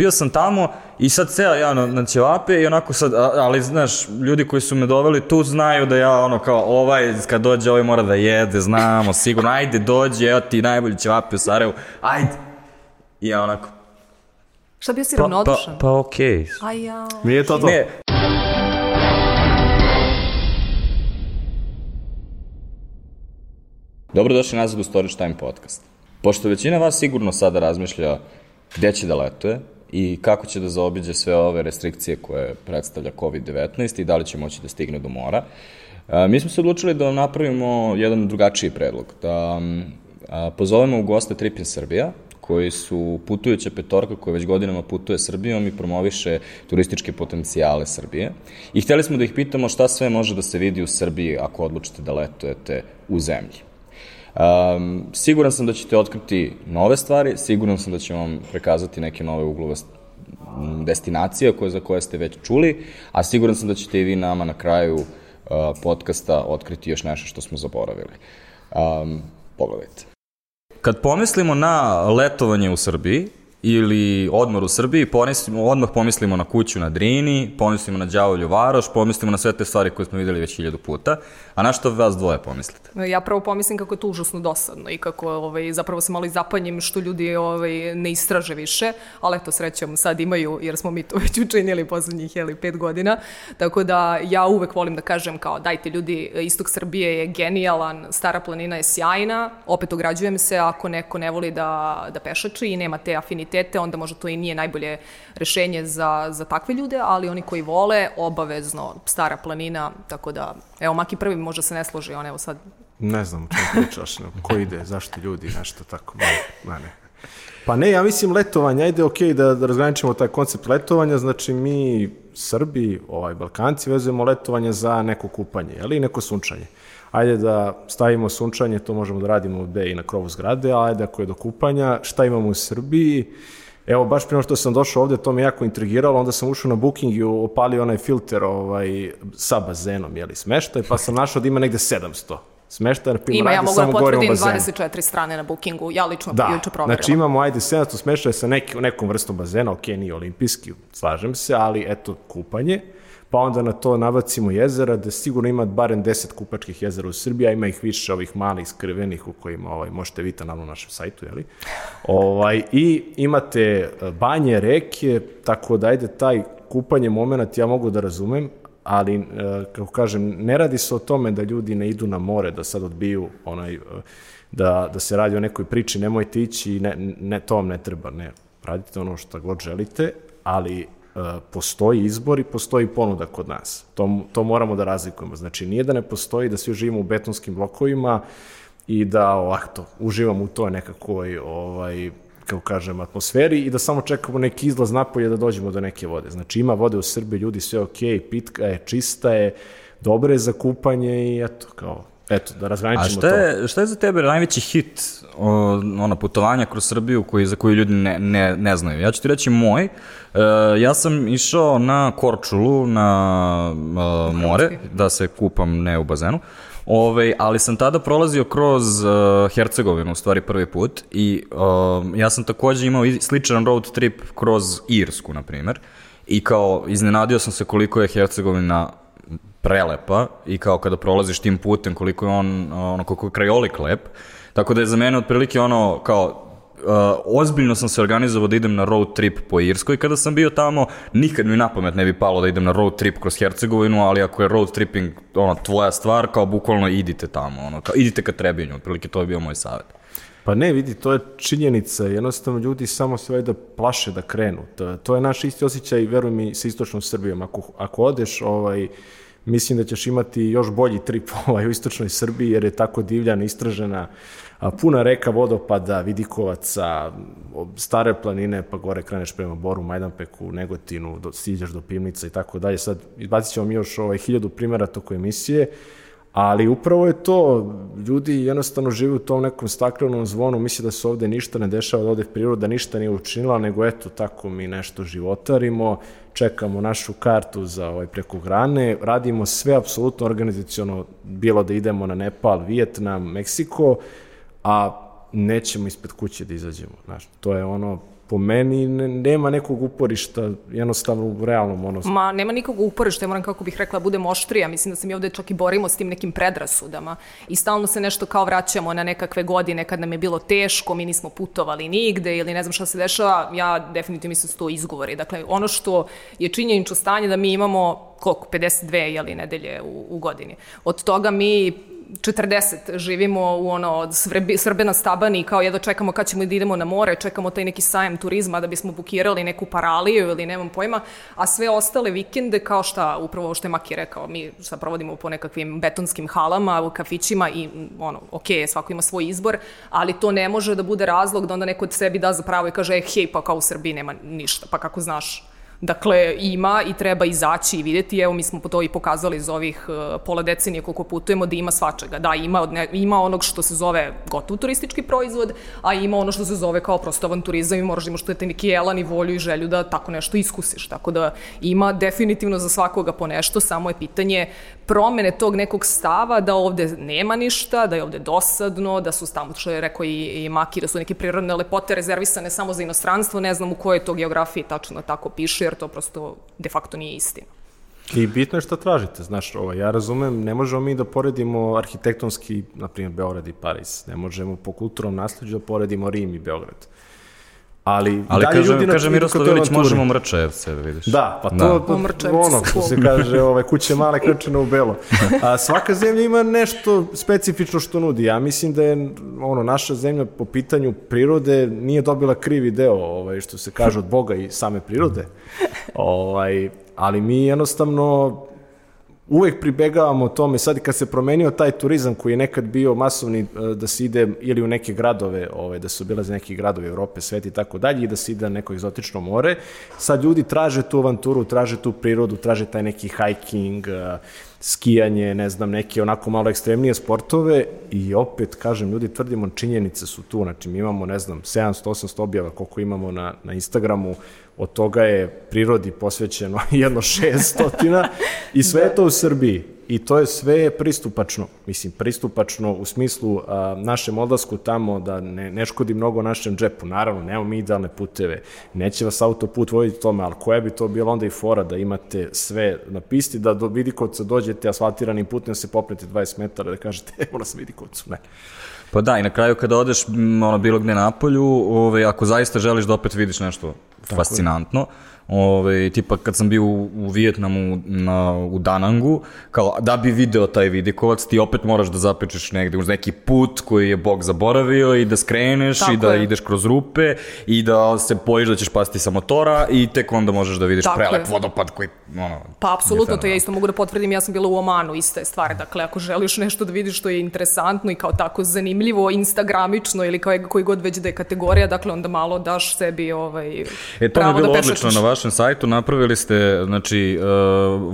bio sam tamo i sad ceo ja na, na ćevape i onako sad, ali znaš, ljudi koji su me doveli tu znaju da ja ono kao ovaj, kad dođe ovaj mora da jede, znamo, sigurno, ajde dođe, evo ti najbolji ćevape u Sarajevu, ajde. I ja onako, Šta bio si pa, ravnodušan? pa, pa okej. Okay. Aj ja. Nije to to. Ne, Dobrodošli nazad u Storage Time podcast. Pošto većina vas sigurno sada razmišlja gde će da letuje i kako će da zaobiđe sve ove restrikcije koje predstavlja COVID-19 i da li će moći da stigne do mora, mi smo se odlučili da napravimo jedan drugačiji predlog, da pozovemo u goste Tripin Srbija, koji su putujuća petorka koja već godinama putuje Srbijom i promoviše turističke potencijale Srbije. I hteli smo da ih pitamo šta sve može da se vidi u Srbiji ako odlučite da letujete u zemlji. Um, siguran sam da ćete otkriti nove stvari, siguran sam da će vam prekazati neke nove uglove destinacija koje, za koje ste već čuli, a siguran sam da ćete i vi nama na kraju uh, podcasta otkriti još nešto što smo zaboravili. Um, pogledajte. Kad pomislimo na letovanje u Srbiji, ili odmor u Srbiji, pomislimo, odmah pomislimo na kuću na Drini, pomislimo na Đavolju Varoš, pomislimo na sve te stvari koje smo videli već hiljadu puta. A na što vas dvoje pomislite? Ja prvo pomislim kako je to užasno dosadno i kako ovaj, zapravo se malo i zapanjim što ljudi ovaj, ne istraže više, ali eto srećom sad imaju jer smo mi to već učinili poslednjih jeli, pet godina. Tako da ja uvek volim da kažem kao dajte ljudi, istok Srbije je genijalan, stara planina je sjajna, opet ograđujem se ako neko ne voli da, da pešači i nema te afinitete, onda možda to i nije najbolje rešenje za, za takve ljude, ali oni koji vole, obavezno stara planina, tako da, evo, Maki prvi možda se ne složi, on evo sad... Ne znam čemu pričaš, ne, ko ide, zašto ljudi, nešto tako, ma, ne. Pa ne, ja mislim letovanje, ajde ok da, da razgraničimo taj koncept letovanja, znači mi Srbi, ovaj, Balkanci vezujemo letovanje za neko kupanje, ali neko sunčanje. Ajde da stavimo sunčanje, to možemo da radimo gde i na krovu zgrade, a ajde ako je do kupanja, šta imamo u Srbiji, Evo, baš prema što sam došao ovde, to me jako intrigiralo, onda sam ušao na Booking i opalio onaj filter ovaj, sa bazenom, jeli, smeštaj, pa sam našao da ima negde 700 smeštaj, na Ima, ja mogu da potvrdim 24 strane na Bookingu, ja lično da, juče proverila. Znači imamo, ajde, 700 smeštaja sa nek, nekom vrstom bazena, ok, nije olimpijski, slažem se, ali eto, kupanje pa onda na to nabacimo jezera, da sigurno ima barem 10 kupačkih jezera u Srbiji, a ima ih više ovih malih skrivenih u kojima ovaj, možete vidjeti na našem sajtu, jeli? Ovaj, I imate e, banje, reke, tako da ajde taj kupanje moment ja mogu da razumem, ali, e, kako kažem, ne radi se o tome da ljudi ne idu na more, da sad odbiju onaj, e, da, da se radi o nekoj priči, nemojte ići, ne, ne, to vam ne treba, ne, radite ono što god želite, ali postoji izbor i postoji ponuda kod nas. To, to moramo da razlikujemo. Znači, nije da ne postoji da svi živimo u betonskim blokovima i da ovako uživamo u toj nekakvoj ovaj, kako kažem, atmosferi i da samo čekamo neki izlaz napolje da dođemo do neke vode. Znači, ima vode u Srbiji, ljudi sve ok, pitka je, čista je, dobre je za kupanje i eto, kao, Eto, da razgraničimo to. A šta je, šta je za tebe najveći hit o, ona putovanja kroz Srbiju koji, za koju ljudi ne, ne, ne znaju? Ja ću ti reći moj. E, ja sam išao na Korčulu, na e, more, da se kupam ne u bazenu. Ove, ali sam tada prolazio kroz uh, Hercegovinu, u stvari prvi put, i uh, ja sam takođe imao sličan road trip kroz Irsku, na primer, i kao iznenadio sam se koliko je Hercegovina prelepa i kao kada prolaziš tim putem koliko je on, ono, koliko je krajolik lep. Tako da je za mene otprilike ono, kao, Uh, ozbiljno sam se organizovao da idem na road trip po Irskoj kada sam bio tamo, nikad mi na pamet ne bi palo da idem na road trip kroz Hercegovinu, ali ako je road tripping ono, tvoja stvar, kao bukvalno idite tamo, ono, kao, idite ka Trebinju, otprilike to je bio moj savjet. Pa ne, vidi, to je činjenica, jednostavno ljudi samo se da plaše da krenu. To, to je naš isti osjećaj, veruj mi, sa istočnom Srbijom. Ako, ako odeš, ovaj, mislim da ćeš imati još bolji trip ovaj, u istočnoj Srbiji, jer je tako divljana, istražena, a, puna reka vodopada, vidikovaca, stare planine, pa gore kreneš prema Boru, Majdanpeku, Negotinu, do, stiđeš do Pivnica i tako dalje. Sad, izbacit ćemo mi još ovaj, hiljadu primjera toko emisije, Ali upravo je to, ljudi jednostavno žive u tom nekom staklenom zvonu, misle da se ovde ništa ne dešava, da ovde priroda ništa nije učinila, nego eto, tako mi nešto životarimo, čekamo našu kartu za ovaj preko grane, radimo sve apsolutno organizacijono, bilo da idemo na Nepal, Vijetnam, Meksiko, a nećemo ispred kuće da izađemo. Znaš, to je ono po meni ne, nema nekog uporišta, jednostavno u realnom ono... Ma, nema nikog uporišta, ja moram kako bih rekla, budem oštrija, mislim da se mi ovde čak i borimo s tim nekim predrasudama i stalno se nešto kao vraćamo na nekakve godine kad nam je bilo teško, mi nismo putovali nigde ili ne znam šta se dešava, ja definitivno mislim da su to izgovori. Dakle, ono što je činjenično stanje da mi imamo koliko, 52 jeli, nedelje u, u godini. Od toga mi 40 živimo u ono od Srbi, Srbe na stabani kao jedno čekamo kad ćemo da idemo na more, čekamo taj neki sajem turizma da bismo bukirali neku paraliju ili nemam pojma, a sve ostale vikende kao šta, upravo što je Maki rekao, mi šta provodimo po nekakvim betonskim halama, u kafićima i ono, ok, svako ima svoj izbor, ali to ne može da bude razlog da onda neko od sebi da zapravo i kaže, e, hej, pa kao u Srbiji nema ništa, pa kako znaš Dakle, ima i treba izaći i videti. Evo, mi smo to i pokazali iz ovih uh, pola decenije koliko putujemo da ima svačega. Da, ima, od ne, ima onog što se zove gotov turistički proizvod, a ima ono što se zove kao prosto avanturizam i moraš da imaš te neki elan i volju i želju da tako nešto iskusiš. Tako da ima definitivno za svakoga po nešto, samo je pitanje promene tog nekog stava da ovde nema ništa, da je ovde dosadno, da su tamo, što je rekao i, i Maki, da su neke prirodne lepote rezervisane samo za inostranstvo, ne znam u kojoj to geografiji tačno tako piše, jer to prosto de facto nije istina. I bitno je šta tražite, znaš, ovaj, ja razumem, ne možemo mi da poredimo arhitektonski, na primjer, Beograd i Paris, ne možemo po kulturnom nasledđu da poredimo Rim i Beograd. Ali, Ali dalje kaže, ljudi na- kaže Miroslav Ilić, možemo mrčajevce, vidiš. Da, pa to, Da. pa, ono, što se kaže, ove, kuće male krčene u belo. A svaka zemlja ima nešto specifično što nudi. Ja mislim da je ono, naša zemlja po pitanju prirode nije dobila krivi deo, ovaj, što se kaže, od Boga i same prirode. Ovaj, ali mi jednostavno uvek pribegavamo tome, sad kad se promenio taj turizam koji je nekad bio masovni e, da se ide ili u neke gradove, ovaj, da se obilaze neki gradovi Evrope, svet i tako dalje i da se ide na neko egzotično more, sad ljudi traže tu avanturu, traže tu prirodu, traže taj neki hiking, e, skijanje, ne znam, neke onako malo ekstremnije sportove i opet, kažem, ljudi tvrdimo, činjenice su tu, znači mi imamo, ne znam, 700-800 objava koliko imamo na, na Instagramu, od toga je prirodi posvećeno jedno 600 i sve je to u Srbiji. I to je sve pristupačno, mislim, pristupačno u smislu a, našem odlasku tamo da ne, ne škodi mnogo našem džepu. Naravno, nemamo mi idealne puteve, neće vas autoput voditi tome, ali koja bi to bila onda i fora da imate sve na pisti, da do Vidikovca dođete asfaltiranim putem, se popnete 20 metara da kažete, evo nas Vidikovcu, ne. Pa da, i na kraju kada odeš ono, bilo gde napolju, ovaj, ako zaista želiš da opet vidiš nešto fascinantno, Ove, tipa kad sam bio u, u Vijetnamu na, u Danangu, kao da bi video taj vidikovac, ti opet moraš da zapečeš negde uz neki put koji je Bog zaboravio i da skreneš Tako i da je. ideš kroz rupe i da se bojiš da ćeš pasti sa motora i tek onda možeš da vidiš Tako prelep je. vodopad koji, ono, Pa apsolutno, to ja isto mogu da potvrdim, ja sam bila u Omanu, ista je stvar. Dakle, ako želiš nešto da vidiš što je interesantno i kao tako zanimljivo, instagramično ili kao, koji god već da je kategorija, dakle onda malo daš sebi ovaj, E, to mi je pravo bilo da odlično na vašem sajtu, napravili ste, znači, uh,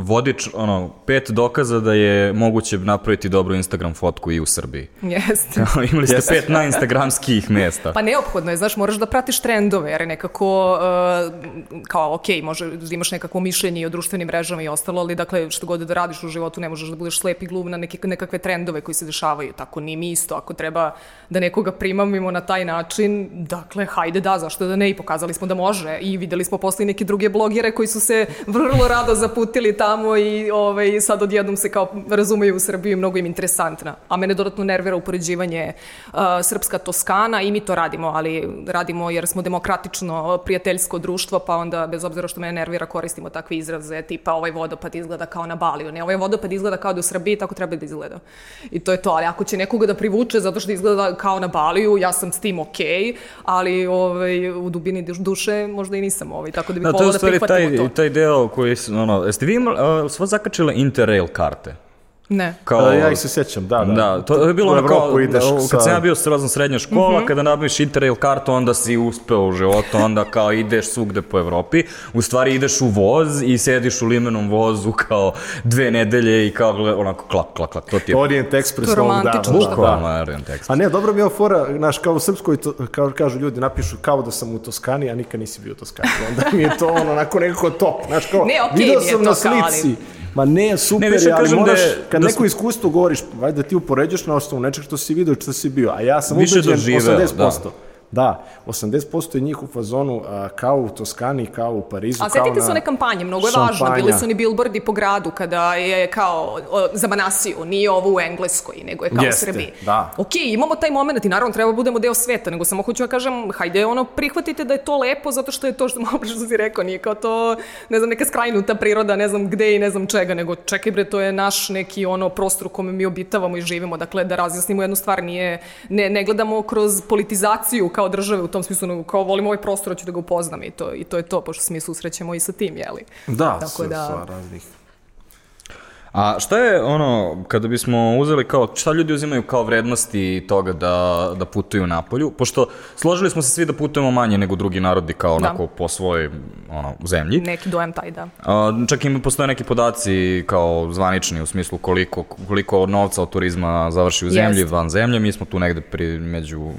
vodič, ono, pet dokaza da je moguće napraviti dobru Instagram fotku i u Srbiji. Jeste. Imali ste pet na instagramskih mesta. Pa neophodno je, znaš, moraš da pratiš trendove, jer je nekako, uh, kao, ok, može da imaš nekakvo mišljenje i o društvenim mrežama i ostalo, ali dakle, što god da radiš u životu, ne možeš da budeš slep i gluv na neke, nekakve trendove koji se dešavaju, tako ni mi isto, ako treba da nekoga primamimo na taj način, dakle, hajde da, zašto da ne, i pokazali smo da može, i videli smo posle i neke druge blogere koji su se vrlo rado zaputili tamo i ovaj, sad odjednom se kao razumeju u Srbiju i mnogo im interesantna. A mene dodatno nervira upoređivanje uh, srpska Toskana i mi to radimo, ali radimo jer smo demokratično prijateljsko društvo, pa onda bez obzira što mene nervira koristimo takve izraze tipa ovaj vodopad izgleda kao na Baliju. Ne, ovaj vodopad izgleda kao da u Srbiji, tako treba da izgleda. I to je to, ali ako će nekoga da privuče zato što izgleda kao na Baliju, ja sam s tim okej, ali ovaj, u dubini duš- duše možda i nisam ovaj, tako da bih Da, to u stvari taj, taj deo koji, ono, jeste vi imali, uh, sva zakačile Interrail karte? Ne. Kao, Da, ja ih se sjećam, da, da. Da, to je bilo ono kao, ideš da, sa- kad sam ja bio srazno srednja škola, Mhm. kada nabaviš Interrail kartu, onda si uspeo u životu, onda kao ideš svugde po Evropi, u stvari ideš u voz i sediš u limenom vozu kao dve nedelje i kao onako klak, klak, klak, to ti je Orient Express To je ovog romantično, dana. šta bukvalno Orient Express. A ne, dobro mi je fora, znaš, kao u Srpskoj, to, kao kažu ljudi, napišu kao da sam u Toskani, a nikad nisi bio u Toskani. Onda mi je to ono, onako nekako top, znaš, kao, Ne, okej video sam na slici, ma ne, super, Ne, više ali kažem da moraš, je- kad da neko sam- iskustvo govoriš, valjda ti upoređaš na osnovu nečeg što si video i što si bio, a ja sam ubeđen doživeo, 80%. Da, 80% je njih u fazonu a, kao u Toskani, kao u Parizu, A setite se one kampanje, mnogo je važno, šampanja. bili su oni billboardi po gradu kada je kao o, za Manasiju, nije ovo u Engleskoj, nego je kao Jeste, u Srbiji. da. Ok, imamo taj moment i naravno treba budemo deo sveta, nego samo hoću da kažem, hajde ono, prihvatite da je to lepo zato što je to što malo pre što si rekao, nije kao to, ne znam, neka skrajnuta priroda, ne znam gde i ne znam čega, nego čekaj bre, to je naš neki ono prostor u kome mi obitavamo i živimo, dakle da razjasnimo jednu stvar, nije, ne, ne gledamo kroz politizaciju kao države u tom smislu, nego kao volim ovaj prostor, hoću da ga upoznam i to, i to je to, pošto se mi susrećemo i sa tim, jeli? Da, Tako sa, da- sa raznih... A šta je ono, kada bismo uzeli kao, šta ljudi uzimaju kao vrednosti toga da, da putuju napolju? Pošto složili smo se svi da putujemo manje nego drugi narodi kao Da. onako po svojoj ono, zemlji. Neki dojam taj, da. A, čak i postoje neki podaci kao zvanični u smislu koliko, koliko novca od turizma završi u zemlji, Jest. van zemlje. Mi smo tu negde pri, među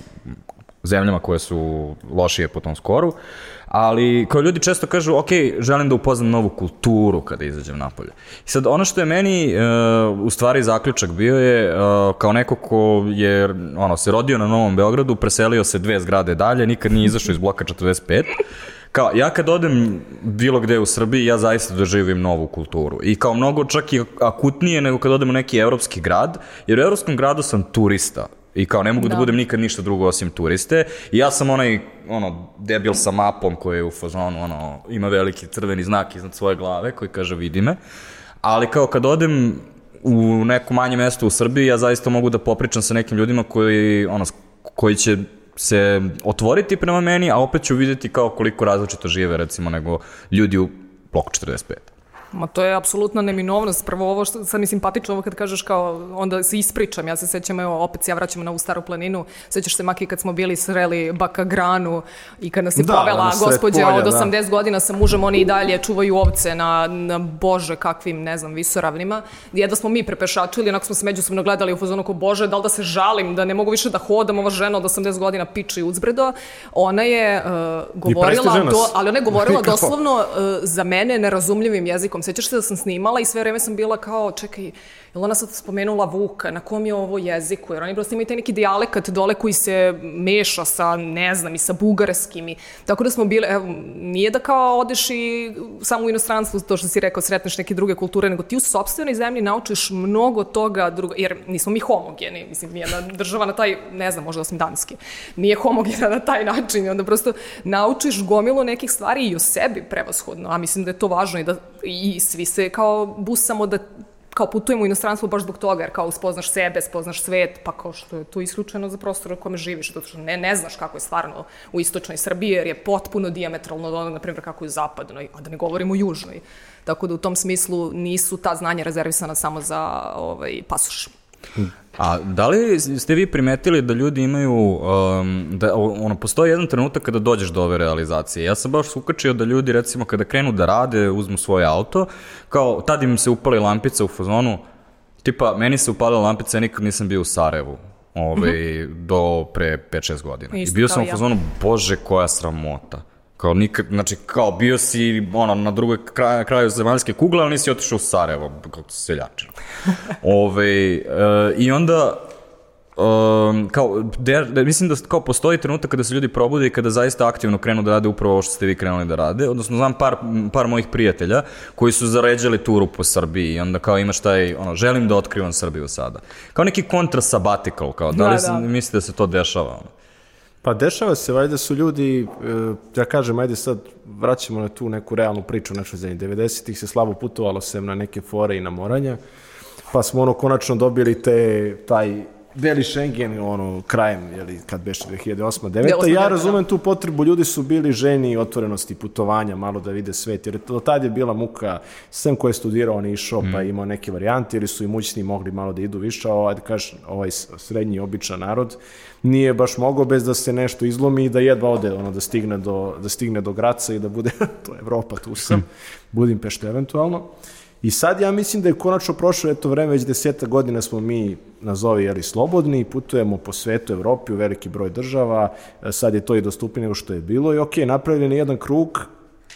zemljama koje su lošije po tom skoru. Ali kao ljudi često kažu, ok, želim da upoznam novu kulturu kada izađem napolje. I sad ono što je meni e, u stvari zaključak bio je e, kao neko ko je ono, se rodio na Novom Beogradu, preselio se dve zgrade dalje, nikad nije izašao iz bloka 45. Kao, ja kad odem bilo gde u Srbiji, ja zaista doživim novu kulturu. I kao mnogo čak i akutnije nego kad odem u neki evropski grad, jer u evropskom gradu sam turista. I kao ne mogu da, Da. budem nikad ništa drugo osim turiste. I ja sam onaj ono, debil sa mapom koji je u fazonu, ono, ima veliki crveni znak iznad svoje glave koji kaže vidi me. Ali kao kad odem u neko manje mesto u Srbiji, ja zaista mogu da popričam sa nekim ljudima koji, ono, koji će se otvoriti prema meni, a opet ću vidjeti kao koliko različito žive, recimo, nego ljudi u bloku 45. Ma to je apsolutna neminovnost. Prvo ovo što sad mi simpatično ovo kad kažeš kao onda se ispričam. Ja se sećam evo opet se ja vraćam na ovu staru planinu. Sećaš se Maki kad smo bili sreli Baka Granu i kad nas je Da, povela gospođa polja, od da. 80 godina sa mužem, oni i dalje čuvaju ovce na, na bože kakvim, ne znam, visoravnima. Jedno smo mi prepešačili, onako smo se međusobno gledali u fazonu kao bože, da li da se žalim, da ne mogu više da hodam, ova žena od 80 godina piče i uzbredo. Ona je uh, govorila, do, ali ona je govorila doslovno uh, za mene nerazumljivim jezikom. Sećaš se da sam snimala i sve vreme sam bila kao, čekaj, jel ona sad spomenula Vuka, na kom je ovo jeziku? Jer oni prosto imaju taj neki dijalekat dole koji se meša sa, ne znam, i sa bugarskim. I, tako da smo bile, evo, nije da kao odeš i samo u inostranstvu, to što si rekao, sretneš neke druge kulture, nego ti u sobstvenoj zemlji naučiš mnogo toga drugo, jer nismo mi homogeni, mislim, nijedna država na taj, ne znam, možda osim Danske, nije homogena na taj način i onda prosto naučiš gomilu nekih stvari i o sebi prevashodno, a mislim da je to važno i da i svi se kao busamo da kao putujemo u inostranstvo baš zbog toga, jer kao spoznaš sebe, spoznaš svet, pa kao što je to isključeno za prostor u kome živiš, zato što ne, ne znaš kako je stvarno u istočnoj Srbiji, jer je potpuno diametralno od onog, na primjer, kako je u zapadnoj, a da ne govorimo u južnoj. Tako da u tom smislu nisu ta znanja rezervisana samo za ovaj, pasoš. A da li ste vi primetili da ljudi imaju, um, da ono, postoji jedan trenutak kada dođeš do ove realizacije. Ja sam baš ukačio da ljudi recimo kada krenu da rade, uzmu svoj auto, kao tad im se upali lampica u fazonu, tipa meni se upala lampica, ja nikad nisam bio u Sarajevu. Ovaj, do pre 5-6 godina. Isto I bio sam u ja. fazonu, bože, koja sramota. Kao nikad, znači kao bio si ono, na drugoj kraju, kraju zemaljske kugle, ali nisi otišao u Sarajevo, kao seljačina. Ove, e, I onda Um, kao, der, der, mislim da kao postoji trenutak kada se ljudi probude i kada zaista aktivno krenu da rade upravo ovo što ste vi krenuli da rade. Odnosno, znam par, par mojih prijatelja koji su zaređali turu po Srbiji i onda kao imaš taj, ono, želim da otkrivam Srbiju sada. Kao neki kontra sabbatical, kao, da, Da, li da. se- mislite da se to dešava? Ono? Pa dešava se, valjda su ljudi, e, ja kažem, ajde sad vraćamo na tu neku realnu priču u našoj zemlji. 90-ih se slabo putovalo sem na neke fore i na moranja, pa smo ono konačno dobili te, taj Beli Schengen, ono, krajem, jeli, kad beše 2008. 9. 2008, Ja da. razumem tu potrebu, ljudi su bili ženi otvorenosti putovanja, malo da vide svet, jer do tad je bila muka, sem ko je studirao, on je išao, pa je imao neke varijante, ili su imućni mogli malo da idu više, a ovaj, da kažeš, ovaj srednji, običan narod, nije baš mogao bez da se nešto izlomi i da jedva ode, ono, da stigne do, da stigne do Graca i da bude, to je Evropa, tu sam, Budimpešta eventualno. I sad ja mislim da je konačno prošlo eto vreme, već deseta godina smo mi, nazovi, jeli, slobodni, putujemo po svetu, Evropi, u veliki broj država, e, sad je to i dostupnije nego što je bilo i ok, napravljen je jedan krug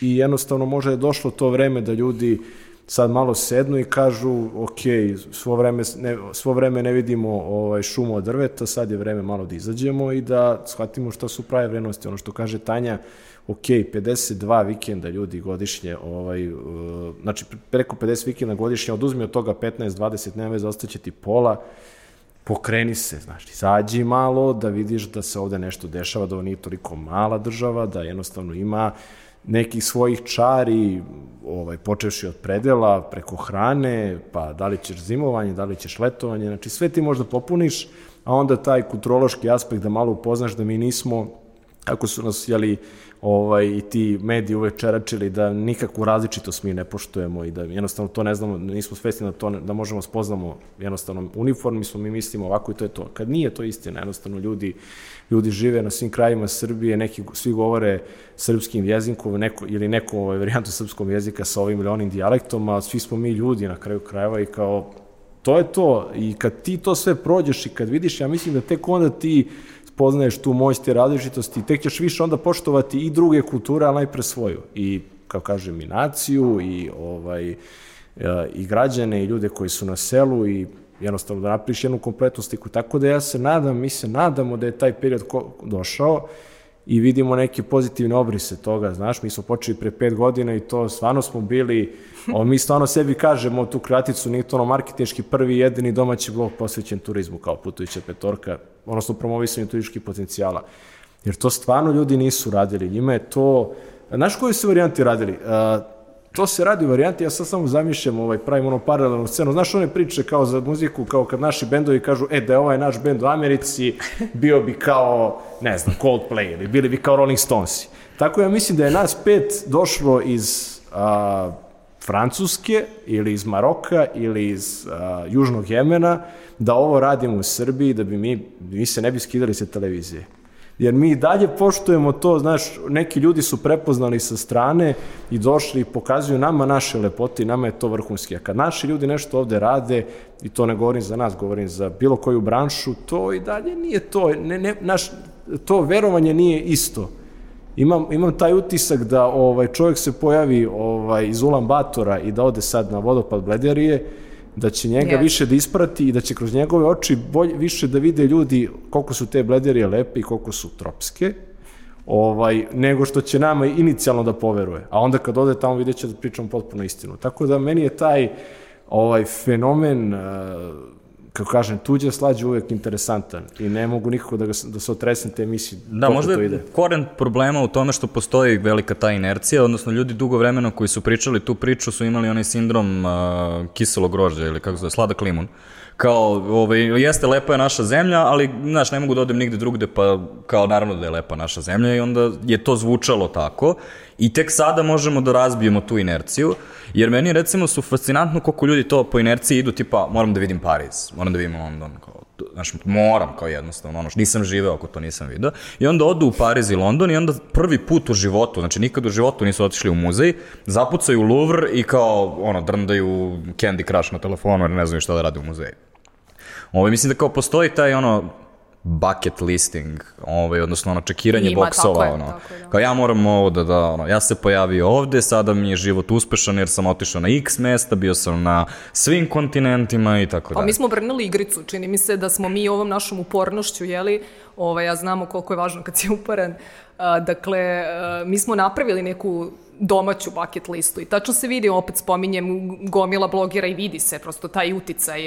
i jednostavno možda je došlo to vreme da ljudi sad malo sednu i kažu, ok, svo vreme ne, svo vreme ne vidimo ovaj, šumu od drveta, sad je vreme malo da izađemo i da shvatimo šta su prave vrednosti. Ono što kaže Tanja, ok, 52 vikenda ljudi godišnje, ovaj, uh, znači preko 50 vikenda godišnje, oduzmi od toga 15, 20, nema veze, ostaće ti pola, pokreni se, znaš, izađi malo da vidiš da se ovde nešto dešava, da ovo nije toliko mala država, da jednostavno ima nekih svojih čari, ovaj, počevši od predela, preko hrane, pa da li ćeš zimovanje, da li ćeš letovanje, znači sve ti možda popuniš, a onda taj kulturološki aspekt da malo upoznaš da mi nismo, ako su nas, jeli, ovaj, i ti mediji uvek čeračili da nikakvu različitost mi ne poštujemo i da jednostavno to ne znamo, nismo svesni da, to, da možemo spoznamo jednostavno uniformi smo, mi mislimo ovako i to je to. Kad nije to istina, jednostavno ljudi, ljudi žive na svim krajima Srbije, neki svi govore srpskim jezikom neko, ili nekom ovaj, varijantu srpskom jezika sa ovim ili onim dijalektom, a svi smo mi ljudi na kraju krajeva i kao to je to. I kad ti to sve prođeš i kad vidiš, ja mislim da tek onda ti spoznaješ tu moć te različitosti, tek ćeš više onda poštovati i druge kulture, ali najpre svoju. I, kao kažem, i naciju, i, ovaj, e, i građane, i ljude koji su na selu, i jednostavno da napriš jednu kompletnu sliku. Tako da ja se nadam, mi se nadamo da je taj period došao i vidimo neke pozitivne obrise toga, znaš, mi smo počeli pre pet godina i to stvarno smo bili, o, mi stvarno sebi kažemo tu kraticu, nije to ono marketinški prvi jedini domaći blog posvećen turizmu kao putujuća petorka, odnosno promovisanju turističkih potencijala. Jer to stvarno ljudi nisu radili, njima je to, znaš koji su varijanti radili? Uh, to se radi u varijanti, ja sad samo zamišljam, ovaj, pravim ono paralelnu scenu. Znaš one priče kao za muziku, kao kad naši bendovi kažu, e, da je ovaj naš bend u Americi, bio bi kao, ne znam, Coldplay ili bili bi kao Rolling Stonesi. Tako ja mislim da je nas pet došlo iz a, Francuske ili iz Maroka ili iz a, Južnog Jemena da ovo radimo u Srbiji, da bi mi, mi se ne bi skidali sa televizije jer mi dalje poštujemo to, znaš, neki ljudi su prepoznali sa strane i došli i pokazuju nama naše lepote i nama je to vrhunski. A kad naši ljudi nešto ovde rade, i to ne govorim za nas, govorim za bilo koju branšu, to i dalje nije to, ne, ne, naš, to verovanje nije isto. Imam, imam taj utisak da ovaj čovjek se pojavi ovaj iz Ulan Batora i da ode sad na vodopad Blederije, da će njega yes. više da isprati i da će kroz njegove oči bolje, više da vide ljudi koliko su te blederije lepe i koliko su tropske, ovaj, nego što će nama inicijalno da poveruje. A onda kad ode tamo vidjet će da pričamo potpuno istinu. Tako da meni je taj ovaj fenomen uh, kako kažem, tuđa slađa uvek interesantan i ne mogu nikako da, ga, da se otresem te emisije. Da, možda je koren problema u tome što postoji velika ta inercija, odnosno ljudi dugo vremena koji su pričali tu priču su imali onaj sindrom uh, kiselog grožđa ili kako se zove, sladak limun. Kao, ovaj, jeste lepa je naša zemlja, ali, znaš, ne mogu da odem nigde drugde, pa kao naravno da je lepa naša zemlja i onda je to zvučalo tako i tek sada možemo da razbijemo tu inerciju. Jer meni recimo su fascinantno koliko ljudi to po inerciji idu tipa moram da vidim Pariz, moram da vidim London, kao, znaš, moram kao jednostavno, ono, nisam živeo ako to nisam video. I onda odu u Pariz i London i onda prvi put u životu, znači nikad u životu nisu otišli u muzej, zapucaju Louvre i kao, ono, drndaju Candy Crush na telefonu jer ne znaju šta da rade u muzeju. Ovo, mislim da kao postoji taj ono bucket listing, ovaj, odnosno ono čekiranje Ima, boksova, tako je, ono. Tako je, da. Kao ja moram ovo da, da, ono, ja se pojavio ovde, sada mi je život uspešan jer sam otišao na x mesta, bio sam na svim kontinentima i tako pa dalje. Pa mi smo obrnuli igricu, čini mi se da smo mi ovom našom upornošću, jeli, ovaj, ja znamo koliko je važno kad si uporan, dakle, mi smo napravili neku domaću bucket listu i tačno se vidi, opet spominjem gomila blogera i vidi se prosto taj uticaj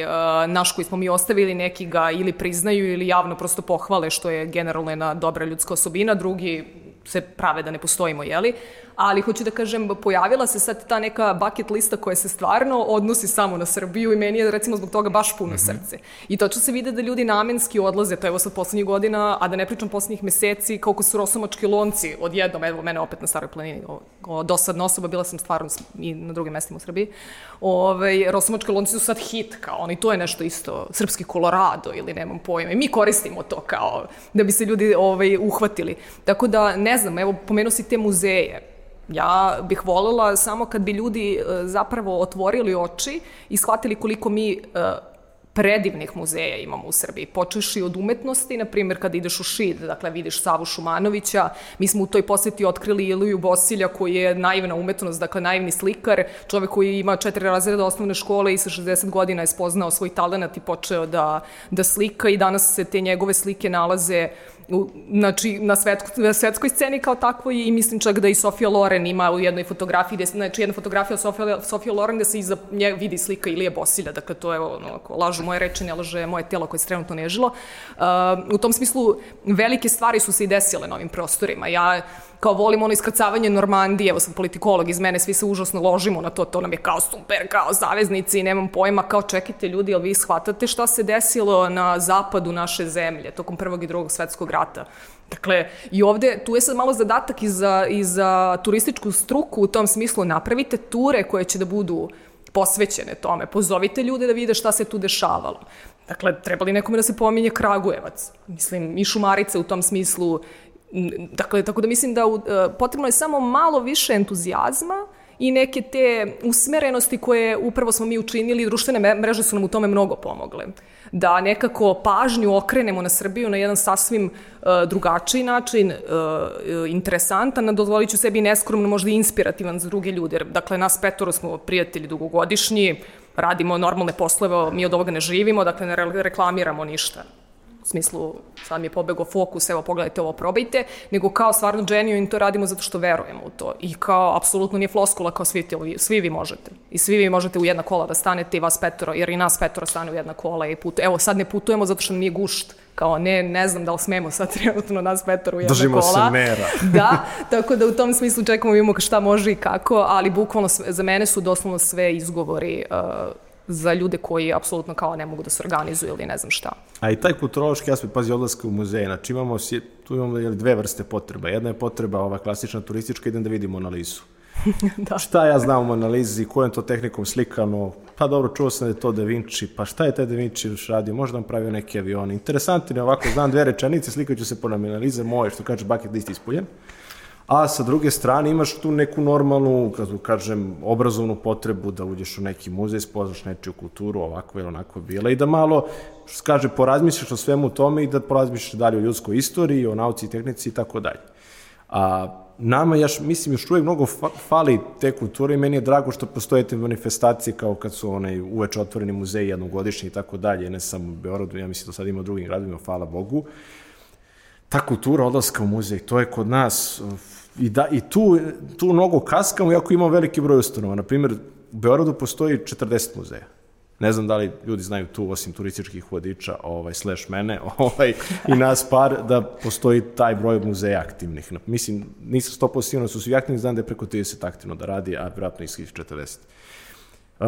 naš koji smo mi ostavili, neki ga ili priznaju ili javno prosto pohvale što je generalno jedna dobra ljudska osobina, drugi se prave da ne postojimo, jeli? Ali hoću da kažem, pojavila se sad ta neka bucket lista koja se stvarno odnosi samo na Srbiju i meni je recimo zbog toga baš puno mm -hmm. srce. I to će se vide da ljudi namenski odlaze, to je evo sad poslednjih godina, a da ne pričam poslednjih meseci, koliko su rosomački lonci odjednom, evo mene opet na Staroj planini, o, o, dosadna osoba, bila sam stvarno i na drugim mestima u Srbiji, Ove, ovaj, rosomački lonci su sad hit, kao oni, to je nešto isto, srpski Colorado ili nemam pojma, i mi koristimo to kao da bi se ljudi ovaj, uhvatili. Tako da, ne znam, evo, pomenuo si te muzeje, Ja bih volela samo kad bi ljudi e, zapravo otvorili oči i shvatili koliko mi e, predivnih muzeja imamo u Srbiji. Počeši od umetnosti, na primjer, kada ideš u Šid, dakle, vidiš Savu Šumanovića, mi smo u toj poseti otkrili Iliju Bosilja, koji je naivna umetnost, dakle, naivni slikar, čovek koji ima četiri razreda osnovne škole i sa 60 godina je spoznao svoj talent i počeo da, da slika i danas se te njegove slike nalaze u, znači, na, svetko, na svetskoj sceni kao takvoj i mislim čak da i Sofia Loren ima u jednoj fotografiji, gde, znači jedna fotografija Sofia, Sofia Loren gde se iza nje vidi slika Ilije Bosilja, dakle to je ono, ako lažu moje reči, ne laže moje telo koje se trenutno nežilo. Uh, u tom smislu velike stvari su se i desile na ovim prostorima. Ja kao volim ono iskrcavanje Normandije, evo sam politikolog iz mene, svi se užasno ložimo na to, to nam je kao super, kao saveznici, nemam pojma, kao čekajte ljudi, jel vi shvatate šta se desilo na zapadu naše zemlje tokom prvog i drugog svetskog rata? Dakle, i ovde, tu je sad malo zadatak i za, i za turističku struku u tom smislu, napravite ture koje će da budu posvećene tome, pozovite ljude da vide šta se tu dešavalo. Dakle, treba li nekome da se pominje Kragujevac? Mislim, i Šumarice u tom smislu Dakle, tako da mislim da uh, potrebno je samo malo više entuzijazma i neke te usmerenosti koje upravo smo mi učinili, društvene mreže su nam u tome mnogo pomogle. Da nekako pažnju okrenemo na Srbiju na jedan sasvim uh, drugačiji način, uh, interesantan, dozvolit ću sebi neskromno, možda i inspirativan za druge ljude. Dakle, nas petoro smo prijatelji dugogodišnji, radimo normalne poslove, mi od ovoga ne živimo, dakle ne reklamiramo ništa u smislu sad mi je pobego fokus, evo pogledajte ovo, probajte, nego kao stvarno genuine to radimo zato što verujemo u to i kao apsolutno nije floskula kao svi, ti, svi vi možete i svi vi možete u jedna kola da stanete i vas petoro, jer i nas petoro stane u jedna kola i putuje. Evo sad ne putujemo zato što nam nije gušt, kao ne, ne znam da li smemo sad trenutno nas petoro u jedna Držimo kola. Držimo se mera. da, tako da u tom smislu čekamo vidimo šta može i kako, ali bukvalno sve, za mene su doslovno sve izgovori uh, za ljude koji apsolutno kao ne mogu da se organizuju ili ne znam šta. A i taj kulturološki aspekt, pazi, odlaska u muzeje, znači imamo, tu imamo dve vrste potreba. Jedna je potreba ova klasična turistička, idem da vidim analizu. da. Šta ja znam o analizi, kojom to tehnikom slikano, pa dobro, čuo sam da je to Da Vinci, pa šta je taj Da Vinci još radio, možda nam pravio neke avione. Interesantno je ovako, znam dve rečenice, slikaću se po analize moje, što kaže bucket list ispuljen a sa druge strane imaš tu neku normalnu, kako kažem, obrazovnu potrebu da uđeš u neki muzej, spoznaš nečiju kulturu, ovako ili onako bila i da malo, što kaže, porazmisliš o svemu tome i da porazmisliš dalje o ljudskoj istoriji, o nauci i tehnici i tako dalje. A nama, ja mislim, još uvijek mnogo fali te kulture i meni je drago što postoje te manifestacije kao kad su onaj uveče otvoreni muzeji jednogodišnji i tako dalje, ne samo u Beorodu, ja mislim da sad ima u drugim gradovima, hvala Bogu. Ta kultura odlaska u muzej, to je kod nas I, da, i tu, tu mnogo kaskamo, iako imamo veliki broj ustanova. Naprimjer, u Beogradu postoji 40 muzeja. Ne znam da li ljudi znaju tu, osim turističkih vodiča, ovaj, slash mene, ovaj, i nas par, da postoji taj broj muzeja aktivnih. Mislim, nisam 100% sigurno da su svi aktivni, znam da je preko 30 aktivno da radi, a vjerojatno ih 40. Uh,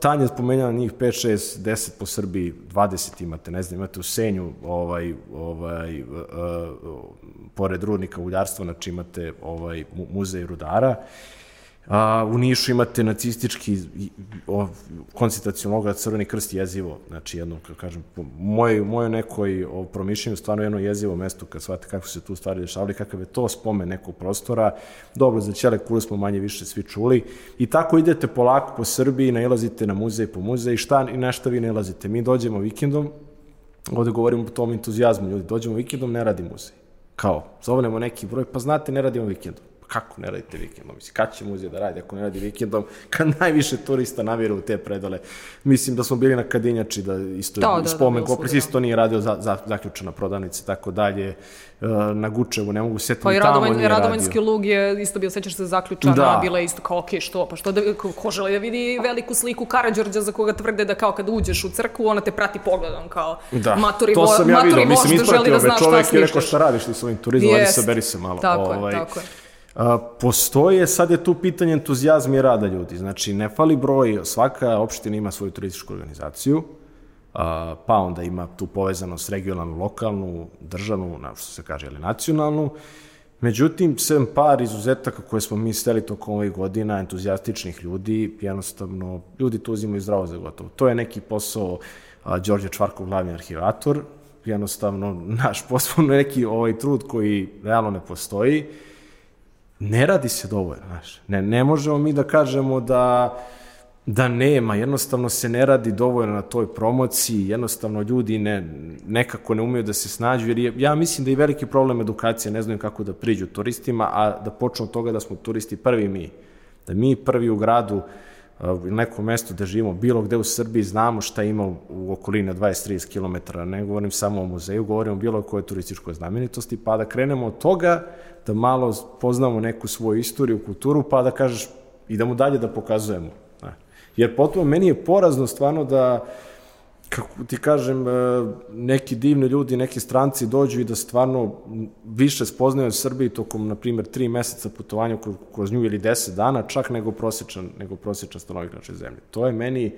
Tanja je spomenjala njih 5, 6, 10 po Srbiji, 20 imate, ne znam, imate u Senju, ovaj, ovaj, uh, uh, pored rudnika uljarstva, znači imate ovaj, muzej rudara. A, u Nišu imate nacistički koncentracijom logora Crveni krst jezivo, znači jedno, kako kažem, moje, moje nekoj promišljenju stvarno jedno jezivo mesto kad shvate kako se tu stvari dešavali, kakav je to spomen nekog prostora. Dobro, za Ćele kule smo manje više svi čuli. I tako idete polako po Srbiji, nailazite na muzej po muzej, šta i na šta vi nailazite. Mi dođemo vikendom, ovde govorimo o tom entuzijazmu, ljudi, dođemo vikendom, ne radi muzej kao, zovnemo neki broj, pa znate, ne radimo vikendom. Kako ne radite vikendom? Mislim, kad će muzej da radi ako ne radi vikendom, kad najviše turista navjeru u te predale. Mislim da smo bili na Kadinjači, da isto da, da, spomen, da, da, isto nije radio za, za, zaključena prodavnica i tako dalje. E, na Gučevu, ne mogu setiti pa i tamo Radovanjski lug je isto bio, sećaš se, zaključana, da. bila je isto kao, ok, što, pa što da, ko, žele da vidi veliku sliku Karadžorđa za koga tvrde da kao kad uđeš u crkvu, ona te prati pogledom, kao da. maturi, to sam ja vidio, mislim, ispratio da me čovek je rekao šta radiš ti s ovim turizmom, yes. ajde saberi se malo. Tako ovaj, je, tako je. Postoje, sad je tu pitanje entuzijazma i rada ljudi. Znači, ne fali broj, svaka opština ima svoju turističku organizaciju, a, pa onda ima tu povezanost regionalnu, lokalnu, državnu, na što se kaže, ili nacionalnu. Međutim, sem par izuzetaka koje smo mi steli tokom ovih godina, entuzijastičnih ljudi, jednostavno, ljudi to uzimaju zdravo za gotovo. To je neki posao a, Đorđe Čvarkov, glavni arhivator, jednostavno, naš posao neki ovaj trud koji realno ne postoji, ne radi se dovoljno, znaš. Ne, ne možemo mi da kažemo da da nema, jednostavno se ne radi dovoljno na toj promociji, jednostavno ljudi ne, nekako ne umeju da se snađu, jer je, ja mislim da je veliki problem edukacija, ne znaju kako da priđu turistima, a da počnu od toga da smo turisti prvi mi, da mi prvi u gradu u nekom mestu da živimo, bilo gde u Srbiji, znamo šta ima u okolini 20-30 km, ne govorim samo o muzeju, govorim o bilo koje turističkoj znamenitosti, pa da krenemo od toga, da malo poznamo neku svoju istoriju, kulturu, pa da kažeš, idemo dalje da pokazujemo. Jer potom meni je porazno stvarno da kako ti kažem, e, neki divni ljudi, neki stranci dođu i da stvarno više spoznaju o Srbiji tokom, na primjer, tri meseca putovanja kroz nju ili deset dana, čak nego prosječan, nego prosječan stanovnik naše zemlje. To je meni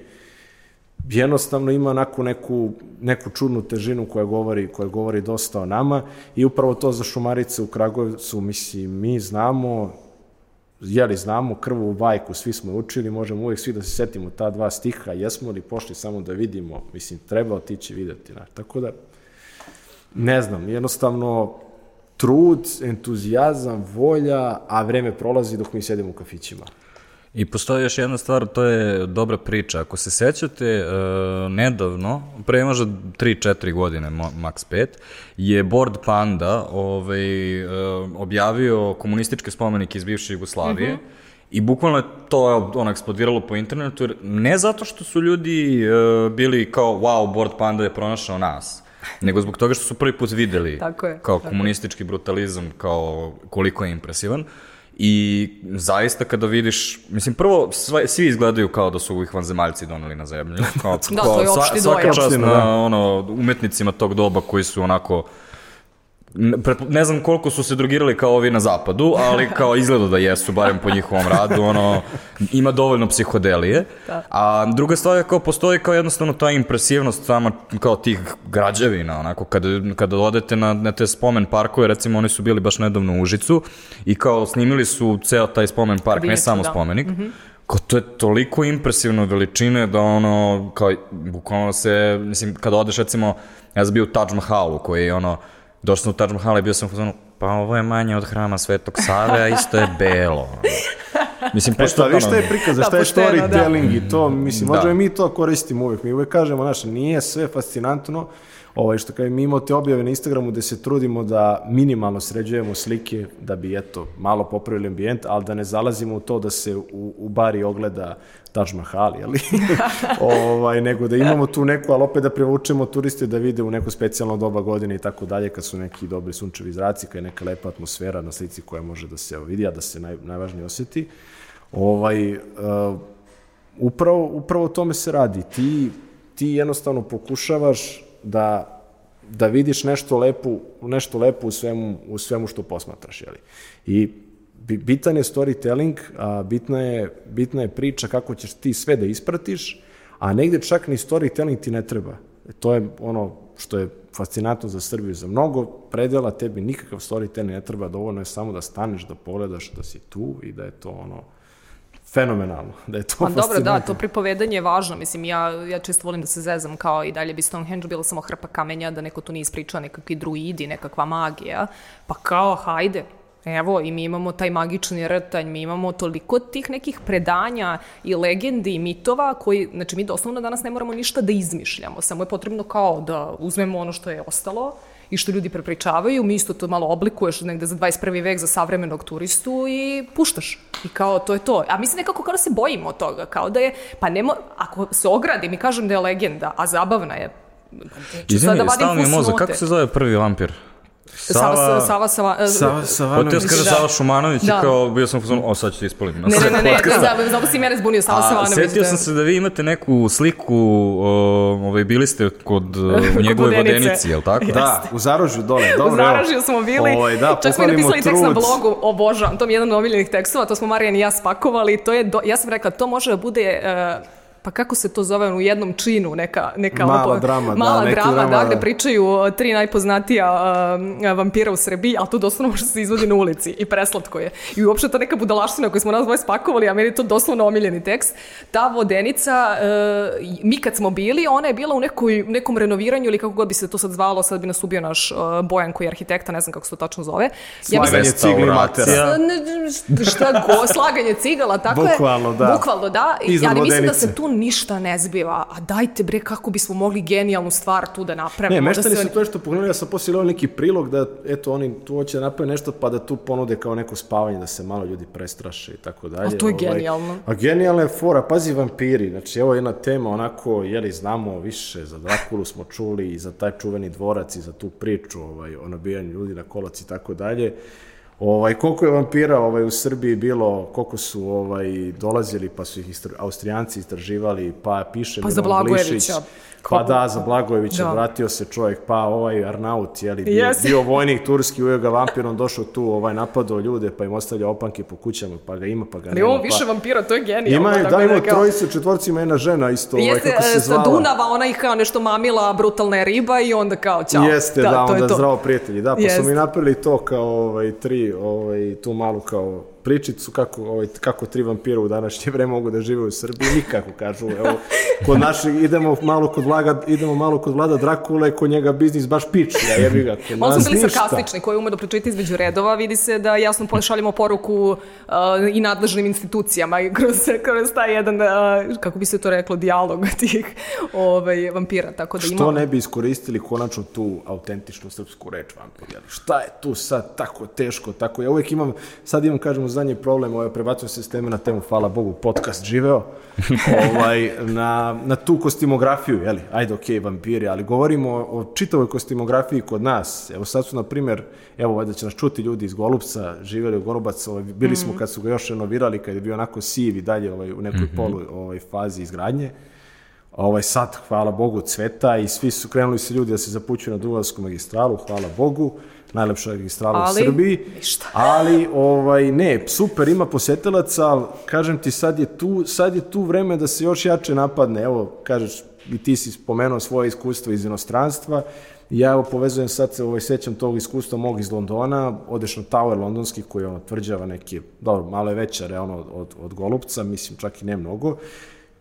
jednostavno ima onako neku, neku čudnu težinu koja govori, koja govori dosta o nama i upravo to za šumarice u Kragujevcu, mislim, mi znamo, jeli znamo krvu bajku, svi smo učili, možemo uvijek svi da se setimo ta dva stiha, jesmo li pošli samo da vidimo, mislim, treba otići videti. Na. Tako da, ne znam, jednostavno, trud, entuzijazam, volja, a vreme prolazi dok mi sedimo u kafićima. I postoji još jedna stvar, to je dobra priča. Ako se sećate, uh, nedavno, pre možda 3-4 godine, max 5, je Board Panda ovaj, uh, objavio komunističke spomenike iz bivše Jugoslavije, mm -hmm. I bukvalno je to ono eksplodiralo po internetu, ne zato što su ljudi uh, bili kao, wow, Board Panda je pronašao nas, nego zbog toga što su prvi put videli tako je, kao tako komunistički brutalizam, kao koliko je impresivan. Uh, I zaista kada vidiš, mislim prvo sve, svi izgledaju kao da su ih vanzemaljci doneli na zemlju. Kao, da, to je opšti sva, svaka čast na da. ono, umetnicima tog doba koji su onako ne znam koliko su se drogirali kao ovi na zapadu, ali kao izgleda da jesu, barem po njihovom radu, ono, ima dovoljno psihodelije. Da. A druga stvar je kao postoji kao jednostavno ta impresivnost sama kao tih građevina, onako, kada, kada odete na, na te spomen parkove, recimo oni su bili baš nedavno u Užicu i kao snimili su ceo taj spomen park, Kabineču, ne samo da. spomenik, mm -hmm kao to je toliko impresivno veličine da ono, kao, bukvalno se, mislim, kada odeš recimo, ja sam bio u Taj Mahalu koji je ono, došli smo u Taj Mahal i bio sam u fazonu, pa ovo je manje od hrama Svetog Save, a isto je belo. Mislim, pošto... E, šta je prikaz, šta je storytelling da. i to, mislim, da. možemo mi to koristimo uvek. Mi uvek kažemo, znaš, nije sve fascinantno, ovaj, što kao mi imamo te objave na Instagramu gde se trudimo da minimalno sređujemo slike da bi, eto, malo popravili ambijent, ali da ne zalazimo u to da se u, u bari ogleda Taj Mahal, jeli? ovaj, nego da imamo tu neku, ali opet da privučemo turiste da vide u neko specijalno doba godine i tako dalje, kad su neki dobri sunčevi zraci, kad je neka lepa atmosfera na slici koja može da se vidi, a da se naj, najvažnije osjeti. Ovaj, uh, upravo, upravo o tome se radi. Ti, ti jednostavno pokušavaš da da vidiš nešto lepo, nešto lepo u svemu, u svemu što posmatraš, jeli? I bitan je storytelling, a bitna je, bitna je priča kako ćeš ti sve da ispratiš, a negde čak ni storytelling ti ne treba. E, to je ono što je fascinantno za Srbiju. Za mnogo predela tebi nikakav storytelling ne treba, dovoljno je samo da staneš, da pogledaš da si tu i da je to ono fenomenalno, da je to Pa dobro, da, to pripovedanje je važno, mislim, ja, ja često volim da se zezam kao i dalje bi Stonehenge bilo samo hrpa kamenja, da neko tu nije ispričao nekakvi druidi, nekakva magija, pa kao, hajde, Evo, i mi imamo taj magični rtanj, mi imamo toliko tih nekih predanja i legendi i mitova koji, znači mi doslovno danas ne moramo ništa da izmišljamo, samo je potrebno kao da uzmemo ono što je ostalo i što ljudi prepričavaju, mi isto to malo oblikuješ negde za 21. vek za savremenog turistu i puštaš. I kao, to je to. A mislim nekako kao da se bojimo toga, kao da je, pa nemo, ako se ogradi, mi kažem da je legenda, a zabavna je, Izvini, da stalo mi je mozak, kako se zove prvi vampir? Sava, Sava, Sava, Sava, Sava Savanović. Oteo kaže da. Sava Šumanović da. i kao bio sam fuzon, o sad ću ti ispolim. Ne, ne, ne, ne, ne, zato si mene zbunio, Sava Savanović. Setio da. sam se da vi imate neku sliku, o, ovaj, bili ste kod njegove vodenici, je li tako? Da, u Zarožju dole, dobro. U Zarožju smo bili, ovaj, da, čak smo napisali tekst na blogu, obožavam, to mi je jedan od omiljenih tekstova, to smo Marijan i ja spakovali, to je, ja sam rekla, to može da bude uh, pa kako se to zove, u jednom činu, neka, neka Mala ovo- drama, da, mala neki drama, drama, da, da. gde pričaju o tri najpoznatija uh, vampira u Srbiji, ali to doslovno može se izvodi na ulici i preslatko je. I uopšte to neka budalaština koju smo nas dvoje spakovali, a meni je to doslovno omiljeni tekst. Ta vodenica, uh, mi kad smo bili, ona je bila u nekoj, nekom renoviranju ili kako god bi se to sad zvalo, sad bi nas ubio naš uh, Bojan koji je arhitekta, ne znam kako se to tačno zove. Slaganje mislim- cigli matera. Šta go, slaganje cigala, tako Bukvalno, je. da. Bukvalno, da. I, Iznad ali mislim da se tu ništa ne zbiva. A dajte bre, kako bismo mogli genijalnu stvar tu da napravimo. Ne, da meštani su oni- to što pogledali, ja sam poslije gledao neki prilog da, eto, oni tu hoće da naprave nešto, pa da tu ponude kao neko spavanje, da se malo ljudi prestraše i tako dalje. A to je genijalno. A genijalna je fora, pazi vampiri, znači evo jedna tema onako, jeli znamo više, za Drakulu smo čuli i za taj čuveni dvorac i za tu priču ovaj, o nabijanju ljudi na kolac i tako dalje. Ovaj, koliko je vampira ovaj, u Srbiji bilo, koliko su ovaj, dolazili, pa su ih istr... Austrijanci istraživali, pa piše Pa za Milan Blagojevića. Glišić, Pa da, za Blagojevića, Da. vratio se čovjek, pa ovaj Arnaut, jeli, bio, Jeste. bio vojnik turski, ujeo ga vampirom, došao tu, ovaj, napadao ljude, pa im ostavlja opanke po kućama, pa ga ima, pa ga Ali nema. ovo više pa... vampira, to je genijalno. Ima, je, da, ima kao- trojice, četvorcima jedna žena isto, ovaj, Jeste, kako se e, sa zvala. Dunava, ona ih kao nešto mamila, brutalna je riba i onda kao, ćao. Jeste, da, to je onda to. zdravo prijatelji. Da, pa Jeste. su mi napravili to kao ovaj, tri, ovaj, tu malu kao pričicu kako, ovaj, kako tri vampira u današnje vreme mogu da žive u Srbiji. Nikako, kažu. Evo, kod našeg, idemo malo kod Vlaga, idemo malo kod Vlada Drakule, kod njega biznis baš pič. Ja jebi ga, kod nas su bili sarkastični, koji ume da pročita između redova, vidi se da jasno pošaljemo poruku uh, i nadležnim institucijama i kroz, kroz taj jedan, uh, kako bi se to reklo, dijalog tih ovaj, vampira. Tako da Što ima... ne bi iskoristili konačno tu autentičnu srpsku reč vampir? Šta je tu sad tako teško, tako, ja uvijek imam, sad imam, kažemo, zadnji problem, ovaj, prebacujem se s teme na temu, hvala Bogu, podcast živeo, ovaj, na, na tu kostimografiju, jeli, ajde, okej, vampiri, ali govorimo o, o čitavoj kostimografiji kod nas, evo sad su, na primjer, evo, valjda će nas čuti ljudi iz Golubca, živeli u Golubac, ovaj, bili smo kad su ga još renovirali, kad je bio onako siv i dalje ovaj, u nekoj polu ovaj, fazi izgradnje, ovaj sad, hvala Bogu, cveta i svi su krenuli se ljudi da se zapućuju na Duvavsku magistralu, hvala Bogu, najlepša magistrala u Ali, Srbiji. ništa. Ali, ovaj, ne, super, ima posetilaca, ali kažem ti, sad je, tu, sad je tu vreme da se još jače napadne. Evo, kažeš, i ti si spomenuo svoje iskustvo iz inostranstva, Ja evo povezujem sad se, ovaj, sećam tog iskustva mog iz Londona, odeš na Tower londonski koji ono tvrđava neki, dobro, malo je veća realno od, od Golubca, mislim čak i ne mnogo,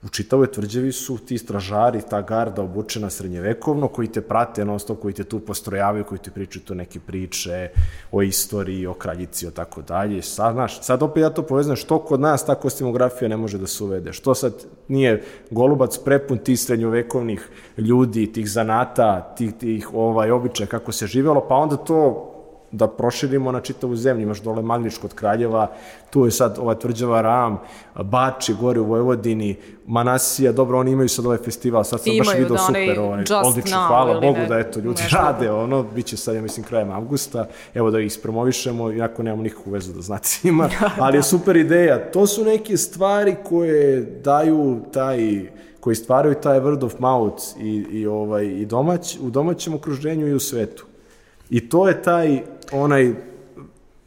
u čitavoj tvrđavi su ti stražari, ta garda obučena srednjevekovno, koji te prate non stop, koji te tu postrojavaju, koji ti pričaju tu neke priče o istoriji, o kraljici, o tako dalje. Sad, znaš, sad opet ja to povezam, što kod nas ta kostimografija ne može da se uvede? Što sad nije Golubac prepun tih srednjovekovnih ljudi, tih zanata, tih, tih ovaj, običaja kako se živelo, pa onda to da proširimo na čitavu zemlju. Imaš dole Maglič kod Kraljeva, tu je sad ova tvrđava Ram, Bači, gore u Vojvodini, Manasija, dobro, oni imaju sad ovaj festival, sad sam baš Imaju, video da, onaj super, ovaj, odlično, Now hvala Bogu ne- da eto ljudi nešto. rade, ono, bit će sad, ja mislim, krajem avgusta, evo da ih ispromovišemo, iako nemamo nikakvu vezu da znate s njima, ali je super ideja. To su neke stvari koje daju taj koji stvaraju taj word of mouth i, i, ovaj, i domać, u domaćem okruženju i u svetu. I to je taj onaj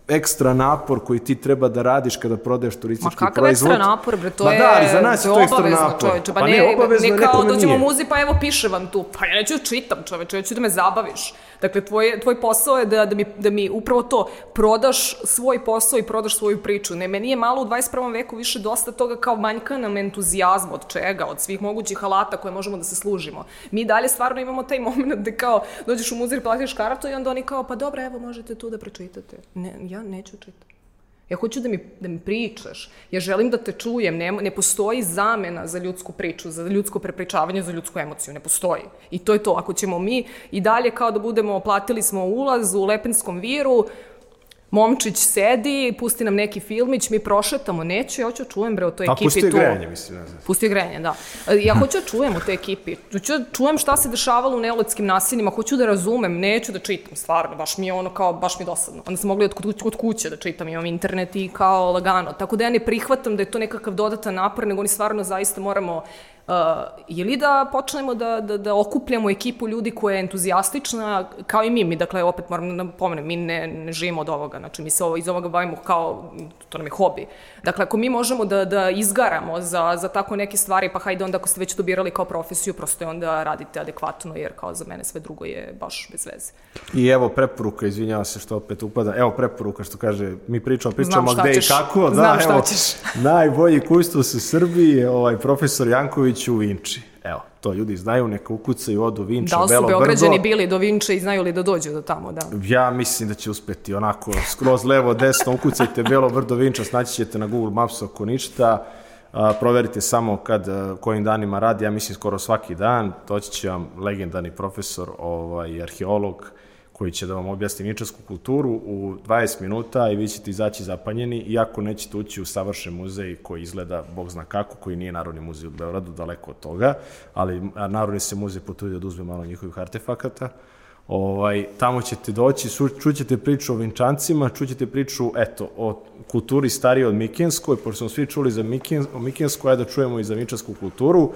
ekstra napor koji ti treba da radiš kada prodaješ Ma turistički kakav proizvod. ekstra napor, bre, to Ma je, da, ali za nas je to ekstra napor. čoveče. Pa, Pa ne, ne, obavezno ne kao dođemo u muzej, pa evo piše vam tu. Pa ja neću da čitam, čoveče, ja ću da me zabaviš. Dakle, tvoj, tvoj posao je da, da, mi, da mi upravo to prodaš svoj posao i prodaš svoju priču. Ne, meni je malo u 21. veku više dosta toga kao manjka nam entuzijazma od čega, od svih mogućih alata koje možemo da se služimo. Mi dalje stvarno imamo taj moment da kao dođeš u muzej, platiš kartu i onda oni kao, pa dobro, evo možete tu da pročitate. Ne, ja neću čitati. Ja hoću da mi, da mi pričaš. Ja želim da te čujem. Ne, ne postoji zamena za ljudsku priču, za ljudsko prepričavanje, za ljudsku emociju. Ne postoji. I to je to. Ako ćemo mi i dalje kao da budemo, platili smo ulaz u Lepenskom viru, momčić sedi, pusti nam neki filmić, mi prošetamo, neću, ja hoću da čujem bre o toj Pa ekipi pusti tu. grejanje, mislim, ne znam. Pusti grejanje, da. Ja hoću da čujem u toj ekipi. Hoću da čujem šta se dešavalo u neoletskim naseljima, hoću da razumem, neću da čitam, stvarno, baš mi je ono kao, baš mi dosadno. Onda sam mogla od, kuć- od kuće da čitam, imam internet i kao lagano. Tako da ja ne prihvatam da je to nekakav dodatan napor, nego oni stvarno zaista moramo Uh, ili da počnemo da, da, da okupljamo ekipu ljudi koja je entuzijastična, kao i mi, mi dakle, opet moram da napomenem, mi ne, ne živimo od ovoga, znači mi se ovo, iz ovoga bavimo kao, to nam je hobi. Dakle, ako mi možemo da, da izgaramo za, za tako neke stvari, pa hajde onda ako ste već to birali kao profesiju, prosto je onda radite adekvatno, jer kao za mene sve drugo je baš bez veze. I evo preporuka, izvinjava se što opet upada, evo preporuka što kaže, mi pričamo, pričamo gde ćeš. i kako. Znam da, šta evo, ćeš. najbolji kustos u Srbiji je ovaj profesor Janković u Vinči. Evo, to ljudi znaju, neka ukucaju odu Vinča, Da li su Belo Beograđani Brdo. bili do Vinče i znaju li da dođu do tamo, da. Ja mislim da će uspeti onako skroz levo, desno, ukucajte Belo Brdo Vinča, snaći ćete na Google Maps ako ništa. A, proverite samo kad, a, kojim danima radi, ja mislim skoro svaki dan, doći će vam legendarni profesor, ovaj, arheolog, koji će da vam objasni ničarsku kulturu u 20 minuta i vi ćete izaći zapanjeni, iako nećete ući u savršen muzej koji izgleda, bog zna kako, koji nije Narodni muzej u Beogradu, daleko od toga, ali Narodni se muzej potuje da oduzme malo njihovih artefakata. Ovaj, tamo ćete doći, su, čućete priču o Vinčancima, čućete priču, eto, o kulturi starije od Mikenskoj, pošto smo svi čuli za Miken, o ajde da čujemo i za Vinčansku kulturu,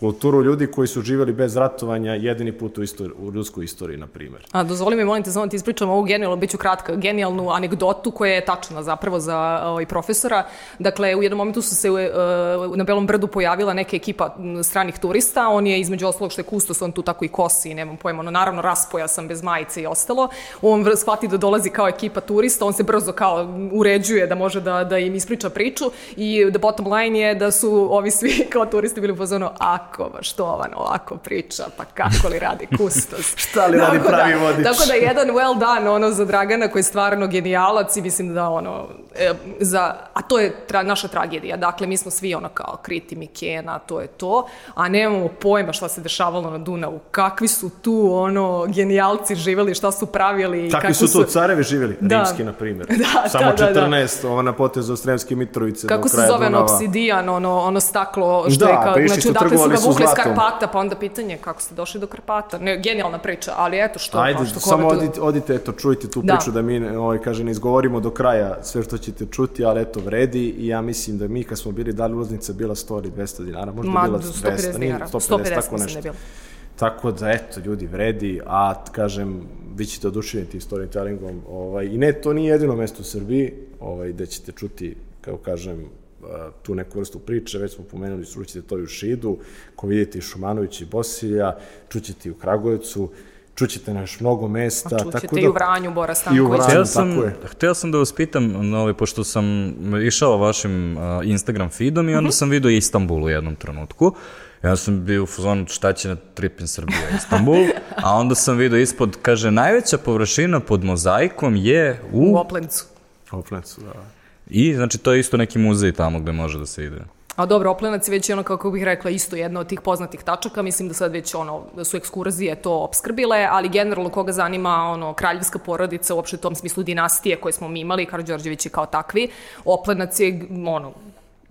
kulturu ljudi koji su živjeli bez ratovanja jedini put u, istori, u ljudskoj istoriji, na primjer. A dozvoli mi, molim te, da ti ispričam ovu genijalnu, bit ću kratka, genijalnu anegdotu koja je tačna zapravo za ovaj, profesora. Dakle, u jednom momentu su se uh, na Belom brdu pojavila neka ekipa stranih turista, on je između ostalog što je kustos, on tu tako i kosi, nemam pojma, ono, naravno raspoja sam bez majice i ostalo. On shvati da dolazi kao ekipa turista, on se brzo kao uređuje da može da, da im ispriča priču i the bottom line je da su ovi svi kao turisti bili u fazonu, ako baš to ovan ovako priča, pa kako li radi kustos? Šta li radi pravi da, vodič? Tako da jedan well done ono za Dragana koji je stvarno genijalac i mislim da ono za a to je tra, naša tragedija. Dakle mi smo svi ono kao kriti Mikena, to je to, a nemamo pojma šta se dešavalo na Dunavu. Kakvi su tu ono genijalci živeli, šta su pravili Kakvi kako su to carevi živjeli? Da. Rimski, na primjer. Da, Samo da, da, da. 14, ovo na potezu Sremske Mitrovice kako do se kraja zove ono Dunava. obsidijan, ono, ono staklo što Da, je kao, pa znači su, odakle su ga su vukli iz. Karpata, pa onda pitanje kako ste došli do Karpata. Ne, genijalna priča, ali eto što, Ajde, kao što samo odite, odite, eto, čujte tu Da. priču da mi, ovaj, kaže, ne izgovorimo do kraja sve što ćete čuti, ali eto, vredi i ja mislim da mi kad smo bili, da li ulaznica bila 100 ili 200 dinara, možda Ma, bila 150 200, nije dinara. 150, 150 tako da nešto. bilo. Tako da, eto, ljudi, vredi, a, kažem, vi ćete oduševljeni tim storytellingom, ovaj, i ne, to nije jedino mesto u Srbiji, ovaj, gde ćete čuti, kao kažem, a, tu neku vrstu priče, već smo pomenuli, čućete to i u Šidu, ko vidite i Šumanović i Bosilja, čućete i u Kragujevcu, čućete na još mnogo mesta. Čućete tako i da, u Vranju Bora I u Stanković. Vranju. Hteo tako sam, je. hteo sam da vas pitam, ovaj, pošto sam išao vašim uh, Instagram feedom i onda sam vidio Istanbul u jednom trenutku. Ja sam bio u fazonu šta će na Tripin Srbija Istanbul, a onda sam vidio ispod, kaže, najveća površina pod mozaikom je u... U Oplencu. Oplencu, da. I, znači, to je isto neki muzej tamo gde može da se ide. A dobro, Oplenac je već ono, kako bih rekla, isto jedna od tih poznatih tačaka. Mislim da sad već ono, da su ekskurzije to obskrbile, ali generalno koga zanima ono, kraljevska porodica, uopšte u tom smislu dinastije koje smo mi imali, Karadžorđević je kao takvi. Oplenac je ono,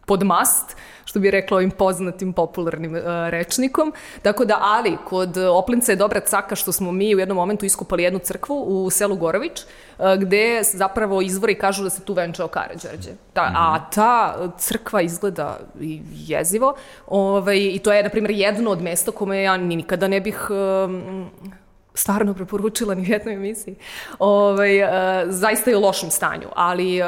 pod mast, što bi rekla ovim poznatim popularnim uh, rečnikom. Tako da, ali, kod uh, Oplinca je dobra caka što smo mi u jednom momentu iskupali jednu crkvu u selu Gorović, uh, gde zapravo izvori kažu da se tu venčao Karadžorđe. Ta, A ta uh, crkva izgleda jezivo ovaj, i to je, na primjer, jedno od mesta kome ja ni nikada ne bih um, stvarno preporučila ni u jednoj emisiji. Ovaj, uh, zaista je u lošem stanju, ali uh,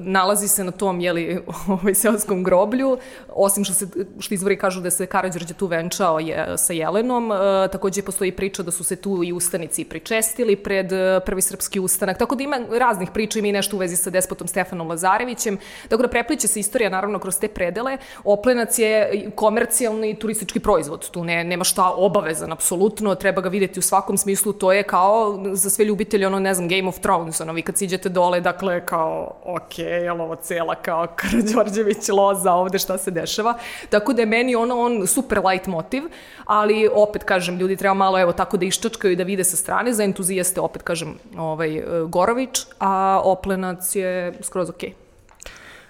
nalazi se na tom jeli, ovaj, seoskom groblju, osim što, se, što izvori kažu da se Karadžorđe tu venčao je, sa Jelenom, uh, takođe postoji priča da su se tu i ustanici pričestili pred uh, prvi srpski ustanak, tako da ima raznih priča, ima i nešto u vezi sa despotom Stefanom Lazarevićem, tako da prepliče se istorija naravno kroz te predele. Oplenac je komercijalni turistički proizvod, tu ne, nema šta obavezan, apsolutno, treba ga videti u smislu, to je kao za sve ljubitelje, ono, ne znam, Game of Thrones, ono, vi kad siđete dole, dakle, kao, ok, je li ovo cela kao Karadžorđević loza ovde, šta se dešava, tako da je meni ono, on super light motiv, ali opet, kažem, ljudi treba malo, evo, tako da iščačkaju i da vide sa strane, za entuzijaste, opet, kažem, ovaj, Gorović, a Oplenac je skroz okej.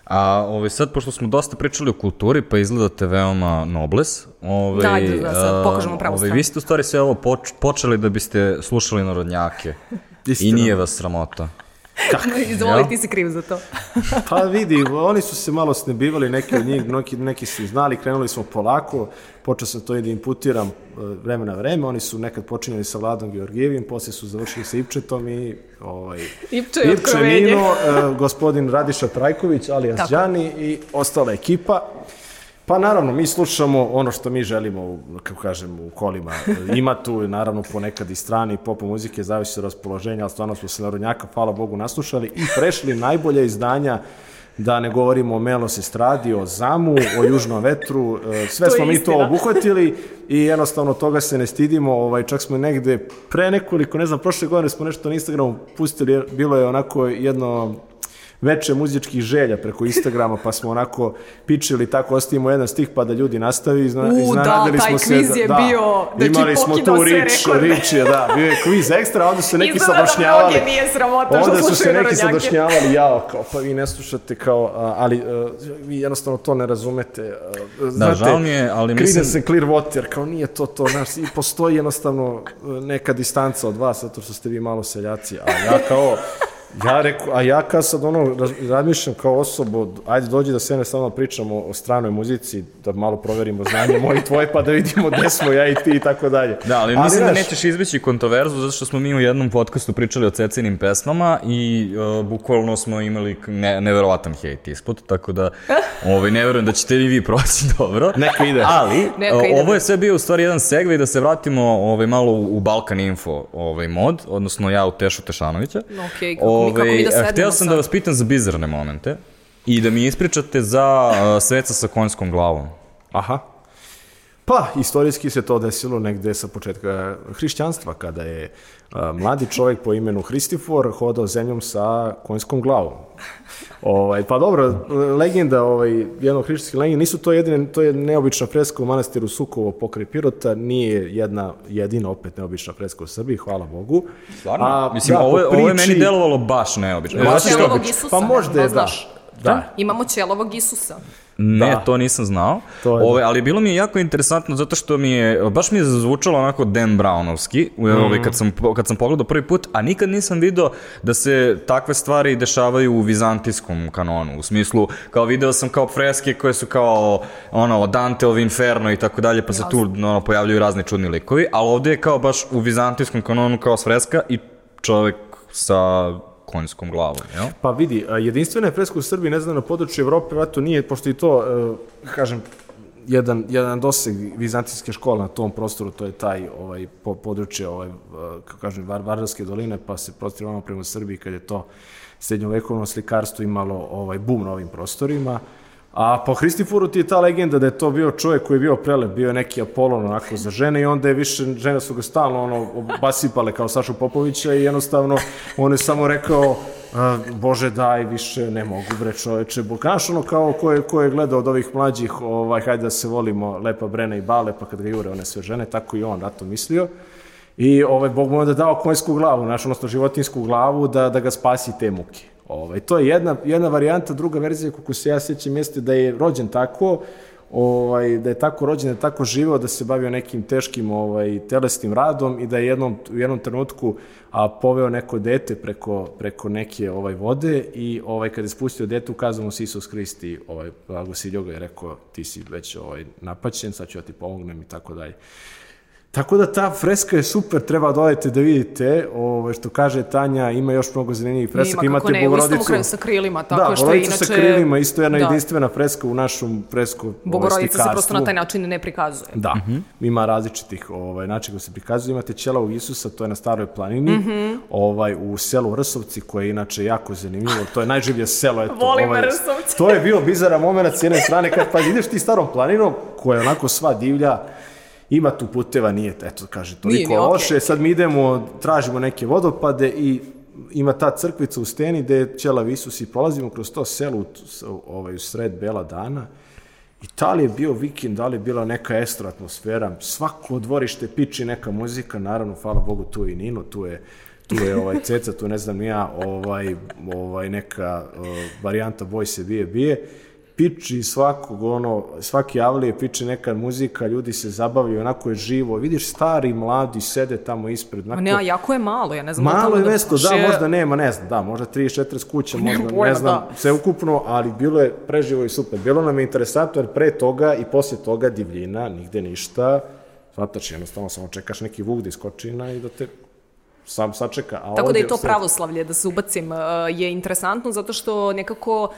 A ovaj, sad, pošto smo dosta pričali o kulturi, pa izgledate veoma nobles. Ovaj, Da, ajde da sad pokažemo pravu ovaj, stranu. Vi ste u stvari sve ovo poč, počeli da biste slušali narodnjake. I Istina. nije vas sramota. Izvoli, ti si kriv za to. Pa vidi, oni su se malo snebivali, neki od njih, neki, neki su znali, krenuli smo polako, počeo sam to i da imputiram e, vreme na vreme, oni su nekad počinjali sa Vladom Georgijevim, posle su završili sa Ipčetom i ovaj, Ipče je otkrovenje. Mino, e, gospodin Radiša Trajković, alias Tako. Đani i ostala ekipa. Pa naravno, mi slušamo ono što mi želimo, kako kažem, u kolima. Ima tu naravno ponekad i strani pop muzike, zavisi od raspoloženja, ali stvarno smo se narodnjaka, hvala Bogu, naslušali i prešli najbolje izdanja da ne govorimo o Melos Estradi, o Zamu, o Južnom vetru, e, sve smo mi to obuhvatili i jednostavno toga se ne stidimo, ovaj, čak smo negde pre nekoliko, ne znam, prošle godine smo nešto na Instagramu pustili, bilo je onako jedno veče muzičkih želja preko Instagrama, pa smo onako pičili tako, ostavimo jedan stih pa da ljudi nastavi. Izna, U, da, taj smo se kviz je bio, znači, imali smo tu rič, rič je, da, bio je kviz ekstra, onda su neki Izgleda da mnoge nije sramota što Onda su se neki sabrašnjavali, jao, kao, pa vi ne slušate, kao, ali vi jednostavno to ne razumete. a, Znate, žao mi je, ali mislim- and Clearwater, kao nije to to, znaš, i postoji jednostavno a, neka distanca od vas, zato što ste vi malo seljaci, a ja kao, Ja reku, a ja kad sad ono raz- razmišljam kao osobu, ajde dođi da se ne samo pričamo o stranoj muzici, da malo proverimo znanje moje i tvoje, pa da vidimo gde smo ja i ti i tako dalje. Da, ali mislim da nećeš izbeći kontroverzu zato što smo mi u jednom podcastu pričali o cecinim pesmama i uh, bukvalno smo imali ne, neverovatan hejt ispod, tako da ovaj, ne verujem da ćete i vi proći dobro. Neka ide. Ali, Neka uh, ide. ovo je sve bio u stvari jedan segve i da se vratimo ovaj, malo u, Balkan Info ovaj, mod, odnosno ja u Tešu Tešanovića. Okej, kako mi da sednemo Hteo sam sad? da vas pitam za bizarne momente i da mi ispričate za uh, sveca sa konjskom glavom. Aha. Pa, istorijski se to desilo negde sa početka hrišćanstva, kada je a, mladi čovjek po imenu Hristifor hodao zemljom sa konjskom glavom. Ovaj, pa dobro, legenda, ovaj, jednog hrišćanskih legenda, nisu to jedine, to je neobična freska u manastiru Sukovo pokraj Pirota, nije jedna jedina opet neobična freska u Srbiji, hvala Bogu. A, Mislim, da, ovo, po ovo je meni priči- delovalo baš neobično. Baš Zato što- Ćelovog obično. Isusa, Pa ne možda je, da da. Da. Imamo ćelovog Isusa. Ne, Da. to nisam znao. To je Ove, ali bilo mi je jako interesantno zato što mi je, baš mi je zvučalo onako Dan Brownovski, mm. ove, kad, sam, kad sam pogledao prvi put, a nikad nisam video da se takve stvari dešavaju u vizantijskom kanonu. U smislu, kao video sam kao freske koje su kao ono, Danteov Inferno i tako dalje, pa se tu ono, pojavljaju razni čudni likovi, ali ovde je kao baš u vizantijskom kanonu kao freska i čovek sa konjskom glavom, jel? Pa vidi, jedinstvena je freska u Srbiji, ne znam, na području Evrope, vratno nije, pošto i to, e, kažem, jedan, jedan doseg vizantijske škole na tom prostoru, to je taj ovaj, po, područje, ovaj, kako kažem, Var, Vardarske doline, pa se prostiramo prema Srbiji kad je to srednjovekovno slikarstvo imalo ovaj, bum na ovim prostorima. A po Hristiforu ti je ta legenda da je to bio čovjek koji je bio prelep, bio je neki Apolon onako za žene i onda je više, žene su ga stalno ono, basipale kao Sašu Popovića i jednostavno on je samo rekao Bože daj više ne mogu bre čoveče, Bog, znaš ono kao ko je, ko je gledao od ovih mlađih, ovaj, hajde da se volimo Lepa Brena i Bale, pa kad ga jure one sve žene, tako i on na to mislio. I ovaj, Bog mu je onda dao konjsku glavu, znaš, odnosno životinsku glavu da, da ga spasi te muke. Ovaj, to je jedna, jedna varijanta, druga verzija, kako se ja sjećam, jeste da je rođen tako, ovaj, da je tako rođen, da je tako živeo, da se bavio nekim teškim ovaj, telesnim radom i da je jednom, u jednom trenutku a, poveo neko dete preko, preko neke ovaj, vode i ovaj, kada je spustio dete, ukazao mu se Isus Hristi, ovaj, blagosilio ga i rekao, ti si već ovaj, napaćen, sad ću ja ti pomognem i tako dalje. Tako da ta freska je super, treba da odete da vidite, ovaj, što kaže Tanja, ima još mnogo zanimljivih fresaka, Ima kako imate ne, Bogorodicu. sa krilima, tako da, što je inače... sa krilima, isto jedna da. jedinstvena freska u našom fresku ovaj, Bogorodica se prosto na taj način ne prikazuje. Da, ima različitih ovaj, načina kako se prikazuje. Imate ćelavog Isusa, to je na staroj planini, ovaj, u selu Rsovci, koje je inače jako zanimljivo. To je najživlje selo. Eto, Volim ovaj, Rsovce. To je bio bizaran moment s jedne strane, kad pa ideš ti starom planinom, koja je onako sva divlja, ima tu puteva, nije, eto, kaže, toliko Nije ni okej. loše. Sad mi idemo, tražimo neke vodopade i ima ta crkvica u steni gde je ćelav Isus i prolazimo kroz to selo u, ovaj, u sred bela dana I da li je bio vikend, da li je bila neka ekstra atmosfera, svako dvorište piči neka muzika, naravno, hvala Bogu, tu je i Nino, tu je tu je ovaj ceca, tu ne znam ja, ovaj, ovaj neka uh, varijanta boj se bije, bije. Piči svakog, ono, svaki avlije piči neka muzika, ljudi se zabavljaju, onako je živo. Vidiš, stari, mladi sede tamo ispred. Onako, Ma ne, a jako je malo, ja ne znam. Malo je mesto, da, baš možda nema, ne znam, da, možda 30-40 kuća, možda, pojma, ne znam, da. sve ukupno, ali bilo je preživo i super. Bilo nam je interesantno, jer pre toga i posle toga divljina, nigde ništa, Svataš, jednostavno samo čekaš neki vuk da iskoči na i da te sam sačeka. A Tako da i to pravoslavlje, da se ubacim, uh, je interesantno zato što nekako uh,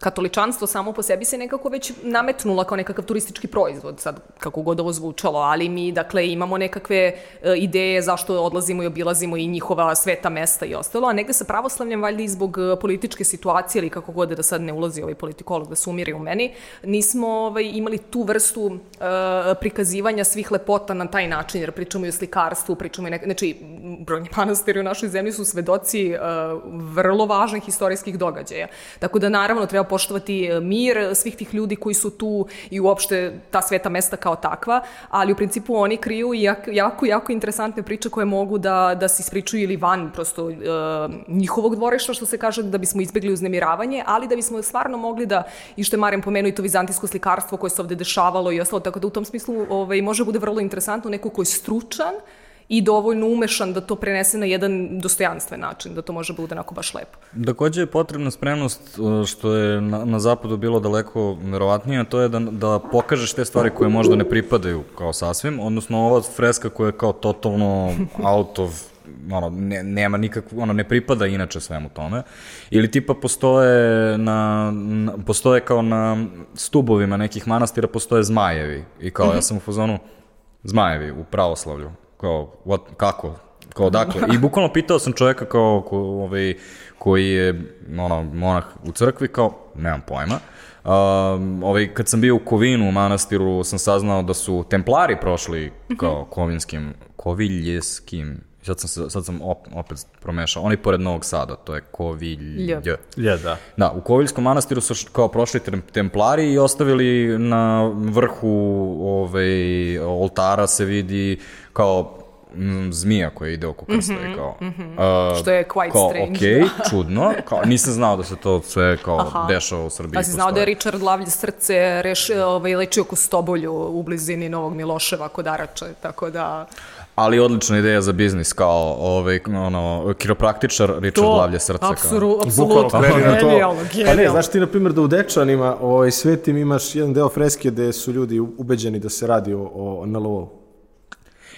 katoličanstvo samo po sebi se nekako već nametnula kao nekakav turistički proizvod, sad kako god ovo zvučalo, ali mi dakle imamo nekakve uh, ideje zašto odlazimo i obilazimo i njihova sveta mesta i ostalo, a negde sa pravoslavljem valjda i zbog uh, političke situacije ili kako god da sad ne ulazi ovaj politikolog da se umiri u meni, nismo ovaj, imali tu vrstu uh, prikazivanja svih lepota na taj način, jer pričamo i o slikarstvu, pričamo i nek... Znači, brojni manastiri u našoj zemlji su svedoci uh, vrlo važnih istorijskih događaja. Tako da, naravno, treba poštovati uh, mir svih tih ljudi koji su tu i uopšte ta sveta mesta kao takva, ali u principu oni kriju jako, jako, jako interesantne priče koje mogu da, da se ispričuju ili van prosto uh, njihovog dvorišta, što se kaže, da bismo izbegli uznemiravanje, ali da bismo stvarno mogli da, i što je Marijan pomenuo, i to vizantijsko slikarstvo koje se ovde dešavalo i ostalo, tako da u tom smislu ovaj, može bude vrlo interesantno neko ko je stručan i dovoljno umešan da to prenese na jedan dostojanstven način, da to može bude onako baš lepo. Takođe je potrebna spremnost, uh, što je na, na zapadu bilo daleko verovatnije, to je da, da pokažeš te stvari koje možda ne pripadaju kao sasvim, odnosno ova freska koja je kao totalno out of ono, ne, nema nikakvu, ono, ne pripada inače svemu tome. Ili tipa postoje na, na postoje kao na stubovima nekih manastira postoje zmajevi. I kao, ja sam u fazonu, zmajevi u pravoslavlju. Kao, what, kako? Kao, dakle, i bukvalno pitao sam čovjeka kao, ko, ovaj, koji je ono, monah u crkvi, kao, nemam pojma. Um, ovaj, kad sam bio u Kovinu u manastiru, sam saznao da su templari prošli kao kovinskim, koviljeskim, sad sam, se- sad sam op, opet promešao, oni pored Novog Sada, to je Kovilj. Lj. Ja, da. Da, u Koviljskom manastiru su kao prošli tem- templari i ostavili na vrhu ovaj, oltara se vidi kao mm, zmija koja ide oko krsta i kao... a, Što je quite kao, strange, okej, čudno, kao, nisam znao da se to sve kao Aha. dešava u Srbiji. A si znao da je. Richard Lavlje srce reš, ovaj, lečio kostobolju u blizini Novog Miloševa kod Arače, tako da... Ali odlična ideja za biznis, kao ovaj, ono, kiropraktičar Richard Lavlje srce. kao. apsuru, Bukvalno apsolutno, na to. genijalno, Pa ne, genijalno. znaš ti, na primjer, da u Dečanima, ovaj, svetim imaš jedan deo freske gde su ljudi ubeđeni da se radi o, o NLO.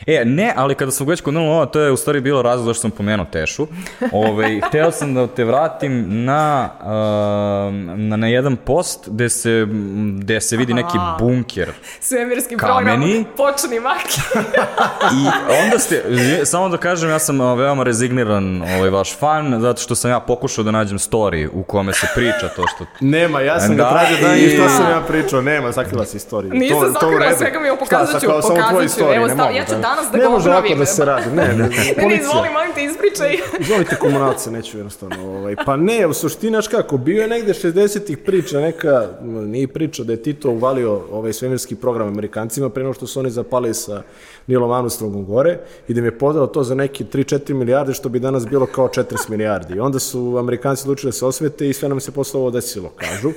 E, ne, ali kada sam već kod NLO, to je u stvari bilo razlog zašto sam pomenuo Tešu. Ove, hteo sam da te vratim na, um, na, na jedan post gde se, gde se vidi neki bunker. Svemirski Kameni. program, počni maki. I onda ste, samo da kažem, ja sam uh, veoma rezigniran ovaj vaš fan, zato što sam ja pokušao da nađem story u kome se priča to što... Nema, ja sam Da, ga tražio da i- šta sam ja pričao, nema, sakrila se istorija. Nisam to, to u sakrila redu. svega mi, Šta, pokazat ću, kao samo pokazat ću. Evo, ne stav- mogu, ja ću da. Danas da ne ga može ovako obnovim. da se radi, ne, ne, Ne, ne, izvoli, molim te, ispričaj. Izvolite komunalce, neću jednostavno. Ovaj. Pa ne, u suštini, znaš kako, bio je negde 60-ih priča, neka, nije priča da je Tito uvalio ovaj svemirski program Amerikancima pre što su oni zapali sa Nilom Armstrongom gore i da im je podao to za neki 3-4 milijarde, što bi danas bilo kao 40 milijardi. I onda su Amerikanci odlučili da se osvete i sve nam se posle ovo desilo, kažu.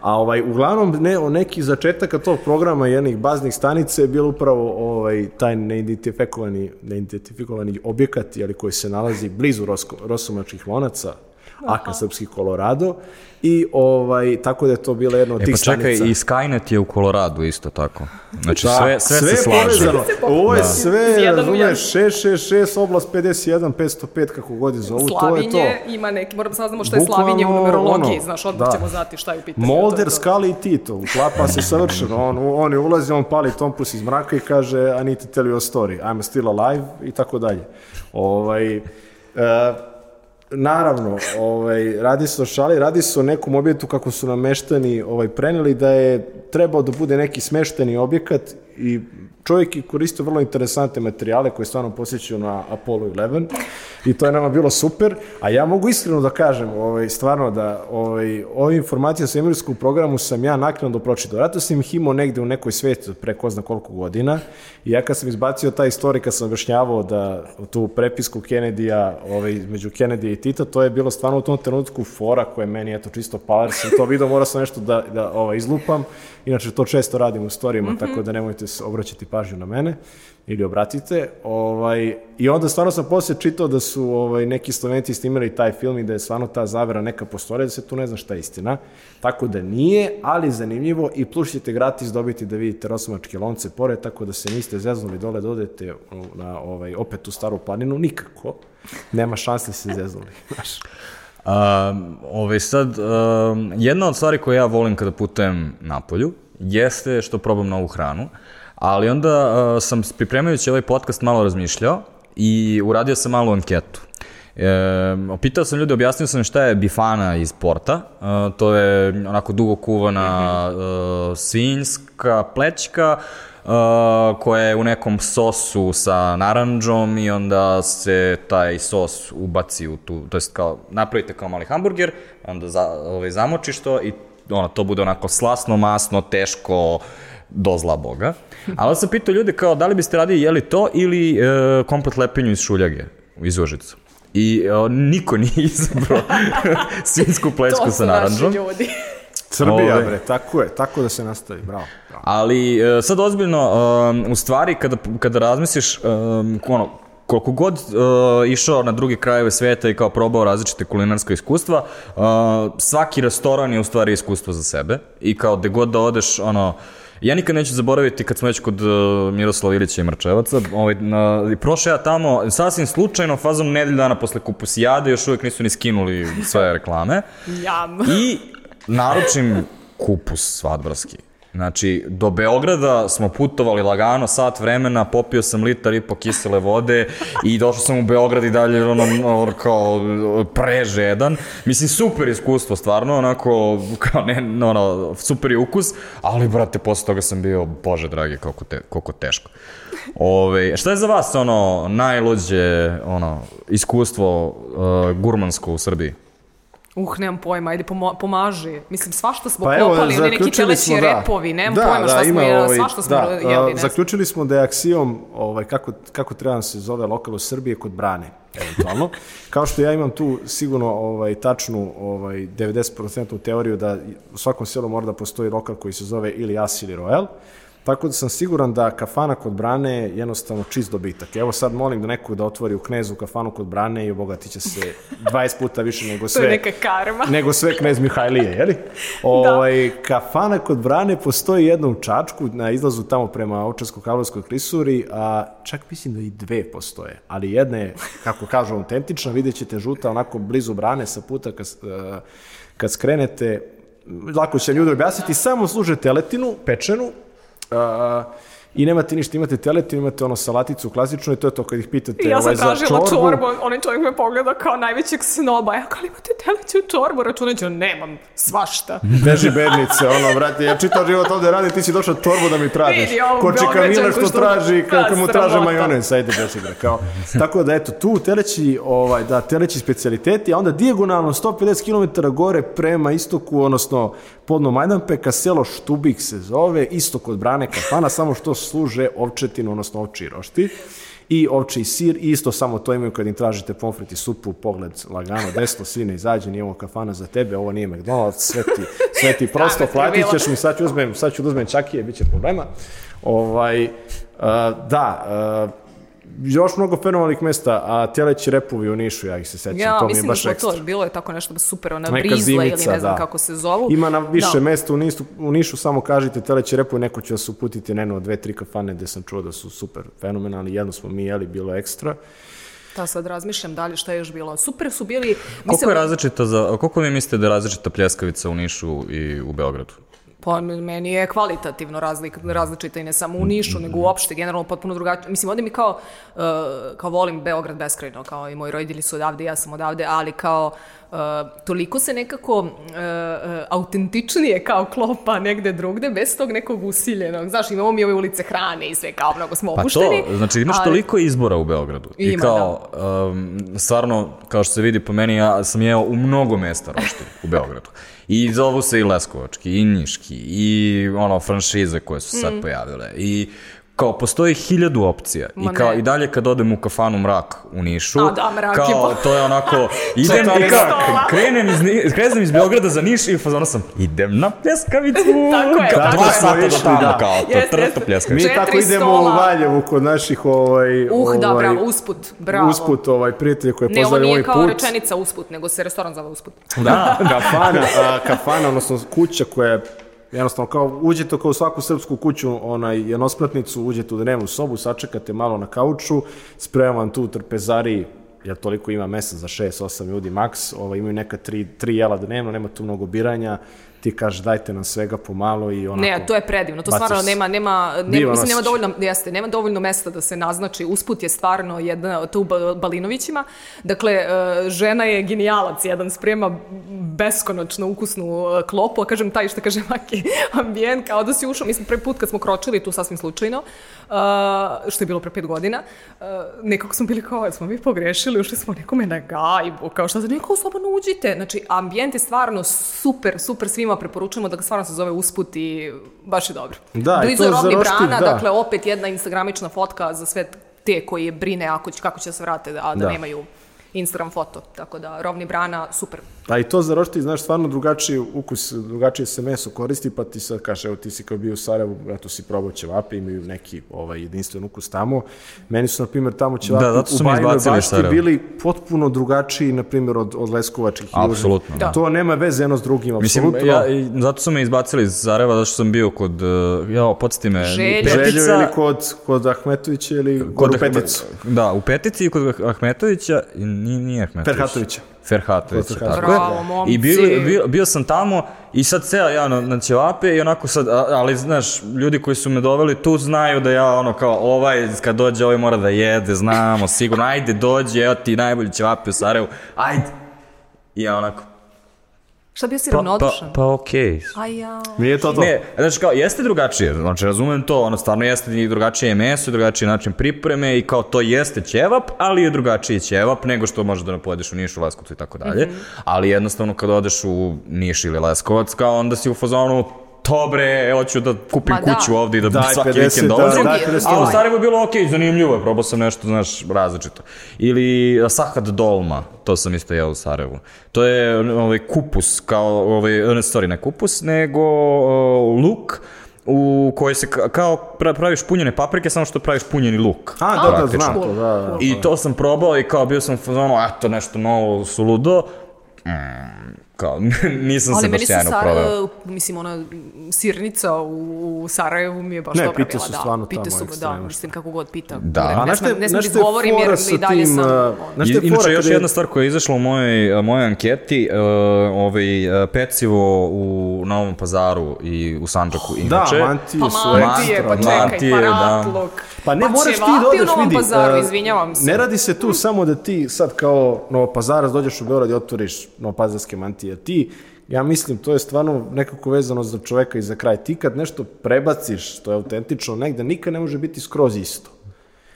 A ovaj, uglavnom, ne, o neki začetaka tog programa jednih baznih stanica je bilo upravo ovaj, taj neidentifikovani, neidentifikovani objekat jeli, koji se nalazi blizu Rosko, Rosomačkih lonaca, Aka Srpski Colorado i ovaj, tako da je to bila jedna od E tih pa čekaj, stanica. i Skynet je u Koloradu isto tako. Znači Da, sve, sve, se je slaže. povezano. Ovo je sve, u jedan. razumeš, 666, oblast 51, 505, kako god je zovu, to je to. Slavinje ima neki, moram da saznamo šta je Bukvalno, Slavinje u numerologiji, ono, znaš, odmah da. ćemo znati šta je u pitanju. Molder. Skali i Tito, uklapa se savršeno. On, on je ulazi, on pali tompus iz mraka i kaže I need to tell you a story, I'm still alive i tako dalje. Ovaj, e, naravno, ovaj, radi se o šali, radi se o nekom objektu kako su nameštani ovaj, preneli da je trebao da bude neki smešteni objekat i čovjek je koristio vrlo interesantne materijale koje stvarno posjećaju na Apollo 11 i to je nama bilo super, a ja mogu iskreno da kažem, ovaj, stvarno da ovaj, ove informacije o svemirskom programu sam ja naknadno pročitao. Vratno sam ih imao negde u nekoj sveti pre ko zna koliko godina i ja kad sam izbacio taj istorij, kad sam objašnjavao da tu prepisku Kennedy-a ovaj, među Kennedy i Tita, to je bilo stvarno u tom trenutku fora koja je meni eto čisto paler, sam to video, morao sam nešto da, da ovaj, izlupam, inače to često radim u storijima, mm -hmm. tako da nemojte se obraćati pažnju na mene ili obratite. Ovaj, I onda stvarno sam posle čitao da su ovaj, neki Slovenci snimali taj film i da je stvarno ta zavera neka postoje, da se tu ne zna šta je istina. Tako da nije, ali zanimljivo i plus ćete gratis dobiti da vidite Rosomačke lonce pored, tako da se niste zeznuli dole da odete na ovaj, opet u staru planinu, nikako. Nema šanse da se zeznuli. Um, ovaj sad, um, jedna od stvari koje ja volim kada putujem napolju jeste što probam novu hranu, ali onda uh, sam pripremajući ovaj podcast malo razmišljao i uradio sam malu anketu. E, opitao sam ljude, objasnio sam šta je bifana iz porta. E, to je onako dugo kuvana e, svinjska plećka uh, koja je u nekom sosu sa naranđom i onda se taj sos ubaci u tu, to jest kao, napravite kao mali hamburger, onda za, ovaj, zamočiš to i ono, to bude onako slasno, masno, teško, do zla boga. Ali sam pitao ljude kao da li biste radili jeli to ili e, komplet lepinju iz šuljage, iz Užica. I e, niko nije izabrao svinsku plećku sa naranđom. To su naši ljudi. Srbija, Ove. bre, tako je, tako da se nastavi, bravo. bravo. Ali e, sad ozbiljno, um, u stvari kada, kada razmisliš, um, ono, koliko god uh, išao na druge krajeve sveta i kao probao različite kulinarske iskustva, uh, svaki restoran je u stvari iskustvo za sebe i kao gde god da odeš, ono, Ja nikad neću zaboraviti kad smo već kod uh, Miroslava Ilića i Mrčevaca, ovaj, na, prošao ja tamo sasvim slučajno, fazom nedelju dana posle kupusijade, još uvijek nisu ni skinuli sve reklame. Jam. I naručim kupus svadbarski. Znači, do Beograda smo putovali lagano, sat vremena, popio sam litar i po kisele vode i došao sam u Beograd i dalje ono, ono kao prežedan. Mislim, super iskustvo, stvarno, onako, kao ne, ono, super je ukus, ali, brate, posle toga sam bio, bože dragi, koliko, te, koliko teško. Ove, šta je za vas, ono, najluđe, ono, iskustvo uh, gurmansko u Srbiji? Uh, nemam pojma, ajde pomo pomaži. Mislim, svašta smo pa kopali, evo, neki teleći smo, da. repovi, nemam da, pojma šta da, smo, ovaj, svašta smo da, jeli. Ne zaključili smo da je aksijom, ovaj, kako, kako treba da se zove lokal u Srbiji, kod Brane, eventualno. Kao što ja imam tu sigurno ovaj, tačnu ovaj, 90% teoriju da u svakom selu mora da postoji lokal koji se zove ili As ili Royal. Tako da sam siguran da kafana kod Brane je jednostavno čist dobitak. Evo sad molim da neko da otvori u knezu kafanu kod Brane i obogatit će se 20 puta više nego sve. to je neka karma. nego sve knez Mihajlije, jeli? Da. Ovaj. Kafana kod Brane postoji jedna u Čačku na izlazu tamo prema Očarsko-Kavlovskoj krisuri, a čak mislim da i dve postoje. Ali jedna je, kako kažu, autentična, vidjet ćete žuta onako blizu Brane sa puta kad, kad skrenete, lako će ljudi objasniti, samo služe teletinu, pečenu, Uh, i nemate ništa, imate teletinu, imate ono salaticu klasičnu i to je to kad ih pitate ja sam ovaj, tražila čorbu. čorbu, onaj čovjek me pogleda kao najvećeg snoba, ja kao imate teleću čorbu, računajući, nemam svašta. Beži bednice, ono, vrati, ja čitav život ovde radi, ti si došao čorbu da mi tražiš. Vidi, Ko Kamila što, što traži, kako mu traže majonez, ajde beži bre, kao. Tako da, eto, tu teleći, ovaj, da, teleći specialiteti, a onda dijagonalno 150 km gore prema istoku, odnosno podno Majdanpeka, selo Štubik se zove, isto kod Brane kafana, samo što služe ovčetinu, odnosno ovči rošti i ovči sir, isto samo to imaju kad im tražite pomfrit i supu, pogled lagano, desno, sine, izađe, nije ovo kafana za tebe, ovo nije McDonald's, sve ti, sve ti prosto platit ćeš mi, sad ću uzmem, sad ću da uzmem čakije, bit će problema. Ovaj, uh, da, uh, još mnogo fenomenalnih mesta, a teleći repovi u Nišu, ja ih se sećam, ja, to mi je baš da ekstra. to, bilo je tako nešto super, ona Neka brizla zimica, ili ne znam da. kako se zovu. Ima na više da. mesta u Nišu, u Nišu, samo kažite teleći repovi, neko će vas uputiti na jedno, dve, tri kafane gde sam čuo da su super fenomenalni, jedno smo mi jeli, bilo ekstra. Da, sad razmišljam dalje šta je još bilo. Super su bili... Koliko je različita za, koliko vi mislite da je različita pljeskavica u Nišu i u Beogradu? Pa meni je kvalitativno razlik, različita i ne samo u Nišu, nego uopšte, generalno potpuno drugačije. Mislim, ovde mi kao, uh, kao volim Beograd beskrajno, kao i moji roditelji su odavde, ja sam odavde, ali kao uh, toliko se nekako uh, autentičnije kao klopa negde drugde, bez tog nekog usiljenog. Znaš, imamo mi ove ulice hrane i sve kao mnogo smo Pa opušteni. to, znači imaš ali- toliko izbora u Beogradu. I Ima, kao, um, stvarno, kao što se vidi po meni, ja sam jeo u mnogo mesta roštilj u Beogradu. I zovu se i Leskovački, i Niški, i ono, franšize koje su sad pojavile. I kao, postoji hiljadu opcija. Ma I kao, ne. i dalje kad odem u kafanu Mrak u Nišu, A da, Mrak je kao, po- to je onako, idem i kao, krenem iz, Ni- krenem iz Beograda za Niš i u fazonu sam, idem na pljeskavicu. Tako je, Kao, tako dva je. sata do tamo, da. kao, to Jeste, trto. Mi pljeskavicu. Četiri tako idemo stola. u Valjevu kod naših ovaj, Uh, da, ovaj, bravo, usput, bravo. usput ovaj, prijatelja koje Ne, ovo nije ovaj kao put. rečenica usput, nego se restoran zove usput. Da, kafana, a, kafana, odnosno kuća koja je jednostavno kao uđete kao u svaku srpsku kuću, onaj jednospratnicu, uđete u dnevnu sobu, sačekate malo na kauču, spremam vam tu trpezari, jer toliko ima mesa za 6-8 ljudi maks, ovaj, imaju neka tri, tri jela dnevno, nema tu mnogo biranja, ti kažeš dajte nam svega pomalo i onako... Ne, to je predivno. To stvarno nema nema nema mislim nema dovoljno jeste, nema dovoljno mesta da se naznači. Usput je stvarno jedna to u Ba- Balinovićima. Dakle e, žena je genijalac, jedan sprema beskonačno ukusnu e, klopu, a kažem taj što kaže Maki ambijent kao da si ušao, mislim prvi put kad smo kročili tu sasvim slučajno, e, što je bilo pre pet godina, nekako smo bili kao, smo mi pogrešili, ušli smo nekome na gajbu, kao što se neko slobodno uđite. Znači, ambijent je stvarno super, super svima preporučujemo da ga stvarno se zove usput i baš je dobro. Da, Blizu to je roštilj, brana, da. dakle opet jedna instagramična fotka za sve te koji brine ako će, kako će se vrate, a da, Da. nemaju Instagram foto. Tako da, Robni brana, super. A i to za roštilj, znaš, stvarno drugačiji ukus, drugačije se meso koristi, pa ti sad kaže, evo ti si kao bio u Sarajevu, eto si probao ćevape, imaju neki ovaj, jedinstven ukus tamo. Meni su, na primjer, tamo ćevapi Da, u Bajinoj bašti Sarajevo. bili potpuno drugačiji, na primjer, od, od leskovačkih južnih. Apsolutno, da. To nema veze jedno s drugim, Mislim, apsolutno. ja, i zato su me izbacili iz Zareva, zato što sam bio kod, uh, ja, podsjeti me, Željo. Petica, Željo ili kod, kod Ahmetovića ili kod, kod u Peticu. Da, u Petici i kod Ahmetovića, i nije, nije Ahmetović. Ferhatovića. Ferhatovića, tako je. Bravo, momci. I bio, bio, bio sam tamo i sad ceo ja na, na ćevape i onako sad, ali znaš, ljudi koji su me doveli tu znaju da ja ono kao ovaj, kad dođe ovaj mora da jede, znamo, sigurno, ajde dođe, evo ti najbolji ćevapi u Sarajevu, ajde. I ja onako, Šta bio si pa, pa, ravnodušan? pa okej, Aj ja. Nije to to. Ne, znači kao, jeste drugačije, znači razumem to, ono stvarno jeste i drugačije meso, drugačiji način pripreme i kao to jeste ćevap, ali je drugačiji ćevap nego što možeš da pojedeš u Nišu, Leskovcu i tako dalje, Mhm. ali jednostavno kad odeš u Niš ili Leskovac, kao onda si u fazonu, to bre, hoću da kupim Ma da. kuću ovde i da Daj svaki 50, vikend da, dolazim, Drugi, 50 a u. Sarajevu je bilo okej, zanimljivo je, probao sam nešto, znaš, različito. Ili sahat dolma, to sam isto jeo u Sarajevu. To je ovaj kupus, kao, ovaj, ne, sorry, ne kupus, nego o, luk, u kojoj se ka- kao pra- praviš punjene paprike, samo što praviš punjeni luk. A, da, da, znam to, da, da. I to sam probao i kao bio sam u fazonu, eto, nešto novo, suludo. Mm, kao, nisam Ali se meni baš su sjajno proveo. mislim, ona sirnica u, u Sarajevu mi je baš Ne, dobra pite bila, su da. stvarno Pite tamo su, da, ekstremno. mislim, kako god pita. Da. Ne, A ne, šta- ne znaš da izgovorim jer sa i dalje tim, sam... znaš je fora još je- jedna stvar koja je izašla u mojoj, mojoj anketi, uh, ovaj, uh, pecivo u Novom pazaru i u Sanđaku. Da, Inače, mantije Pa su mantije, pa ekstra, čekaj, Mantije, pa da. ratluk. Pa ne moraš ti da odeš, vidi. pazaru, e, izvinjavam se. Ne radi se tu samo da ti sad kao Novopazarac dođeš u Beograd i otvoriš novopazarske mantije. Ti, ja mislim, to je stvarno nekako vezano za čoveka i za kraj. Ti kad nešto prebaciš, što je autentično negde, nikad ne može biti skroz isto.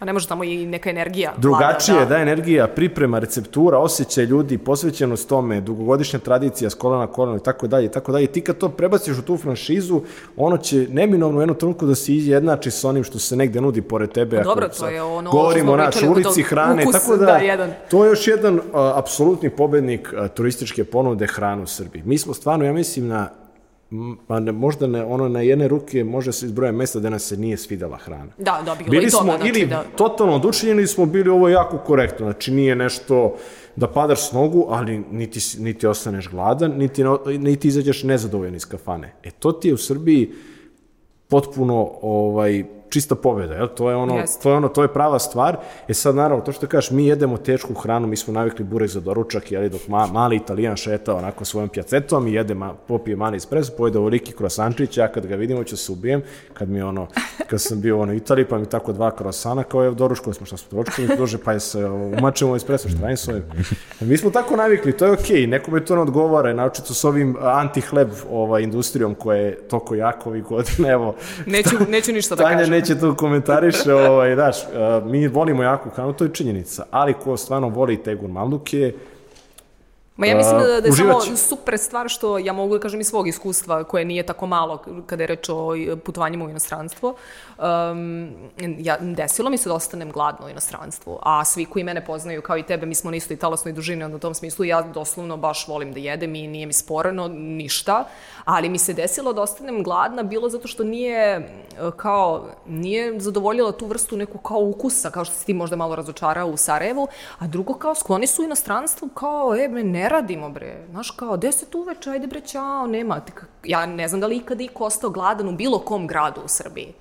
A ne može tamo i neka energija. Drugačije, vlada, da. energija, priprema, receptura, osjećaj ljudi, posvećenost tome, dugogodišnja tradicija s kolena na koleno i tako dalje i tako dalje. Ti kad to prebaciš u tu franšizu, ono će neminovno u jednom trenutku da se izjednači sa onim što se negde nudi pored tebe. Pa dobro, to sad je ono Govorimo o naš ulici hrane, ukusa, tako da, da, jedan. to je još jedan a, apsolutni pobednik a, turističke ponude hrane u Srbiji. Mi smo stvarno, ja mislim, na pa ne, možda ne, ono na jedne ruke može se izbroja mesta da nas se nije svidela hrana. Da, da, bilo Bili i toga, smo znači ili da- totalno oduševljeni ili smo bili ovo jako korektno. Znači nije nešto da padaš s nogu, ali niti, niti ostaneš gladan, niti, niti izađeš nezadovoljan iz kafane. E to ti je u Srbiji potpuno ovaj, čista pobjeda, jel? To je ono, Jeste. to je ono, to je prava stvar. E sad, naravno, to što kažeš, mi jedemo tešku hranu, mi smo navikli burek za doručak, jeli, dok ma, mali italijan šeta onako svojom pjacetom i jede, ma, popije mali espresso, pojede ovoliki krosančić, ja kad ga vidim, ću se ubijem, kad mi ono, kad sam bio ono, u Italiji, pa mi tako dva krosana, kao je doručko, smo šta smo doručkali, mi dođe, pa je se umačemo espresso, šta radim s ovim? Mi smo tako navikli, to je okej, okay, nekome to ne odgovara, naočito s ovim anti-hleb ovaj, industrijom koja je toko jako ovih godina, evo, Neću, neću ništa da kažem. Neće to komentariše, ovaj, daš, mi volimo jaku hranu, to je činjenica, ali ko stvarno voli te gurmanluke, Ma ja mislim da, da je uživat samo super stvar što ja mogu da kažem iz svog iskustva koje nije tako malo kada je reč o putovanjima u inostranstvo. Um, ja, desilo mi se da ostanem gladno u inostranstvu, a svi koji mene poznaju kao i tebe, mi smo na istoj talasnoj dužini onda u tom smislu, ja doslovno baš volim da jedem i nije mi sporno ništa, ali mi se desilo da ostanem gladna bilo zato što nije e, kao, nije zadovoljila tu vrstu neku kao ukusa, kao što si ti možda malo razočarao u Sarajevu, a drugo kao skloni su u inostranstvu kao, e, me ne radimo bre, znaš kao, deset uveče, ajde bre, čao, nema. Ja ne znam da li ikada iko ostao gladan u bilo kom gradu u Srbiji.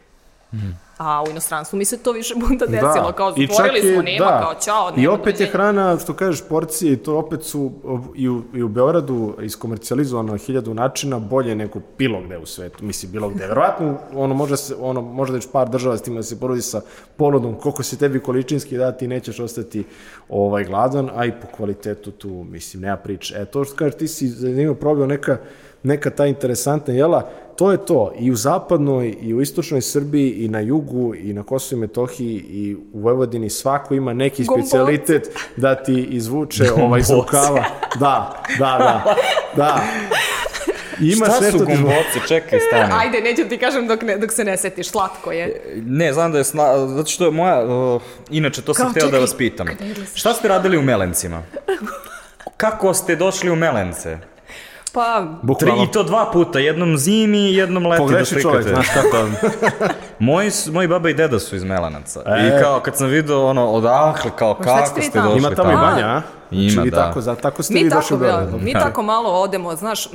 A u inostranstvu mi se to više puta desilo, kao i čak zatvorili je- smo, nema, kao čao, nema I opet je doviđenja. hrana, što kažeš, porcije, to opet su i u, i u Beogradu iskomercijalizovano na hiljadu načina bolje nego bilo gde u svetu, mislim bilo gde. Verovatno, ono, može se, ono, možda već par država s tim da se porodi sa ponudom, koliko se tebi količinski dati, nećeš ostati ovaj, gladan, a i po kvalitetu tu, mislim, nema priče. E, to što kažeš, ti si zanimljivo probao neka, neka ta interesantna jela, to je to. I u zapadnoj, i u istočnoj Srbiji, i na jugu, i na Kosovo i Metohiji, i u Vojvodini svako ima neki Gomboci. specialitet da ti izvuče ovaj iz rukava. Da, da, da. da. Ima Šta sve su izvuče. gomboci? Čekaj, stani. Ajde, neću ti kažem dok, ne, dok se ne setiš, slatko je. Ne, znam da je sna... Zato što je moja... Uh, inače, to sam Kao, hteo da čekaj, vas pitam. izlaziš? Šta ste radili u Melencima? Kako ste došli u Melence? Pa, Tri, Bukvalno. I to dva puta, jednom zimi i jednom leti da Pogreši slikate. čovjek, znaš kako. Moji, moji baba i deda su iz Melanaca. E. I kao, kad sam vidio ono, odakle, kao, kako ste tamo? došli Ima tamo i banja, a? Ima, Znači, vi da. Tako, za, tako ste Mi vi tako, došli u da, mi tako malo odemo, znaš, e,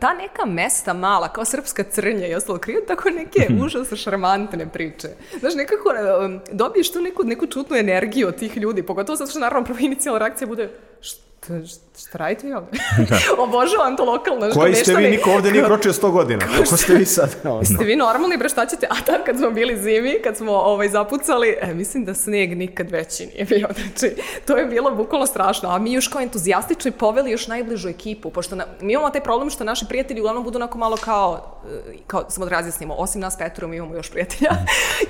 ta neka mesta mala, kao srpska crnja i ostalo, kriju tako neke užasno šarmantne priče. Znaš, nekako e, dobiješ tu neku, neku čutnu energiju od tih ljudi, pogotovo zato što naravno prva inicijalna reakcija bude šta, šta radite vi ovde? Obožavam to lokalno. Koji ste vi, niko ovde nije kročio 100 godina. Kako ste vi sad? Ono. Ste vi normalni, bre, šta ćete? A tad kad smo bili zimi, kad smo ovaj, zapucali, e, mislim da sneg nikad veći nije bio. Znači, to je bilo bukvalno strašno. A mi još kao entuzijastični poveli još najbližu ekipu, pošto na, mi imamo taj problem što naši prijatelji uglavnom budu onako malo kao, e, kao samo da razjasnimo, osim nas Petrom mi imamo još prijatelja.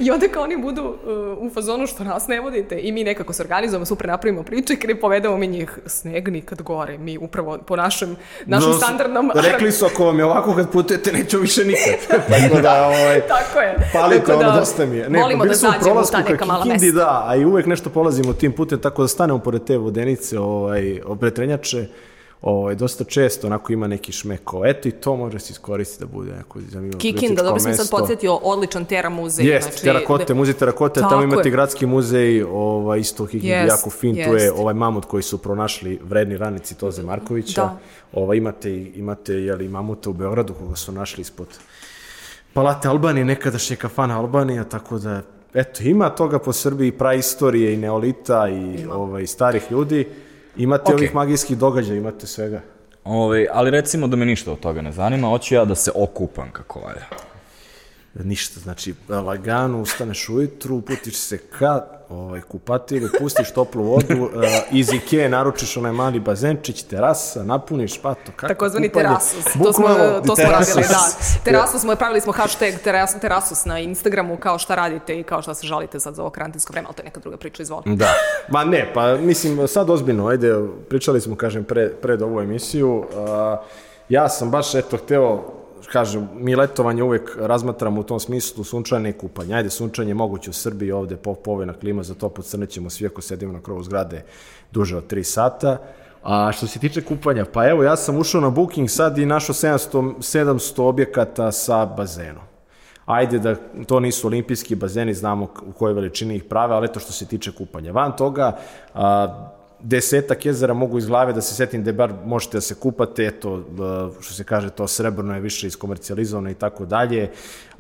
I onda kao oni budu uh, u fazonu što nas ne vodite i mi nekako se organizujemo, super napravimo priče i povedemo mi njih sneg nikad gore. Mi upravo po našem, našem No, standardnom... Rekli su, ako vam je ovako kad putujete, neću više nikad. Tako da, ovaj, Tako je. Palite, Tako ono, dosta mi je. Ne, volimo bili da zađemo prolasku ta ka neka mala mesta. da, a i uvek nešto polazimo tim putem, tako da stanemo pored te vodenice, ovaj, obretrenjače, ovaj, dosta često onako ima neki šmeko. Eto i to može se iskoristiti da bude neko zanimljivo Kikinda, dobro sam sad podsjetio, odličan Tera muzej. Jeste, znači, terakote, muzej terakote, Tako tamo imate je. gradski muzej, ovaj, isto u Kikindi, Jest, jako fin, tu je jest. ovaj mamut koji su pronašli vredni ranici Toze Markovića. Da. Ovaj, imate, i- imate jeli, mamuta u Beogradu koga su našli ispod Palate Albanije, nekadašnje kafana Albanija, tako da, eto, ima toga po Srbiji, praistorije i neolita i ovaj, starih ljudi. Imate Okej. ovih magijskih događaja, imate svega. Ove, ali recimo da me ništa od toga ne zanima, hoću ja da se okupam kako valja. Ništa, znači lagano ustaneš ujutru, uputiš se ka ovaj, kupatilu, pustiš toplu vodu, uh, iz Ikea naručiš onaj mali bazenčić, terasa, napuniš pato. Kako Takozvani kupanje? terasus. To smo, to smo terasus. radili, da. Terasus smo, pravili smo hashtag teras, terasus na Instagramu, kao šta radite i kao šta se žalite sad za ovo karantinsko vreme, ali to je neka druga priča, izvoli. Da, ma ne, pa mislim, sad ozbiljno, ajde, pričali smo, kažem, pre, pred ovu emisiju, uh, ja sam baš, eto, hteo, kažem, mi letovanje uvek razmatramo u tom smislu sunčane i kupanje. Ajde, sunčanje je moguće u Srbiji, ovde po, povoljna klima, za to podcrnećemo svi ako sedimo na krovu zgrade duže od 3 sata. A što se tiče kupanja, pa evo, ja sam ušao na Booking sad i našao 700, 700 objekata sa bazenom. Ajde da to nisu olimpijski bazeni, znamo u kojoj veličini ih prave, ali eto što se tiče kupanja. Van toga, a, desetak jezera mogu iz glave da se setim da bar možete da se kupate, eto, što se kaže, to srebrno je više iskomercijalizovano i tako dalje,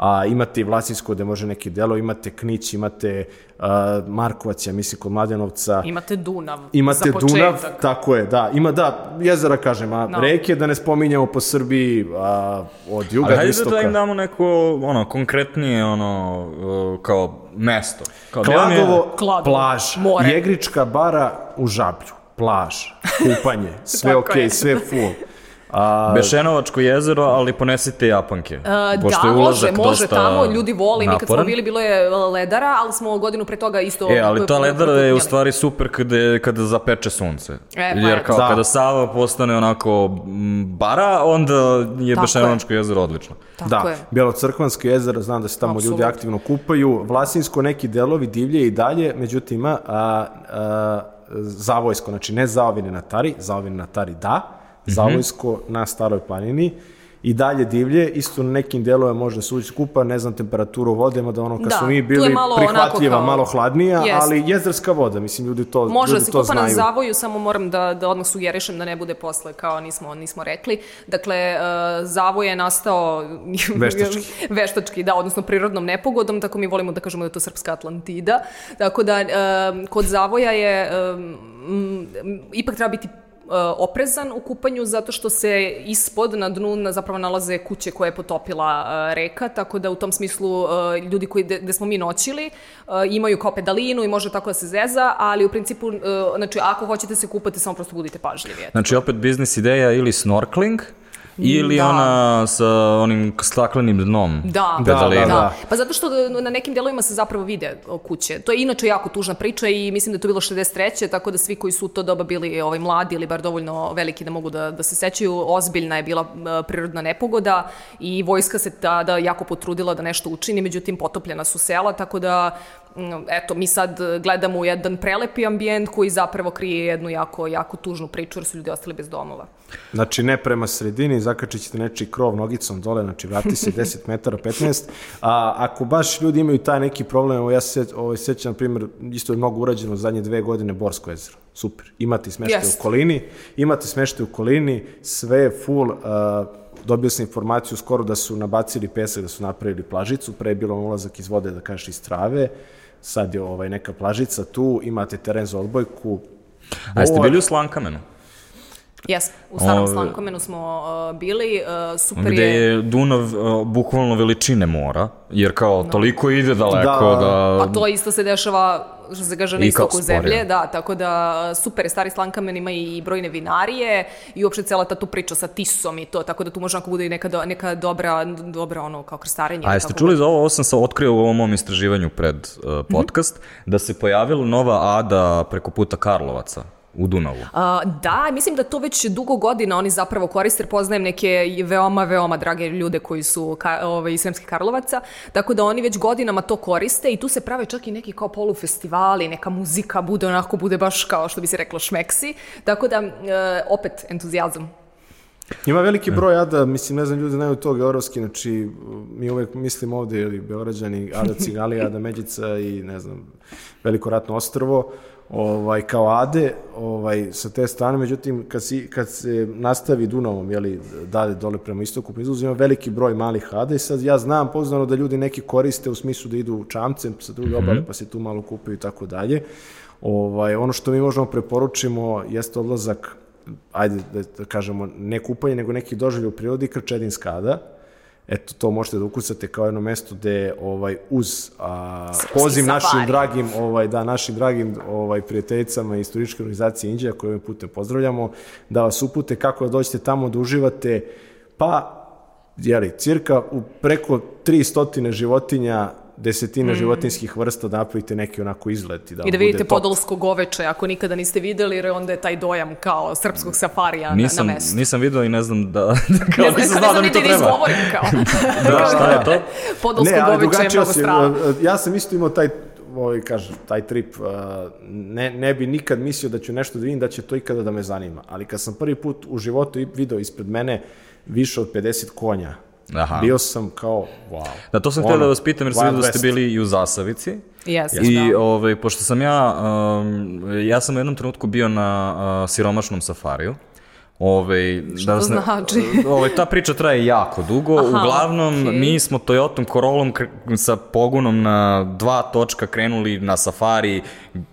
a imate i Vlasinsko gde može neki delo, imate Knić, imate uh, Markovac, ja mislim, kod Mladenovca. Imate Dunav Imate za početak. Dunav, tako je, da. Ima, da, jezera, kažem, a No. reke da ne spominjamo po Srbiji, a, od juga Ali do hajde istoka. da im damo neko, ono, konkretnije, ono, uh, kao mesto. Kao, vam je- Kladovo, Kladovo, plaž, more. Jegrička bara u Žablju, plaž, kupanje, sve je. sve full. A, Bešenovačko jezero, ali ponesite japanke. Uh, pošto da, je može, ulazak može tamo, ljudi vole, mi kad smo naporan. bili, bilo je uh, ledara, ali smo godinu pre toga isto... E, ali ta ledara je u stvari super kada, kada zapeče sunce. E, pa Jer kao Da. kada Sava postane onako bara, onda je Tako Bešenovačko jezero odlično. Tako da, je. Bjelocrkvansko jezero, znam da se tamo ljudi Apsolutno. aktivno kupaju. Vlasinsko neki delovi divlje i dalje, međutim, a, a, Zavojsko, znači ne Zaovine na Tari, Zaovine na Tari da, Mhm. Zavojsko na Staroj planini, i dalje divlje, isto na nekim delovima može se ući skupa, ne znam temperaturu vode, mada ono kad Da, smo mi bili malo prihvatljiva, kao- malo hladnija, Jest. ali jezerska voda, mislim ljudi to, Može da se to kupa na znaju. zavoju, samo moram da, da odmah sugerišem da ne bude posle kao nismo, nismo rekli. Dakle, uh, zavoj je nastao Veštački. veštački, da, odnosno prirodnom nepogodom, tako mi volimo da kažemo da je to srpska Atlantida. Tako da, um, kod zavoja je, m, ipak treba biti oprezan u kupanju zato što se ispod na dnu na, zapravo nalaze kuće koje je potopila uh, reka, tako da u tom smislu uh, ljudi koji de, gde smo mi noćili imaju kao pedalinu i može tako da se zeza, ali u principu znači ako hoćete se kupati samo prosto budite pažljivi. Znači, opet biznis ideja ili snorkeling, ili Da. ona sa onim staklenim dnom Da, pedalina. da, da. Pa zato što na nekim delovima se zapravo vide kuće. To je inače jako tužna priča i mislim da je to bilo 63. tako da svi koji su u to doba bili ovaj, mladi ili bar dovoljno veliki da mogu da, da se sećaju, ozbiljna je bila e, prirodna nepogoda i vojska se tada jako potrudila da nešto učini, međutim potopljena su sela, tako da eto, mi sad gledamo u jedan prelepi ambijent koji zapravo krije jednu jako, jako tužnu priču jer su ljudi ostali bez domova. Znači ne prema sredini, zakačit ćete nečiji krov nogicom dole, znači vrati se 10 metara, 15. A ako baš ljudi imaju taj neki problem, evo ja se ovaj, sećam, na primjer, isto je mnogo urađeno zadnje dve godine Borsko jezero. Super. Imate smeštaj Jest. u okolini, imate smeštaj u okolini, sve je full, uh, dobio sam informaciju skoro da su nabacili pesak, da su napravili plažicu, pre je bilo ulazak iz vode, da kažeš iz trave, sad je ovaj, neka plažica tu, imate teren za odbojku, A jeste bili u Slankamenu? Jes, u starom Ove- Slankomenu smo uh, bili, uh, super Gde je Dunav uh, bukvalno veličine mora, jer kao toliko ide daleko Da. da... Pa to isto se dešava što se kaže na istoku zemlje, da, tako da super stari Slankamen ima i brojne vinarije i uopšte cela ta tu priča sa Tisom i to, tako da tu može onako bude i neka, do, neka dobra, dobra ono kao krstarenje. A jeste čuli za ovo? Ovo sam sa otkrio u ovom mom istraživanju pred uh, podcast, da se pojavila nova ada preko puta Karlovaca u Dunavu. A, da, mislim da to već dugo godina oni zapravo koriste, jer poznajem neke veoma, veoma drage ljude koji su ka, ovaj, iz Sremskih Karlovaca, tako da oni već godinama to koriste i tu se prave čak i neki kao polufestivali, neka muzika bude onako, bude baš kao što bi se reklo šmeksi, tako da e, opet entuzijazam. Ima veliki broj ada, mislim, ne znam, ljudi znaju to geografski, znači, mi uvek mislimo ovde, ili Beograđani, Ada Cigalija, Ada Međica i, ne znam, Veliko ratno ostrvo, ovaj, kao ade, ovaj, sa te strane, međutim, kad, si, kad se nastavi Dunavom, jeli, dalje dole prema istoku, izuzima ima veliki broj malih ada i sad ja znam poznano da ljudi neki koriste u smislu da idu čamcem sa druge obale, pa se tu malo kupaju i tako dalje. Ovaj, ono što mi možemo preporučimo jeste odlazak ajde da, da kažemo, ne kupanje, nego neki doživlje u prirodi, Krčedinska ada. Eto, to možete da ukucate kao jedno mesto gde ovaj, uz a, poziv našim dragim, ovaj, da, našim dragim ovaj, prijateljicama iz turističke organizacije Indija, koje ovim putem pozdravljamo, da vas upute kako da dođete tamo da uživate, pa, jeli, cirka u preko 300 životinja, desetina životinskih vrsta da napravite neki onako izlet i da, Mm. I da vidite podolsko goveče, ako nikada niste videli, jer onda je taj dojam kao srpskog safarija na, Nisam, na mestu. nisam video i ne znam da... kao Ne znam, nisam ne znao da znam mi to da treba. izgovorim kao. Da, šta je to? Podolsko Ne, goveče je mnogo strava. ja sam isto imao taj ovaj, kažem, taj trip, uh, ne, ne bi nikad mislio da ću nešto da vidim, da će to ikada da me zanima. Ali kad sam prvi put u životu i- video ispred mene više od 50 konja Aha. Bio sam kao, wow. Da, to sam htio da vas pitam, jer sam vidio da ste bili i u Zasavici. Jeste, I da. ovaj, pošto sam ja, um, ja sam u jednom trenutku bio na uh, siromašnom safariju. Ove, to znači? Ove, ta priča traje jako dugo. Aha, Uglavnom, okej. mi smo Toyotom Corollom sa pogunom na dva točka krenuli na safari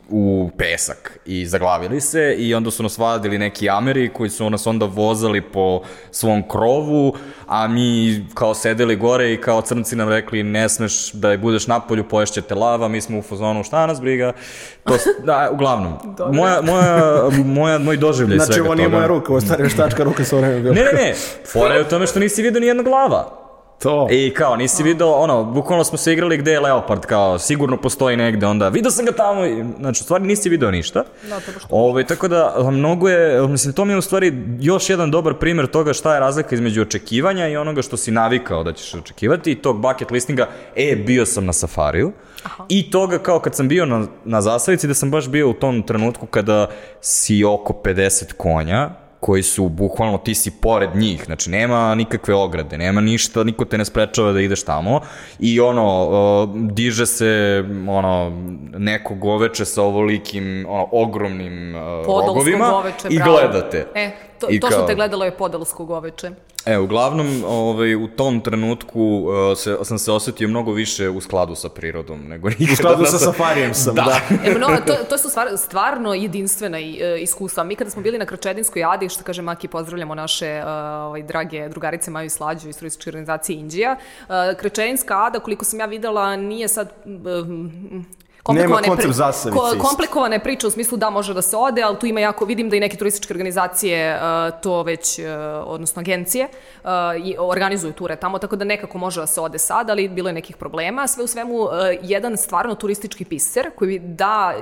u pesak i zaglavili se i onda su nas vadili neki Ameri koji su nas onda vozali po svom krovu, a mi kao sedeli gore i kao crnci nam rekli ne smeš da je budeš napolju, poješćete lava, mi smo u fazonu šta nas briga. To, da, uglavnom, moja, moja, moja, moj doživljaj Znači, svega ovo nije toga. moja ruka, ovo stari veštačka ruka sa vremena. Ne, ne, ne, fora je u tome što nisi vidio ni jedna glava. To. I kao, nisi video, ono, bukvalno smo se igrali gde je Leopard, kao, sigurno postoji negde, onda, video sam ga tamo, i, znači, u stvari nisi video ništa. Da, to baš Ove, tako da, a, mnogo je, mislim, to mi je u stvari još jedan dobar primjer toga šta je razlika između očekivanja i onoga što si navikao da ćeš očekivati i tog bucket listinga, e, bio sam na safariju. I toga kao kad sam bio na, na zasavici, da sam baš bio u tom trenutku kada si oko 50 konja, koji su bukvalno ti si pored njih, znači nema nikakve ograde, nema ništa, niko te ne sprečava da ideš tamo i ono, uh, diže se ono, neko goveče sa ovolikim, ono, ogromnim uh, Podolsko rogovima goveče, i bravo. gledate. E, to, I to što kao- te gledalo je podalsko goveče. E, uglavnom, ovaj, u tom trenutku uh, se, sam se osetio mnogo više u skladu sa prirodom nego nikada. U skladu sa sa- safarijem sam, da. E, no, to, to su stvar, stvarno jedinstvena e, iskustva. Mi kada smo bili na Kračedinskoj adi, što kaže Maki, pozdravljamo naše e, ovaj, drage drugarice Maju i Slađu iz turističke organizacije Indija. Uh, Kračedinska ada, koliko sam ja videla, nije sad... mm, komplikovane Nema koncept zasavice isto. komplikovana je priča u smislu da može da se ode, ali tu ima jako, vidim da i neke turističke organizacije uh, to već, uh, odnosno agencije, uh, i organizuju ture tamo, tako da nekako može da se ode sad, ali bilo je nekih problema. Sve u svemu, uh, jedan stvarno turistički piser koji da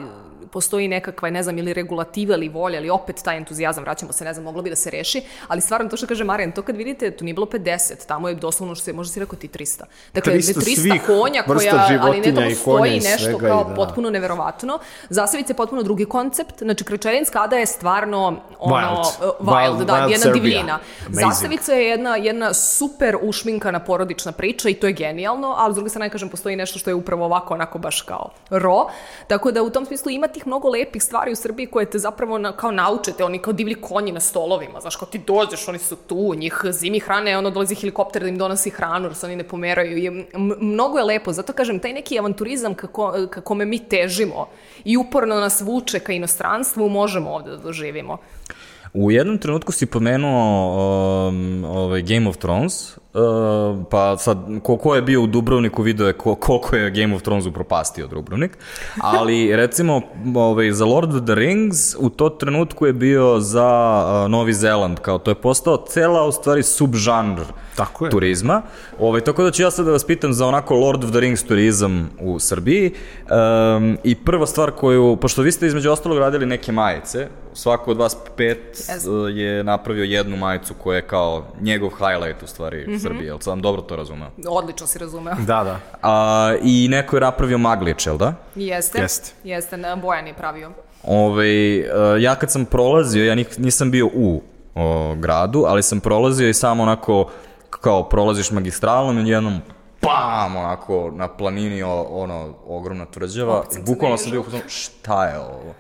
postoji nekakva, ne znam, ili regulativa ili volja, ali opet taj entuzijazam, vraćamo se, ne znam, moglo bi da se reši, ali stvarno to što kaže Marijan, to kad vidite, tu nije bilo 50, tamo je doslovno, što se, možda si rekao ti 300. Dakle, 300 300 svih konja koja, ali ne životinja da i postoji konja i nešto svega kao da. potpuno neverovatno. Zasavica je potpuno drugi koncept, znači Krečerinska ada je stvarno ono, Wild. wild, Wild- da, wild jedna Serbia. divljina. Amazing. Zasavica je jedna, jedna super ušminkana porodična priča i to je genijalno, ali s druge strane kažem postoji nešto što je upravo ovako onako baš kao ro, tako da u tom smislu ima tih mnogo lepih stvari u Srbiji koje te zapravo na, kao naučete, oni kao divlji konji na stolovima, znaš, kao ti dođeš, oni su tu, njih zimi hrane, ono dolazi helikopter da im donosi hranu, jer se oni ne pomeraju, i mnogo je lepo, zato kažem, taj neki avanturizam kako, kako me mi težimo i uporno nas vuče ka inostranstvu, možemo ovde da doživimo. U jednom trenutku si pomenuo um, ovaj Game of Thrones, uh, pa sad, ko, ko je bio u Dubrovniku video je ko, koliko je Game of Thrones upropastio Dubrovnik, ali recimo ovaj, za Lord of the Rings u to trenutku je bio za uh, Novi Zeland, kao to je postao cela u stvari subžanr Tako je. turizma. Ovaj, tako da ću ja sad da vas pitam za onako Lord of the Rings turizam u Srbiji. Um, I prva stvar koju, pošto vi ste između ostalog radili neke majice, svako od vas pet Jesam. uh, je napravio jednu majicu koja je kao njegov highlight u stvari mm -hmm. Srbije, jel sam dobro to razumeo? Odlično si razumeo. Da, da. A, I neko je napravio Maglić, jel da? Jeste, Jeste. jeste, na- Bojan je pravio. Ove, uh, ja kad sam prolazio, ja nisam bio u o, gradu, ali sam prolazio i samo onako, kao prolaziš magistralom i jednom pam, onako, na planini, o, ono, ogromna tvrđava. Opet sam Bukvalno sam bio šta je ovo?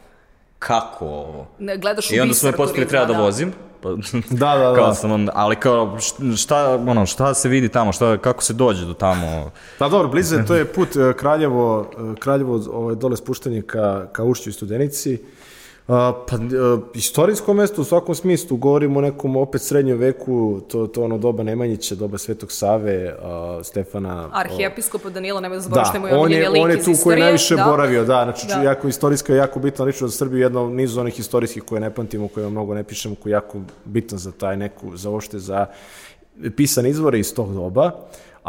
Kako ovo? Ne, gledaš u I onda su me postavili treba da vozim. Pa, Da, da, da. Kao sam onda, ali kao, šta, ono, šta se vidi tamo, šta, kako se dođe do tamo? Pa dobro, bliže, to je put e, Kraljevo, e, Kraljevo ovaj, dole spuštanje ka, ka Ušću i Studenici. A, pa, e, istorijsko mesto u svakom smislu, govorimo o nekom opet srednjem veku, to, to ono doba Nemanjića, doba Svetog Save, a, Stefana. Arhijepiskopa Danila, nemoj da Da, zaboravite što je on je, lik on je tu koji je najviše da. boravio, da, znači Da. jako istorijska, jako bitna ličnost za Srbiju, jedna u nizu onih istorijskih koje ne pamtimo, koje mnogo ne pišemo, koji je jako bitan za taj neku, za uopšte za pisane izvore iz tog doba.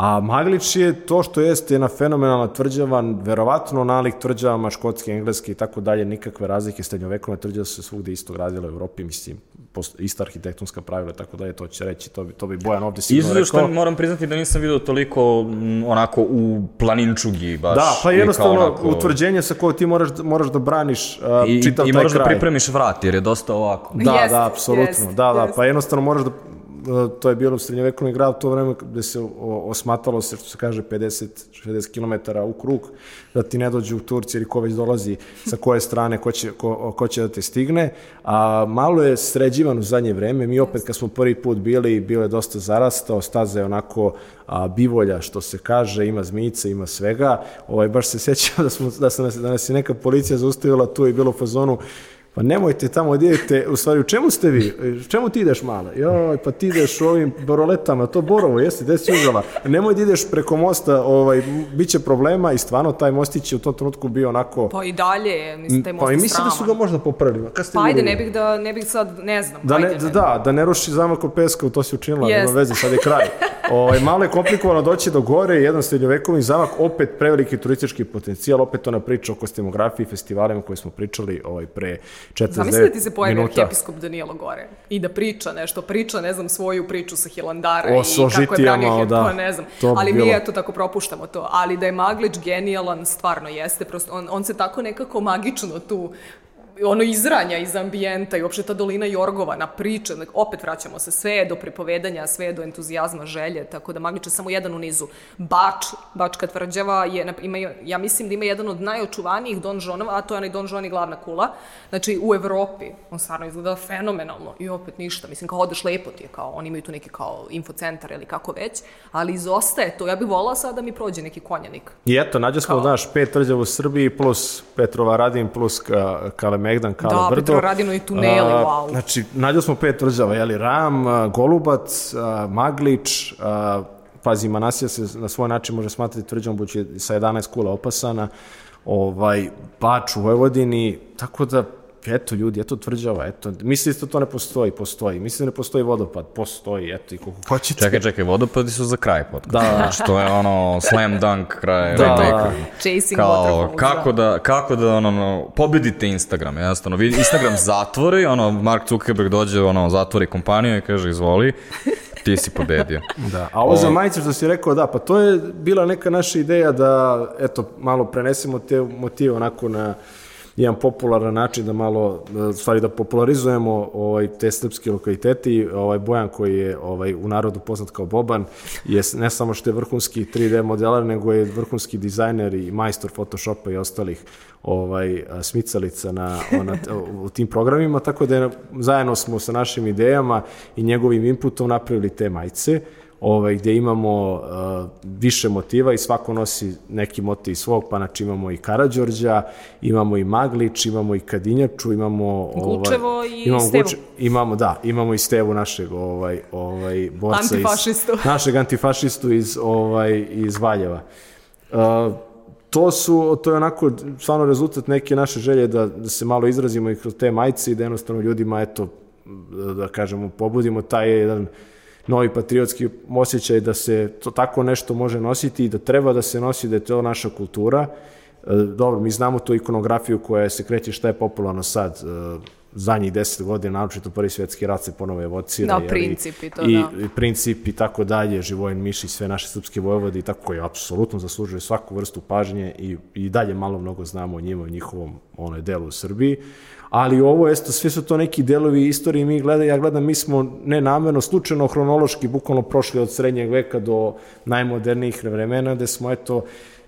A Maglić je to što jeste jedna fenomenalna tvrđava, verovatno nalik tvrđavama škotske, engleske i tako dalje, nikakve razlike, srednjovekovne tvrđave su se svugde isto gradile u Evropi, mislim, ista arhitektonska pravila i tako dalje, to će reći, to bi, to bi Bojan ovde sigurno rekao. moram priznati da nisam vidio toliko m, onako u planinčugi baš. Da, pa i jednostavno onako- utvrđenje sa koje ti moraš, moraš da braniš uh, I, čitav i taj moraš da kraj. pripremiš vrat jer je dosta ovako. Da, Jest, da, apsolutno. jest, da, da, jest. pa jednostavno moraš da to je bilo srednjevekovni grad to vreme gde se osmatalo se, što se kaže, 50-60 km u krug, da ti ne dođu u Turci ili ko već dolazi sa koje strane, ko će, ko, ko će da te stigne. A malo je sređivan u zadnje vreme. Mi opet kad smo prvi put bili, bilo je dosta zarastao, staza je onako a, bivolja, što se kaže, ima zmijice, ima svega. Ovaj, baš se sjećam da, smo, da, sam, da nas je neka policija zaustavila tu i bilo u fazonu, pa nemojte tamo idete, u stvari, u čemu ste vi? U čemu ti ideš mala? Joj, pa ti ideš ovim boroletama, to Borovo, jesi, gde si uzela? Nemoj da ideš preko mosta, ovaj, bit će problema i stvarno taj mostić je u tom trenutku bio onako... Pa i dalje, mislim, taj most Pa i mislim da su ga možda popravili. Kad ste Pa ajde, ne bih da, ne bih sad, ne znam. Da, ne, ajde, ne. da, da ne ruši zamak od peska, to si učinila, Jest. nema veze, sad je kraj. Ovaj, malo je komplikovano doći do gore, jedan srednjovekovni zamak, opet preveliki turistički potencijal, opet ona priča o kostimografiji, festivalima koje smo pričali ovaj, pre 49 Zamisli da ti se pojavi minuta. arhijepiskop Danilo Gore i da priča nešto, priča, ne znam, svoju priču sa Hilandara O, i kako je branio da. da. ne znam. To bi Ali mi bilo. eto tako propuštamo to. Ali da je Maglić genijalan, stvarno jeste. Prosto on, on se tako nekako magično tu ono izranja iz ambijenta i uopšte ta dolina Jorgova na priče, opet vraćamo se, sve do pripovedanja, sve do entuzijazma, želje, tako da Maglić je samo jedan u nizu. Bač, Bačka tvrđava, je, ima, ja mislim da ima jedan od najočuvanijih donžonova, a to je onaj donžon i glavna kula, znači u Evropi, on stvarno izgleda fenomenalno i opet ništa, mislim kao odeš lepo ti je, kao, oni imaju tu neki kao infocentar ili kako već, ali izostaje to, ja bih volila sad da mi prođe neki konjanik. I eto, nađe smo, Kao- znaš, pet tvrđava u Srbiji plus Petrova Radin plus ka, Kalemegdan, Kale Da, Brdo. Petrovaradinu i tuneli, A, wow. Znači, nađe smo pet tvrđava, jeli, Ram, Golubac, a, pazi, Manasija se na svoj način može smatrati tvrđavom, budući sa 11 kula opasana, ovaj, Bač u Vojvodini, tako da, eto ljudi, eto tvrđava, eto, mislite da to ne postoji, postoji, mislite da ne postoji vodopad, postoji, eto, i koliko hoćete. Čekaj, čekaj, vodopadi su za kraj podcasta. Da. Znači, to je ono slam dunk kraj Da. remake-a. Chasing Kao, waterfalls, kako da. da, kako da ono, ono, pobedite Instagram, jednostavno. Vi Instagram zatvori, ono, Mark Zuckerberg dođe, ono, zatvori kompaniju i kaže, izvoli, ti si pobedio. Da, a ovo za majice što si rekao, da, pa to je bila neka naša ideja da, eto, malo prenesemo te motive onako na jedan popularan način da malo, da, stvari da popularizujemo ovaj, te srpske lokalitete ovaj Bojan koji je ovaj, u narodu poznat kao Boban je ne samo što je vrhunski 3D modelar, nego je vrhunski dizajner i majstor Photoshopa i ostalih ovaj, smicalica na, na, u tim programima, tako da je, zajedno smo sa našim idejama i njegovim inputom napravili te majice ovaj, gdje imamo uh, više motiva i svako nosi neki motiv svog, pa znači imamo i Karađorđa, imamo i Maglić, imamo i Kadinjaču, imamo Gučevo ovaj, i imamo Stevu. imamo, da, imamo i Stevu našeg ovaj, ovaj, borca Antifašistu. iz, našeg antifašistu iz, ovaj, iz Valjeva. Uh, to su, to je onako stvarno rezultat neke naše želje da, da se malo izrazimo i kroz te majice i da jednostavno ljudima, eto, da kažemo, pobudimo taj jedan novi patriotski osjećaj da se to tako nešto može nositi i da treba da se nosi, da je to naša kultura. E, Dobro, mi znamo tu ikonografiju koja se kreće šta je popularno sad, e, zadnjih deset godina, naročito prvi svjetski rat se ponovo evocira. Da, princip i to, i, da. i princip i tako dalje, Živojin Mišić, sve naše srpske vojvode i tako koji apsolutno zaslužuje svaku vrstu pažnje i, i dalje malo mnogo znamo o njima, o njihovom onoj delu u Srbiji. Ali ovo, esto, sve su to neki delovi istorije, mi gleda, ja gledam, mi smo nenamerno, slučajno, hronološki, bukvalno prošli od srednjeg veka do najmodernijih vremena, gde smo, eto,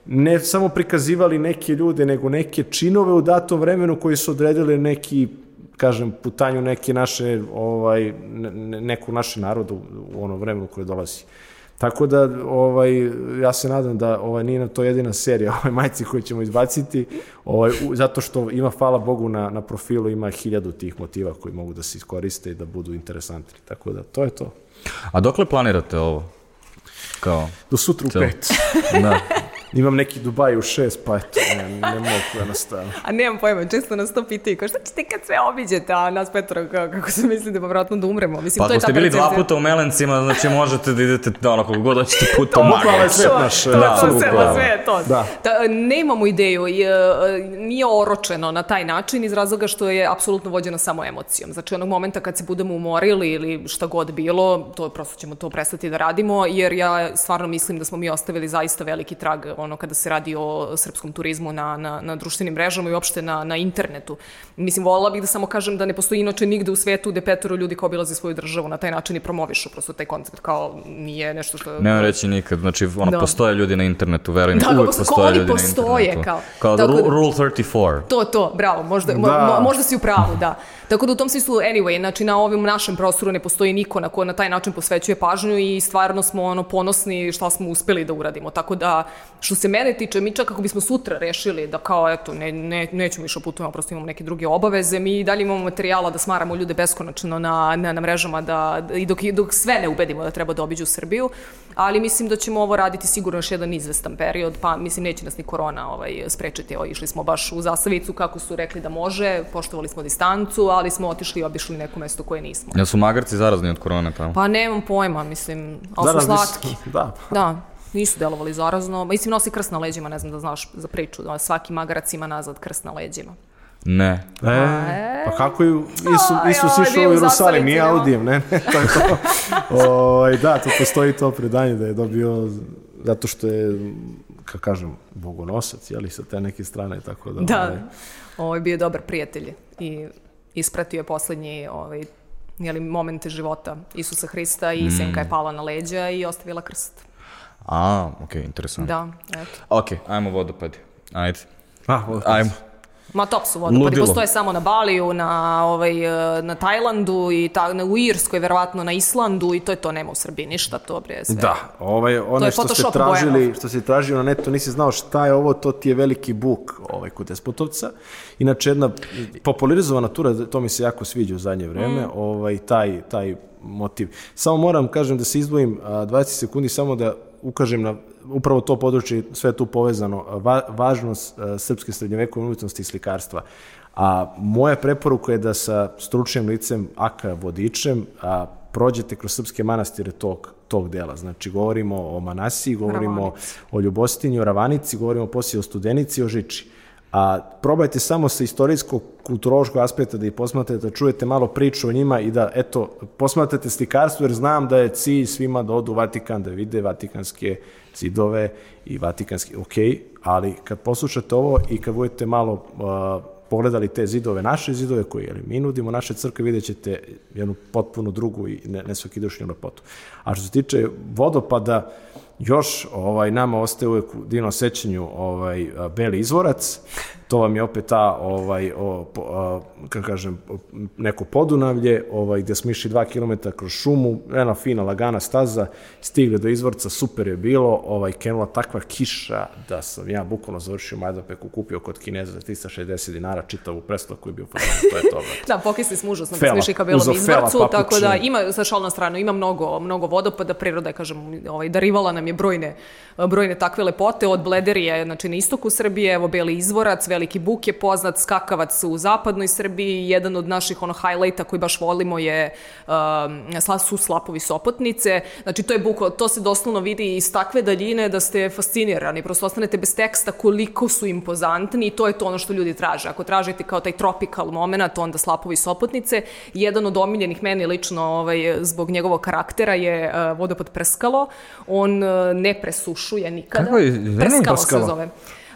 ne samo prikazivali neke ljude, nego neke činove u datom vremenu koji su odredili neki kažem, putanju neke naše, ovaj, ne- ne- neku naše narodu u ono vremenu koje dolazi. Tako da, ovaj, ja se nadam da ovaj, nije na to jedina serija ovaj, majci koju ćemo izbaciti, ovaj, u- zato što ima, hvala Bogu, na, na profilu ima hiljadu tih motiva koji mogu da se iskoriste i da budu interesantni. Tako da, to je to. A dokle planirate ovo? Kao, Do sutra u Celo. pet. da. Imam neki Dubaj u šest, pa eto, ne, ne mogu da nastavim. A nemam pojma, često nas to pitaju, kao šta ćete kad sve obiđete, a nas Petra, kao, kako se mislite, pa vratno da umremo. Mislim, Pa to je ako ste bili dva puta u Melencima, znači možete da idete da ono koliko god hoćete puta u bukvalno je Maglić. svet naš, To, da, to, apsolutno, sve, da. sve je to. Da. Da, nemamo ideju, i, e, nije oročeno na taj način iz razloga što je apsolutno vođeno samo emocijom. Znači onog momenta kad se budemo umorili ili šta god bilo, to prosto ćemo to prestati da radimo, jer ja stvarno mislim da smo mi ostavili zaista veliki trag ono kada se radi o srpskom turizmu na, na, na društvenim mrežama i uopšte na, na internetu. Mislim, volila bih da samo kažem da ne postoji inače nigde u svetu gde petoro ljudi kao obilaze svoju državu na taj način i promovišu prosto taj koncept kao nije nešto što... Nema reći nikad, znači ono, Da. postoje ljudi na internetu, verujem, Da, uvek kako- postoje oni ljudi postoje, na internetu. kao. kao da- Rule 34. To, to, bravo, možda, mo, Da. mo, možda si u pravu, da. Tako da u tom smislu, anyway, znači na ovom našem prostoru ne postoji niko na ko na taj način posvećuje pažnju i stvarno smo ono ponosni šta smo uspeli da uradimo. Tako da, što se mene tiče, mi čak kako bismo sutra rešili da kao, eto, ne, ne, nećemo više putujemo, prosto imamo neke druge obaveze, mi i dalje imamo materijala da smaramo ljude beskonačno na, na, na mrežama da, da, i dok, dok sve ne ubedimo da treba da obiđu Srbiju, ali mislim da ćemo ovo raditi sigurno još jedan izvestan period, pa mislim neće nas ni korona ovaj, sprečiti. Evo, išli smo baš u Zasavicu kako su rekli da može, poštovali smo distancu, ali smo otišli i obišli neko mesto koje nismo. Jel su magarci zarazni od korone tamo? Pa nemam pojma, mislim, ali su Zarazni su- slatki. Da. Da, nisu delovali zarazno. Mislim, nosi krst na leđima, ne znam da znaš za priču, da svaki magarac ima nazad krst na leđima. Ne. E, pa kako je Isu, Isus aj, išao bio u Jerusalim, nije Audijem, ne, ne, to je to. Oj, da, to postoji to predanje da je dobio, zato što je, kako kažem, bogonosac, jeli, sa te neke strane, tako da... Da, ovaj, ovo je bio dobar prijatelj i ispratio je poslednji ovaj, jeli, momente života Isusa Hrista i senka je pala na leđa i ostavila krst. A, okej, interesantno. Da, eto. Ok, ajmo vodopadi. Ajde. A, ovo- Ajmo. Ma top su vodopadi, Ludilo. postoje samo na Baliju, na, ovaj, eh, na Tajlandu i ta, na, u Irskoj, verovatno na Islandu i to je to, nema u Srbiji ništa, to bre sve. Da, ovaj, one što ste tražili, što si tražio na netu, nisi znao šta je ovo, to ti je veliki buk ovaj, kod Despotovca. Inače, jedna popularizovana tura, to mi se jako sviđa u zadnje vreme, Mm. ovaj, taj, taj motiv. Samo moram, kažem, da se izdvojim a, 20 sekundi, samo da ukažem na upravo to područje, sve tu povezano, va, važnost a, srpske srednjevekovne umjetnosti i slikarstva. A moja preporuka je da sa stručnim licem Aka Vodičem a, prođete kroz srpske manastire tog, tog dela. Znači, govorimo o Manasiji, govorimo Ravanici. o Ljubostinju, o Ravanici, govorimo poslije o Studenici i o Žiči. A probajte samo sa istorijskog, kulturološkog aspekta da ih posmatrate, da čujete malo priču o njima i da, eto, posmatrate slikarstvo, jer znam da je cilj svima da odu u Vatikan, da vide vatikanske zidove i vatikanski, ok, ali kad poslušate ovo i kad budete malo uh, pogledali te zidove, naše zidove koje jeli, mi nudimo, naše crkve, vidjet ćete jednu potpuno drugu i ne, nesvakidošnju lepotu. A što se tiče vodopada, još ovaj nama ostaje uvek u divnom sećanju ovaj Beli izvorac. To vam je opet ta ovaj o, po, a, kako kažem o, neko podunavlje, ovaj gde smo išli 2 km kroz šumu, jedna fina lagana staza, stigli do izvorca, super je bilo, ovaj krenula takva kiša da sam ja bukvalno završio majdopeku kupio kod Kineza za 360 dinara čitavu preslaku i bio fazon, to je to. Da, pokisli smo užasno Fela. kad smo išli ka Belom Uzo fela, izvorcu, tako da ima, sa šal na stranu, ima mnogo, mnogo vodopada, priroda je, kažem, ovaj, darivala nam je brojne, brojne takve lepote, od Blederije, znači na istoku Srbije, evo Beli izvorac, Veliki Buk je poznat, Skakavac u zapadnoj Srbiji, jedan od naših ono highlighta koji baš volimo je um, su slapovi Sopotnice, znači to je buko, to se doslovno vidi iz takve daljine da ste fascinirani, prosto ostanete bez teksta koliko su impozantni i to je to ono što ljudi traže. Ako tražite kao taj tropical moment, onda slapovi Sopotnice. Jedan od omiljenih meni lično ovaj, zbog njegovog karaktera je uh, vodopad Prskalo. On uh, ne presušuje nikada. Kako je Prskalo, Prskalo. se zove.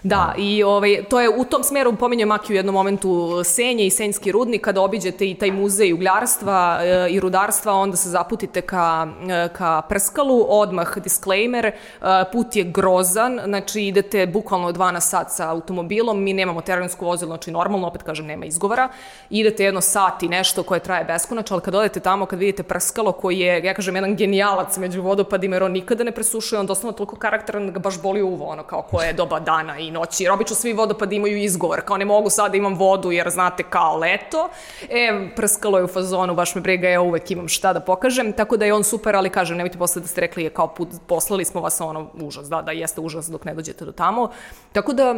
Da, i ovaj, to je u tom smeru, pominjem Maki u jednom momentu Senje i Senjski rudnik, kada obiđete i taj muzej ugljarstva e, i rudarstva, onda se zaputite ka, e, ka Prskalu, odmah disclaimer, e, put je grozan, znači idete bukvalno 12 sat sa automobilom, mi nemamo terensko vozilo, znači normalno, opet kažem, nema izgovora, idete jedno sat i nešto koje traje beskonačno, ali kad odete tamo, kad vidite Prskalo, koji je, ja kažem, jedan genijalac među vodopadima, jer on nikada ne presušuje, on doslovno toliko karakteran da ga baš boli uvo, ono, kao koje je doba dana i noći, jer obično svi vodopadi imaju izgovor, kao ne mogu sad da imam vodu jer znate kao leto, e, prskalo je u fazonu, baš me briga, ja uvek imam šta da pokažem, tako da je on super, ali kažem, nemojte posle da ste rekli je kao put, poslali smo vas ono, užas, da, da jeste užas dok ne dođete do tamo, tako da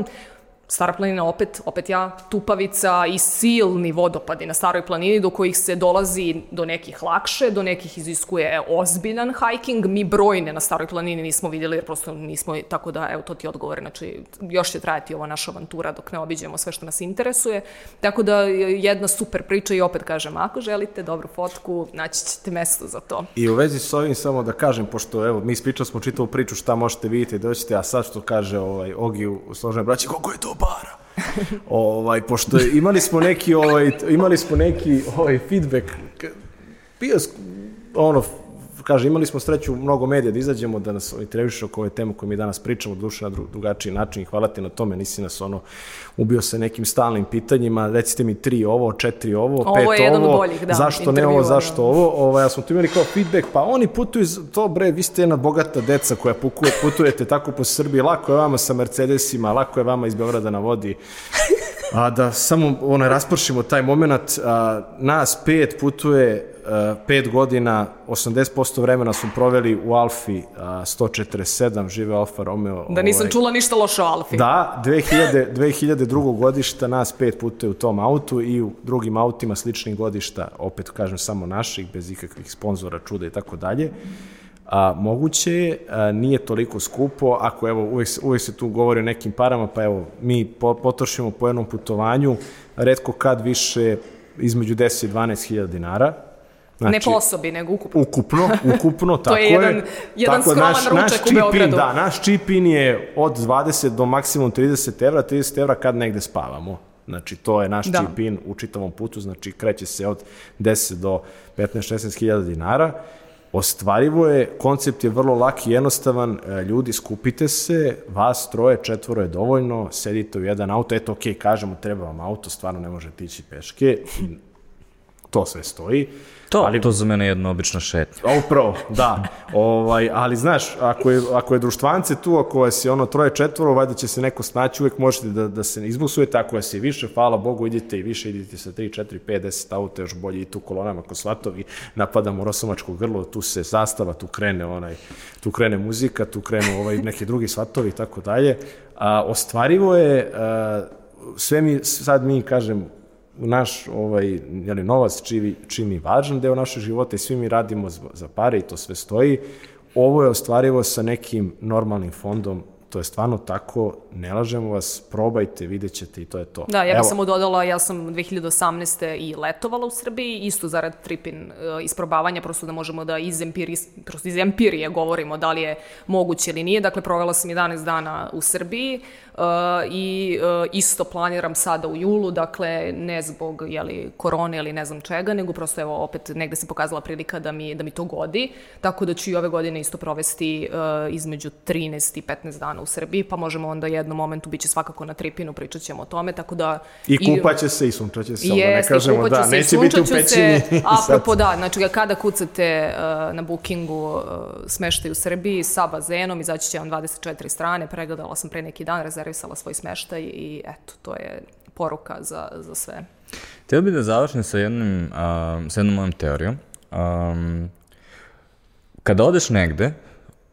Stara planina opet, opet ja, Tupavica i silni vodopadi na staroj planini do kojih se dolazi do nekih lakše, do nekih iziskuje ozbiljan hiking. Mi brojne na staroj planini nismo vidjeli jer prosto nismo, tako da evo to ti odgovore. Znači još će trajati ova naša avantura dok ne obiđemo sve što nas interesuje. Tako da jedna super priča i opet kažem, ako želite dobru fotku, naći ćete mesto za to. I u vezi s ovim samo da kažem, pošto evo mi ispričali smo čitavu priču šta možete vidjeti, doćete, a sad što kaže ovaj, Ogi u Složenoj braći, koliko je to para. ovaj, pošto imali smo neki, ovaj, imali smo neki ovaj, feedback, bio, ono, kaže, imali smo sreću mnogo medija da izađemo, da nas intervjuše oko ove teme koje mi danas pričamo, duše na drugačiji način i hvala ti na tome, nisi nas ono ubio se nekim stalnim pitanjima, recite mi tri ovo, četiri ovo, ovo pet ovo, je jedan od boljih, da, zašto ne ovo, zašto ovo, ovaj, ja smo tu imali kao feedback, pa oni putuju, to bre, vi ste jedna bogata deca koja pukuje, putujete tako po Srbiji, lako je vama sa Mercedesima, lako je vama iz Beograda na vodi, a da samo ono, raspršimo taj moment, a, nas pet putuje pet godina, 80% vremena smo proveli u Alfi 147, žive Alfa Romeo. Da nisam ovaj, čula ništa loše o Alfi. Da, 2000, 2002. godišta nas pet putuje u tom autu i u drugim autima sličnih godišta, opet kažem samo naših, bez ikakvih sponzora, čuda i tako dalje. A, moguće je, a, nije toliko skupo, ako evo, uvijek, uvijek se tu govori o nekim parama, pa evo, mi po, potrošimo po jednom putovanju, redko kad više između 10 i 12 hiljada dinara, Znači, ne po osobi, nego ukupno. Ukupno, ukupno, tako je. to je jedan, jedan tako, skroman naš, ručak naš u Beogradu. Da, naš čipin je od 20 do maksimum 30 evra, 30 evra kad negde spavamo. Znači, to je naš da. čipin u čitavom putu, znači kreće se od 10 do 15-16 hiljada dinara. Ostvarivo je, koncept je vrlo lak i jednostavan, e, ljudi skupite se, vas troje, četvoro je dovoljno, sedite u jedan auto, eto, ok, kažemo, treba vam auto, stvarno ne možete ići peške, to sve stoji. To, ali, to za mene je jedna obična šetnja. Upravo, da. ovaj, ali znaš, ako je, ako je društvance tu, ako vas je ono troje četvoro, valjda će se neko snaći, uvek možete da, da se izbusujete, ako vas je više, hvala Bogu, idite i više, idite sa 3, 4, 5, 10 auta, još bolje i tu kolonama ko svatovi, napadamo Rosomačko grlo, tu se zastava, tu krene onaj, tu krene muzika, tu krenu ovaj, neki drugi svatovi i tako dalje. A, ostvarivo je, a, sve mi, sad mi, kažem, naš ovaj, jeli, novac čini, čini važan deo našeg života i svi mi radimo za pare i to sve stoji. Ovo je ostvarivo sa nekim normalnim fondom to je stvarno tako, ne lažemo vas, probajte, vidjet ćete i to je to. Da, ja bih samo dodala, ja sam 2018. i letovala u Srbiji, isto zarad tripin uh, isprobavanja, prosto da možemo da iz, empiri, prosto iz empirije govorimo da li je moguće ili nije. Dakle, provela sam 11 dana u Srbiji uh, i uh, isto planiram sada u julu, dakle, ne zbog jeli, korone ili ne znam čega, nego prosto evo opet negde se pokazala prilika da mi, da mi to godi, tako da ću i ove godine isto provesti između 13 i 15 dana u Srbiji, pa možemo onda jednom momentu biće svakako na tripinu, pričat ćemo o tome, tako da... I kupaće se i sunčaće se, jest, ne kažemo da, neće biti u pećini. Se, apropo da, znači kada kucate uh, na bookingu uh, smeštaj u Srbiji sa bazenom, izaći će vam 24 strane, pregledala sam pre neki dan, rezervisala svoj smeštaj i eto, to je poruka za, za sve. Htio bih da završim sa, jednim, uh, sa jednom mojom teorijom. Um, kada odeš negde,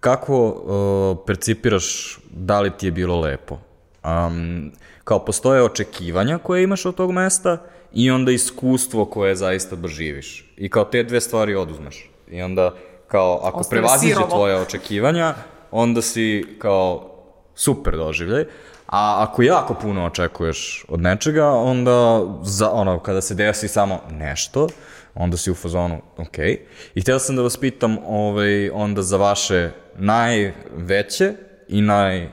kako uh, percipiraš da li ti je bilo lepo? Um, kao postoje očekivanja koje imaš od tog mesta i onda iskustvo koje zaista doživiš. I kao te dve stvari oduzmeš. I onda kao ako Ostane prevaziđe sirovo. tvoje očekivanja, onda si kao super doživljaj. A ako jako puno očekuješ od nečega, onda za, ono, kada se desi samo nešto, onda si u fazonu, ok. I htio sam da vas pitam ovaj, onda za vaše najveće i naj,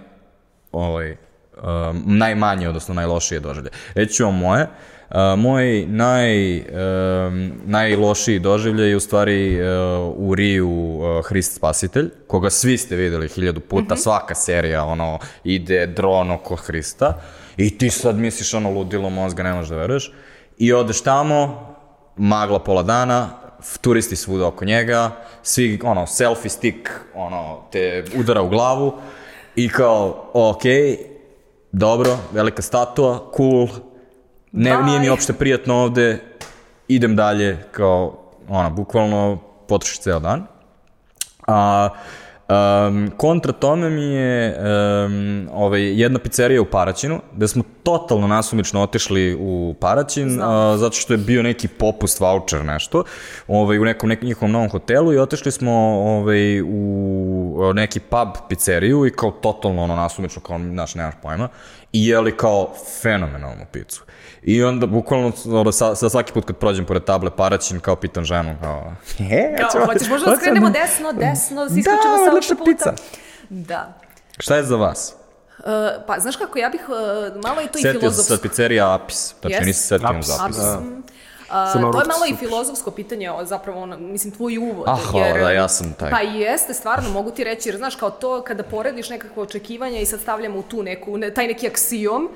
ovaj, um, najmanje, odnosno najlošije doživlje. Reći ću vam moje. Uh, moj naj, um, najlošiji doživlje je u stvari uh, u Riju uh, Hrist Spasitelj, koga svi ste videli hiljadu puta, mm -hmm. svaka serija ono, ide dron oko Hrista i ti sad misliš ono ludilo mozga, ne možeš da veruješ. I odeš tamo, magla pola dana, turisti svuda oko njega, svi, ono, selfie stick, ono, te udara u glavu i kao, ok, dobro, velika statua, cool, ne, Bye. nije mi uopšte prijatno ovde, idem dalje, kao, ono, bukvalno potroši ceo dan. A, Um, kontra tome mi je um, ovaj, jedna pizzerija u Paraćinu, gde smo totalno nasumično otišli u Paraćin, a, zato što je bio neki popust, voucher, nešto, ovaj, u nekom, nekom njihovom novom hotelu i otišli smo ovaj, u neki pub pizzeriju i kao totalno ono nasumično, kao, znaš, nemaš pojma, i jeli kao fenomenalnu picu. I onda, bukvalno, ono, sa, sa svaki put kad prođem pored table Paraćin, kao pitam ženu, kao, e, kao, hoćeš možda da skrenemo desno, desno, da se isključimo da, sa odlična autoputa. pizza. Da. Šta je za vas? Uh, pa, znaš kako, ja bih uh, malo i to i Setio sam filozofsko. se pizzerija Apis, znači Jest. nisam setio Apis. Apis. Da. A, Samo to je malo i filozofsko pitanje, o, zapravo, ono, mislim, tvoj uvod. Ah, hvala, da, ja sam taj. Pa i jeste, stvarno, mogu ti reći, jer znaš, kao to, kada porediš nekakve očekivanja i sad stavljamo u tu neku, ne, taj neki aksijom,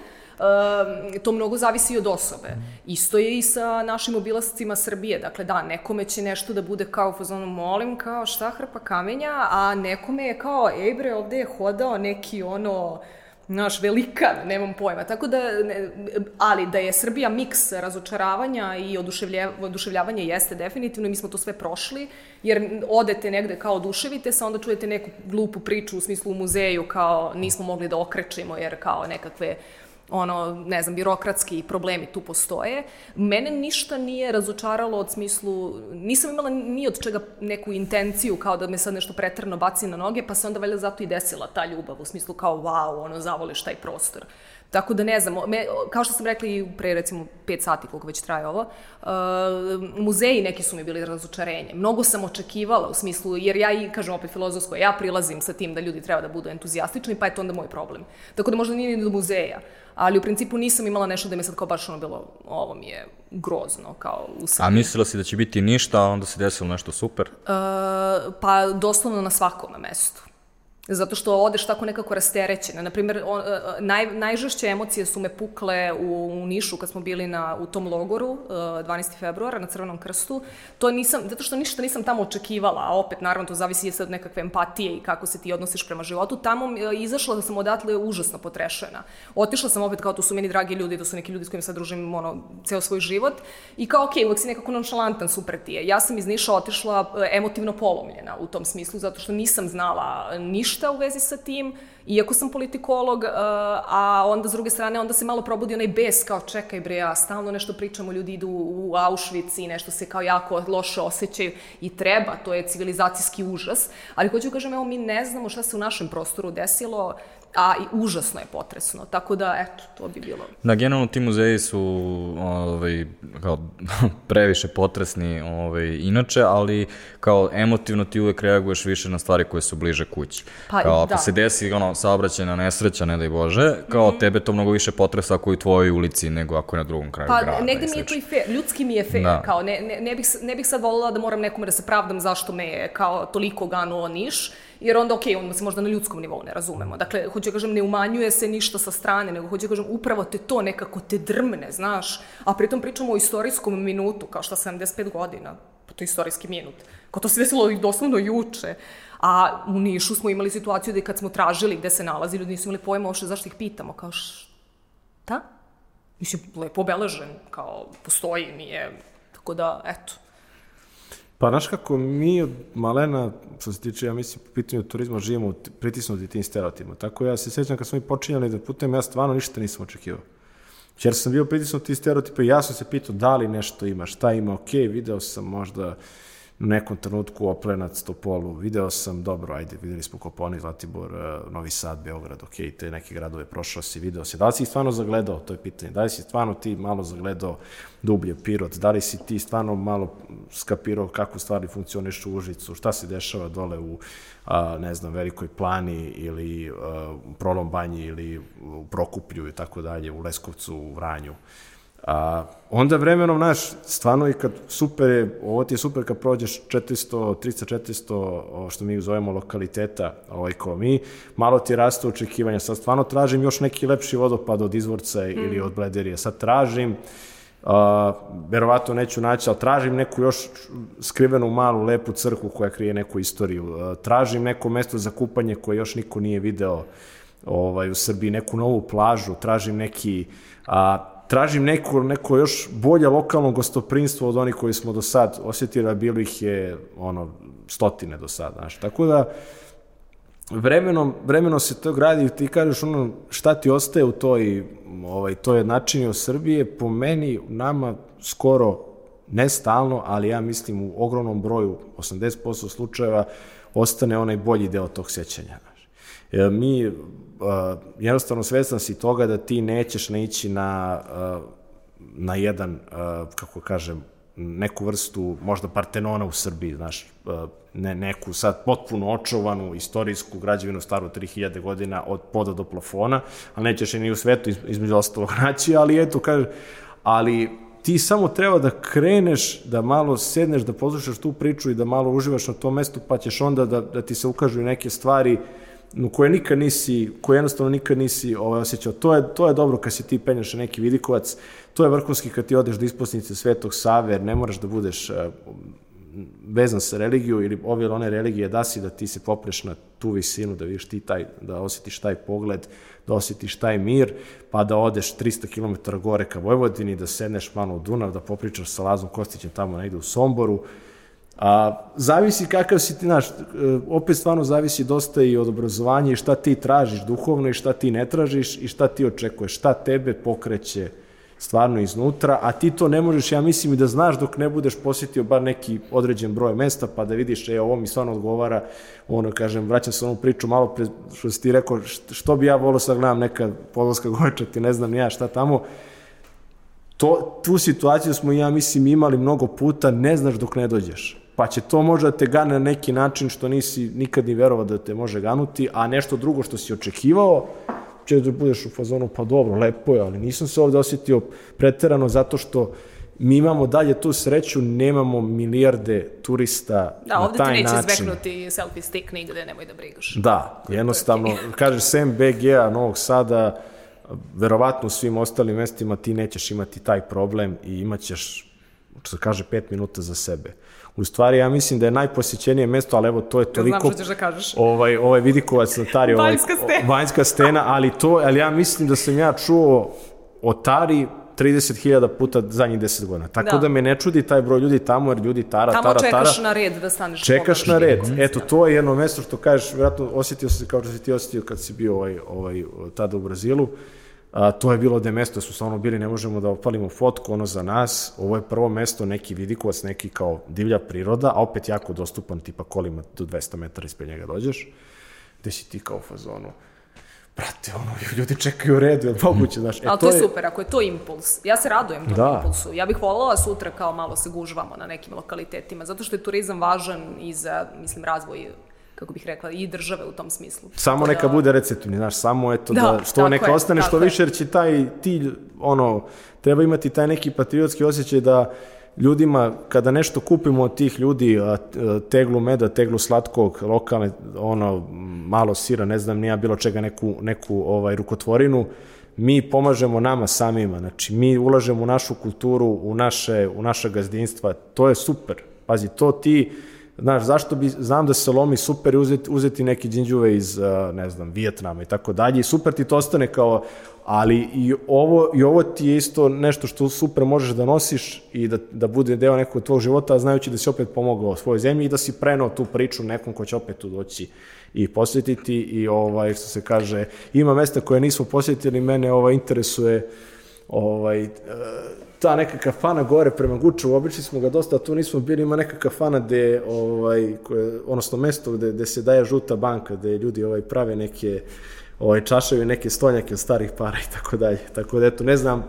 to mnogo zavisi i od osobe. Isto je i sa našim obilascima Srbije. Dakle, da, nekome će nešto da bude kao u fazonu molim, kao šta hrpa kamenja, a nekome je kao, ej bre, ovde je hodao neki ono, naš velikan, nemam pojma. Tako da, ne, ali da je Srbija miks razočaravanja i oduševljavanja jeste definitivno i mi smo to sve prošli, jer odete negde kao oduševite se, onda čujete neku glupu priču u smislu u muzeju kao nismo mogli da okrećemo jer kao nekakve ono, ne znam, birokratski problemi tu postoje. Mene ništa nije razočaralo od smislu, nisam imala ni od čega neku intenciju kao da me sad nešto pretrano baci na noge, pa se onda valjda zato i desila ta ljubav, u smislu kao wow, ono, zavoliš taj prostor. Tako da ne znam, me, kao što sam rekla i pre recimo 5 sati koliko već traje ovo, uh, muzeji neki su mi bili razočarenje. Mnogo sam očekivala u smislu, jer ja i, kažem opet filozofsko, ja prilazim sa tim da ljudi treba da budu entuzijastični, pa je to onda moj problem. Tako da možda nije ni do muzeja, ali u principu nisam imala nešto da mi sad kao baš ono bilo, ovo mi je grozno, kao u A Srbiji. mislila si da će biti ništa, a onda se desilo nešto super? Uh, pa doslovno na svakom mestu. Zato što odeš tako nekako rasterećena. Naprimjer, on, uh, naj, najžešće emocije su me pukle u, u Nišu kad smo bili na, u tom logoru uh, 12. februara na Crvenom krstu. To nisam, zato što ništa nisam tamo očekivala, a opet naravno to zavisi od nekakve empatije i kako se ti odnosiš prema životu. Tamo izašla sam odatle užasno potrešena. Otišla sam opet kao tu su meni dragi ljudi, to su neki ljudi s kojima sad družim ono, ceo svoj život i kao okay, uvek si nekako nonšalantan, super ti je. Ja sam iz Niša otišla emotivno polomljena u tom smislu, zato što nisam znala ništa ništa u vezi sa tim, iako sam politikolog, uh, a onda s druge strane onda se malo probudi onaj bes kao čekaj bre, ja stalno nešto pričamo, ljudi idu u Auschwitz i nešto se kao jako loše osjećaju i treba, to je civilizacijski užas, ali hoću da kažem, evo mi ne znamo šta se u našem prostoru desilo, a i užasno je potresno, tako da, eto, to bi bilo. Da, generalno ti muzeji su ovaj, kao, previše potresni ovaj, inače, ali kao emotivno ti uvek reaguješ više na stvari koje su bliže kući. Pa, kao ako da. se desi ono, saobraćajna nesreća, ne daj Bože, kao mm -hmm. tebe to mnogo više potresa ako je u tvojoj ulici nego ako je na drugom kraju Pa grada. negde i mi je to i fair, ljudski mi je fair, Da. kao ne, ne, ne, bih, ne bih sad volila da moram nekome da se pravdam zašto me je kao toliko ganuo Niš, jer onda okej, onda se možda na ljudskom nivou ne razumemo. Dakle, hoću da kažem, ne umanjuje se ništa sa strane, nego hoću da kažem, upravo te to nekako te drmne, znaš, a pritom pričamo o istorijskom minutu, kao šta 75 godina, pa to je istorijski minut. Kao to se desilo i doslovno juče. A u Nišu smo imali situaciju da i kad smo tražili gde se nalazi, ljudi nisu imali pojma uopšte zašto ih pitamo, kao šta? Mislim, lepo obeležen, kao postoji, nije, tako da, eto. Pa, znaš kako, mi od malena, što se tiče, ja mislim, po pitanju turizma, živimo pritisnuti tim stereotipima. Tako ja se sjećam kad smo mi počinjali da putujem, ja stvarno ništa nisam očekivao. Jer sam bio pritisnut tim stereotipa i ja sam se pitao da li nešto ima, šta ima, ok, video sam možda u nekom trenutku Oplenac, Topolu, video sam, dobro, ajde, videli smo Koponik, Zlatibor, eh, Novi Sad, Beograd, ok, te neke gradove prošao si, video si. Da li si stvarno zagledao, to je pitanje. Da li si stvarno ti malo zagledao dublje Pirot, da li si ti stvarno malo skapirao kako stvari funkcionišu u Užicu, šta se dešava dole u, a, ne znam, Velikoj plani ili a, u Prolom banji ili u Prokuplju i tako dalje, u Leskovcu, u Vranju. A, onda vremenom, naš, stvarno i kad super je, ovo ti je super kad prođeš 400, 300, 400, o, što mi zovemo lokaliteta, ovaj kao mi, malo ti raste očekivanja. Sad stvarno tražim još neki lepši vodopad od izvorca mm. ili od Blederije. Sad tražim, Uh, verovatno neću naći, ali tražim neku još skrivenu malu lepu crkvu koja krije neku istoriju. Uh, tražim neko mesto za kupanje koje još niko nije video ovaj, u Srbiji, neku novu plažu, tražim neki a, tražim neko, neko još bolje lokalno gostoprinstvo od onih koji smo do sad osjetili, a bilo ih je ono, stotine do sad, znaš. Tako da, vremenom, vremenom se to gradi i ti kažeš ono šta ti ostaje u toj, ovaj, toj jednačini u Srbije, po meni, nama skoro, ne stalno, ali ja mislim u ogromnom broju, 80% slučajeva, ostane onaj bolji deo tog sećanja. Znaš. Jer mi, jednostavno svestan si toga da ti nećeš naići na, uh, na jedan, uh, kako kažem, neku vrstu možda Partenona u Srbiji, znaš, ne, neku sad potpuno očuvanu istorijsku građevinu staru 3000 godina od poda do plafona, ali nećeš je ni u svetu između ostalog naći, ali eto, kaže, ali ti samo treba da kreneš, da malo sedneš, da poslušaš tu priču i da malo uživaš na tom mestu, pa ćeš onda da, da ti se ukažu neke stvari no, koje nikad nisi, koje jednostavno nikad nisi ovaj, osjećao. To je, to je dobro kad se ti penjaš na neki vidikovac, to je vrhunski kad ti odeš do ispostnice Svetog Save, ne moraš da budeš uh, vezan sa religiju ili ove ili one religije da si da ti se popreš na tu visinu, da vidiš ti taj, da osjetiš taj pogled, da osjetiš taj mir, pa da odeš 300 km gore ka Vojvodini, da sedneš malo u Dunav, da popričaš sa Lazom Kostićem tamo negde u Somboru, A, zavisi kakav si ti, znaš, e, opet stvarno zavisi dosta i od obrazovanja i šta ti tražiš duhovno i šta ti ne tražiš i šta ti očekuješ, šta tebe pokreće stvarno iznutra, a ti to ne možeš, ja mislim, i da znaš dok ne budeš posjetio bar neki određen broj mesta, pa da vidiš, e, ovo mi stvarno odgovara, ono, kažem, vraćam se onu priču malo pre, što si ti rekao, što bi ja volio sad gledam neka podlaska gojča, ti ne znam ja šta tamo, to, tu situaciju smo, ja mislim, imali mnogo puta, ne znaš dok ne dođeš pa će to možda te gane na neki način što nisi nikad ni verovao da te može ganuti, a nešto drugo što si očekivao, će da budeš u fazonu, pa dobro, lepo je, ali nisam se ovde osetio preterano zato što mi imamo dalje tu sreću, nemamo milijarde turista da, na taj način. Da, ovde ti neće zveknuti selfie stick nigde, nemoj da brigaš. Da, jednostavno, kažeš sem BG-a Novog Sada, verovatno u svim ostalim mestima ti nećeš imati taj problem i imaćeš, što se kaže, pet minuta za sebe. U stvari, ja mislim da je najposjećenije mesto, ali evo, to je toliko... Znam što ćeš da kažeš. Ovaj, ovaj vidikovac na Tari, ovaj, vanjska stena. vanjska stena, ali to, ali ja mislim da sam ja čuo o Tari 30.000 puta zadnjih 10 godina. Tako da. da me ne čudi taj broj ljudi tamo, jer ljudi tara, tamo tara, tara. Tamo čekaš na red da staneš. Čekaš na red. Eto, to je jedno mesto što kažeš, vjerojatno osjetio se kao što si ti osjetio kad si bio ovaj, ovaj, tada u Brazilu. Uh, A, to je bilo da mesto, su stvarno bili, ne možemo da opalimo fotku, ono za nas, ovo je prvo mesto, neki vidikovac, neki kao divlja priroda, a opet jako dostupan, tipa kolima do 200 metara ispred njega dođeš, gde si ti kao u fazonu, brate, ono, ljudi čekaju u redu, je moguće, znaš. E, Ali to, to je super, ako je to impuls. Ja se radujem tom da. impulsu. Ja bih voljela sutra kao malo se gužvamo na nekim lokalitetima, zato što je turizam važan i za, mislim, razvoj kako bih rekla, i države u tom smislu. Samo neka da... bude receptivni, znaš, samo eto da, da što neka je, ostane što više, jer će taj, ti, ono, treba imati taj neki patriotski osjećaj da ljudima, kada nešto kupimo od tih ljudi, a, teglu meda, teglu slatkog, lokalne, ono, malo sira, ne znam, nija bilo čega, neku, neku ovaj, rukotvorinu, mi pomažemo nama samima, znači mi ulažemo u našu kulturu, u naše, u naša gazdinstva, to je super. Pazi, to ti, Znaš, zašto bi, znam da se lomi super uzeti, uzeti neke džinđuve iz, ne znam, Vijetnama i tako dalje i super ti to ostane kao, ali i ovo, i ovo ti je isto nešto što super možeš da nosiš i da, da bude deo nekog tvojeg života, znajući da si opet pomogao svojoj zemlji i da si prenao tu priču nekom ko će opet tu doći i posjetiti i ovaj, što se kaže, ima mesta koje nismo posjetili, mene ovaj, interesuje ovaj, ta neka kafana gore prema Guču, obični smo ga dosta, tu nismo bili, ima neka kafana gde, ovaj, koje, odnosno mesto gde, gde se daje žuta banka, gde ljudi ovaj, prave neke ovaj, čaševi, neke stonjake od starih para i tako dalje. Tako da, eto, ne znam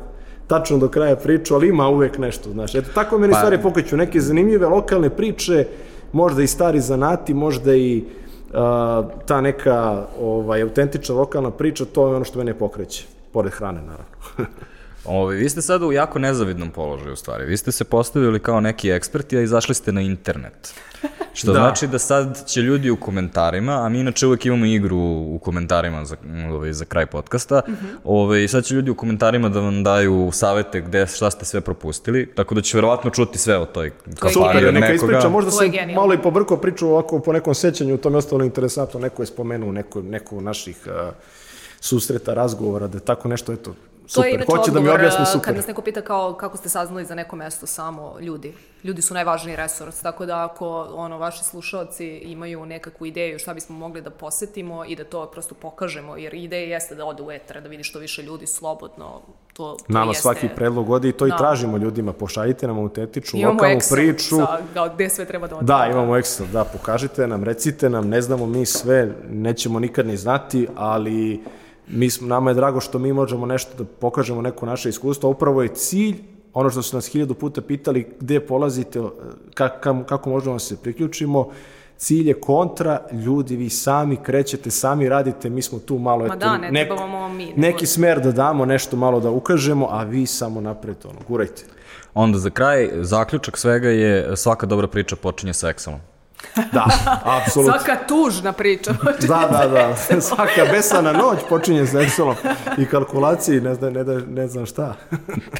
tačno do kraja priču, ali ima uvek nešto, znaš. Eto, tako meni pa... stvari pokreću, neke zanimljive lokalne priče, možda i stari zanati, možda i uh, ta neka ovaj, autentična lokalna priča, to je ono što mene pokreće, pored hrane, naravno. Ovi, vi ste sada u jako nezavidnom položaju u stvari. Vi ste se postavili kao neki eksperti, a izašli ste na internet. Što da. znači da sad će ljudi u komentarima, a mi inače uvek imamo igru u komentarima za, ovaj, za kraj podcasta, mm -hmm. ovaj, sad će ljudi u komentarima da vam daju savete gde, šta ste sve propustili, tako da će verovatno čuti sve o toj kafari od neka nekoga. Ispriča, možda se malo i pobrko priču ovako po nekom sećanju, to mi je ostalo interesantno, neko je spomenuo neko, neko naših uh, susreta, razgovora, da je tako nešto, eto, Super, hoće da mi objasni super. Kad nas neko pita kao kako ste saznali za neko mesto, samo ljudi. Ljudi su najvažniji resurs, tako da ako ono, vaši slušalci imaju nekakvu ideju šta bismo mogli da posetimo i da to prosto pokažemo, jer ideja jeste da ode u etar, da vidi što više ljudi slobodno, to, to Nama jeste... svaki predlog odi i to i Da. tražimo ljudima. Pošaljite nam autentičnu Imamo lokalnu Excel priču. sa kao, gde sve treba da ode. Da, imamo Excel, da, pokažite nam, recite nam, ne znamo mi sve, nećemo nikad ni znati, ali mi smo, nama je drago što mi možemo nešto da pokažemo neko naše iskustvo. Upravo je cilj, ono što su nas hiljadu puta pitali, gde polazite, kako, kako možemo da se priključimo, cilj je kontra, ljudi vi sami krećete, sami radite, mi smo tu malo, Ma eto, da, ne nek- trebamo vam mi, neki smer da damo, nešto malo da ukažemo, a vi samo napred, ono, gurajte. Onda za kraj, zaključak svega je svaka dobra priča počinje sa Excelom. Da, apsolutno. Svaka tužna priča. Da, da, da. Svaka besana noć počinje s Excelom i kalkulacije i ne, zna, ne, da, ne znam šta.